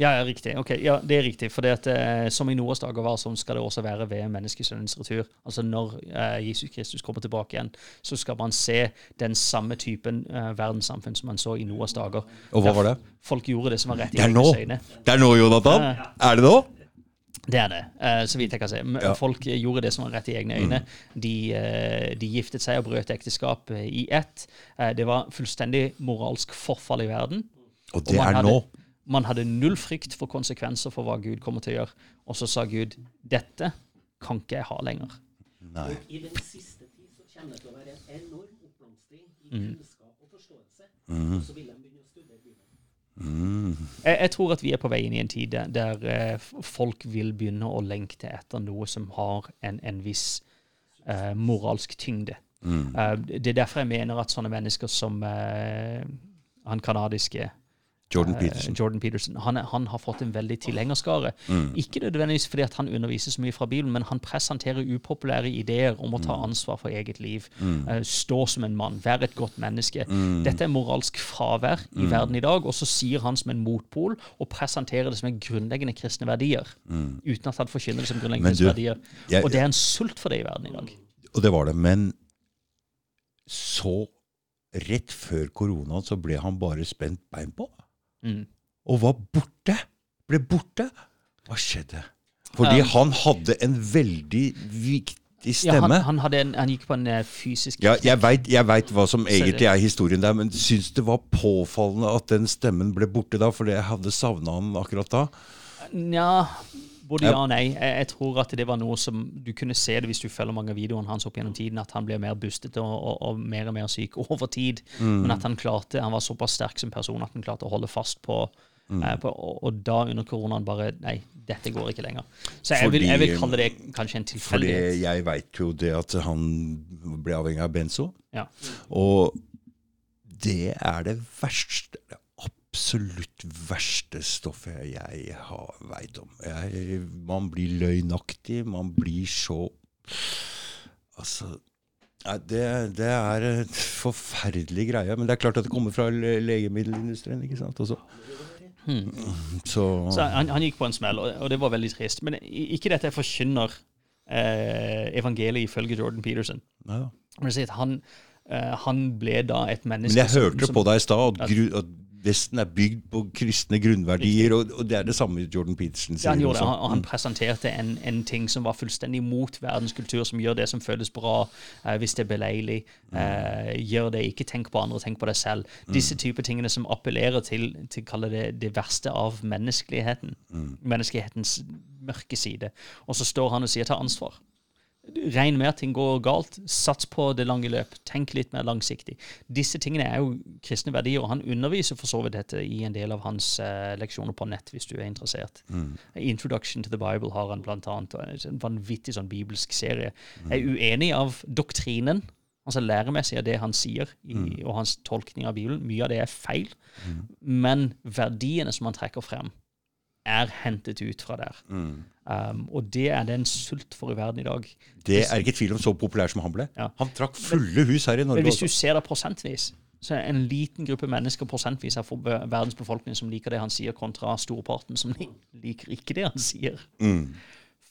Ja, ja, riktig. Ok, ja, Det er riktig. For det at, eh, som i Noas dager var, sånn skal det også være ved menneskesønnens retur. Altså når eh, Jesus Kristus kommer tilbake igjen, så skal man se den samme typen eh, verdenssamfunn som man så i Noas dager. Og hva var det? Folk gjorde det som var rett i Det er nå! Øyne. Det er nå, Jonathan! Er det nå? Det er det, eh, så vidt jeg kan si. Ja. Folk gjorde det som var rett i egne øyne. De, eh, de giftet seg og brøt ekteskap eh, i ett. Det var fullstendig moralsk forfall i verden. Og det og er hadde, nå. Man hadde null frykt for konsekvenser for hva Gud kommer til å gjøre. Og så sa Gud dette kan ikke jeg ha lenger. Nei. Og i den siste tid så kommer det til å være en enorm oppblomstring i Mm. kunnskap og forståelse. Og så vil de begynne å studere Bibelen. Jeg, jeg tror at vi er på vei inn i en tid der, der eh, folk vil begynne å lengte etter noe som har en, en viss eh, moralsk tyngde. Eh, det er derfor jeg mener at sånne mennesker som eh, han kanadiske Jordan eh, Peterson. Jordan Peterson han, er, han har fått en veldig tilhengerskare. Ikke nødvendigvis fordi at han underviser så mye fra Bibelen, men han presenterer upopulære ideer om å ta ansvar for eget liv. Mm. stå som en mann, være et godt menneske. Dette er moralsk fravær i verden i dag, og så sier han som en motpol og presenterer det som en grunnleggende kristne verdier. Uten at han forkynner det som grunnleggende kristne verdier. jeg- Og det er en sult for det i verden i dag. Og det var det. Men så rett før koronaen så ble han bare spent bein på. Mm. Og var borte. Ble borte. Hva skjedde? Fordi Um, han hadde en veldig viktig Ja, stemme. han, han, hadde en, han gikk på en eh, fysisk Ja, jeg veit vet hva som egentlig er historien der, men syns det var påfallende at den stemmen ble borte da, fordi jeg hadde savna han akkurat da. Nja, både Ja. og nei. Jeg, jeg tror at det var noe som Du kunne se det hvis du følger mange av videoene hans opp gjennom tiden, at han ble mer bustete og, og, og mer og mer syk over tid. Mm. Men at han klarte Han var såpass sterk som person at han klarte å holde fast på, Mm. eh, på og, og da under koronaen bare Nei, dette går ikke lenger. Så jeg vil, jeg vil kalle det kanskje en Fordi jeg veit jo det at han ble avhengig av benzo. Ja. Og det er det verste absolutt verste stoffet jeg har veit om. Jeg, man blir løgnaktig, man blir så Altså det, det er en forferdelig greie. Men det er klart at det kommer fra legemiddelindustrien. ikke sant? Også. Så, Så han, han gikk på en smell, og, og det var veldig trist. Men ikke dette jeg forkynner eh, evangeliet ifølge Jordan Peterson. Ja. Men han, eh, han ble da et menneske Men jeg hørte som, på deg i stad at, at Vesten er bygd på kristne grunnverdier, og, og det er det samme Jordan Peterson sier. Ja, han gjorde. Han, han presenterte en, en ting som var fullstendig mot verdens kultur, som gjør det som føles bra, uh, hvis det er beleilig. Uh, gjør det, ikke tenk på andre, tenk på deg selv. Disse typer tingene som appellerer til, til det, det verste av menneskeligheten. Menneskelighetens mørke side. Og så står han og sier ta ansvar. Regn med at ting går galt. Sats på det lange løp. Tenk litt mer langsiktig. Disse tingene er jo kristne verdier, og han underviser for så vidt dette i en del av hans uh, leksjoner på nett, hvis du er interessert. Introduction to the Bible har han blant annet, en vanvittig sånn bibelsk serie. Jeg er uenig av doktrinen, altså læremessig av det han sier, i, og hans tolkning av Bibelen. Mye av det er feil, men verdiene som han trekker frem, er hentet ut fra der. Um, og det er det en sult for i verden i dag. Det er ikke tvil om så populær som han ble. Ja. Han trakk fulle hus her i Norge. Men hvis du ser det prosentvis, så er en liten gruppe mennesker prosentvis her for- verdens befolkning som liker det han sier, kontra storparten som liker ikke det han sier.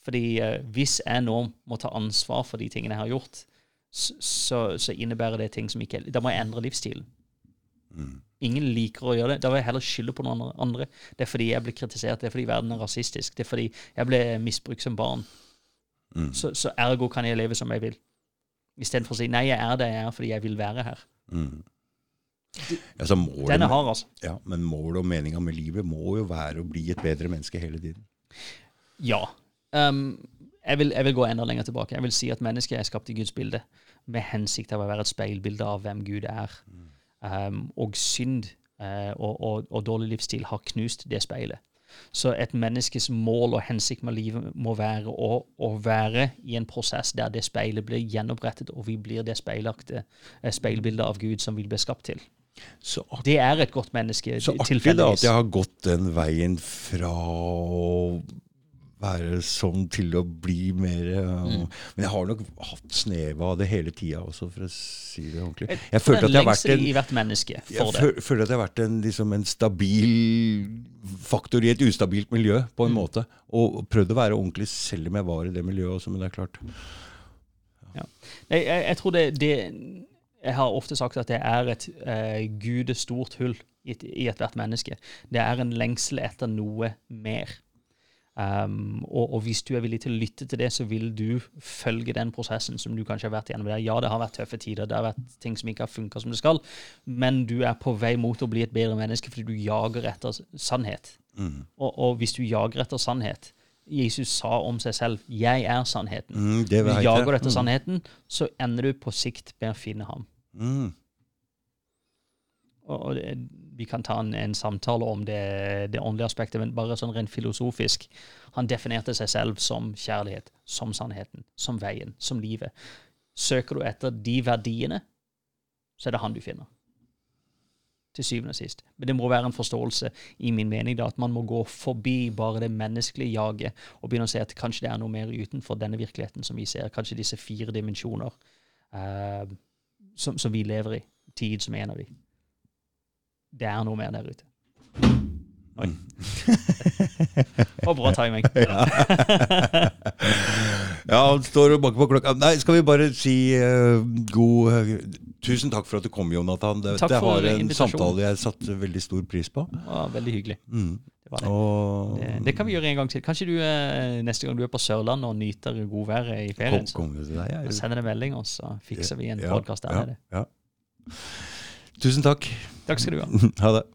Fordi uh, hvis jeg nå må ta ansvar for de tingene jeg har gjort, så, så innebærer det ting som ikke Da må jeg endre livsstilen. Ingen liker å gjøre det. Da vil jeg heller skylde på noen andre. Det er fordi jeg ble kritisert, det er fordi verden er rasistisk, det er fordi jeg ble misbrukt som barn. Så, så ergo kan jeg leve som jeg vil. Istedenfor å si nei, jeg er det jeg er fordi jeg vil være her. Altså, målet, Den er hard, altså. ja, men målet og meninga med livet må jo være å bli et bedre menneske hele tiden. Ja. Um, jeg, vil, jeg vil gå enda lenger tilbake. Jeg vil si at mennesket er skapt i Guds bilde med hensikt av å være et speilbilde av hvem Gud er. Um, og synd uh, og, og, og dårlig livsstil har knust det speilet. Så et menneskes mål og hensikt med livet må være å, å være i en prosess der det speilet blir gjenopprettet, og vi blir det eh, speilbildet av Gud som vi ble skapt til. Så, artig- Det er et godt menneske. så artig da at jeg har gått den veien fra å være sånn til å bli mer mm. Men jeg har nok hatt snev av det hele tida også, for å si det ordentlig. Jeg følte at jeg har vært en i hvert menneske jeg det. føler at jeg har vært en, liksom en stabil faktor i et ustabilt miljø, på Mm. en måte. Og prøvd å være ordentlig selv om jeg var i det miljøet også, men det er klart. Ja. Jeg, jeg, jeg tror det, det Jeg har ofte sagt at det er et uh, gudestort hull i, et- i ethvert menneske. Det er en lengsel etter noe mer. Um, og, og hvis du er villig til å lytte til det, så vil du følge den prosessen som du kanskje har vært gjennom. der. Ja, det har vært tøffe tider, det har vært ting som ikke har funka som det skal, men du er på vei mot å bli et bedre menneske fordi du jager etter sannhet. Og, og hvis du jager etter sannhet Jesus sa om seg selv 'Jeg er sannheten'. Mm, du jager etter Mm. sannheten, så ender du på sikt med å finne ham. Mm. Og, og det, vi kan ta en, en samtale om det, det åndelige aspektet, men bare sånn rent filosofisk. Han definerte seg selv som kjærlighet, som sannheten, som veien, som livet. Søker du etter de verdiene, så er det han du finner. Til syvende og sist. Men det må være en forståelse i min mening da, at man må gå forbi bare det menneskelige jaget og begynne å se at kanskje det er noe mer utenfor denne virkeligheten som vi ser. Kanskje disse fire dimensjoner eh, som, som vi lever i. Tid som er en av de. Det er noe mer der ute. Oi. Og bra timing. Ja, han står og banker på klokka. Nei, skal vi bare si uh, god uh, Tusen takk for at du kom, Jonathan. Det, Takk det var en samtale jeg satte veldig stor pris på. Det veldig hyggelig. Mm. Det, var det. Og Det, det kan vi gjøre en gang til. Kanskje du eh, neste gang du er på Sørlandet og nyter godværet i ferien, kom, kom så deg. jeg- send en melding, og så fikser vi en Ja, podkast der ja, nede. Ja. Tusen takk. Takk skal du ha. Ha det.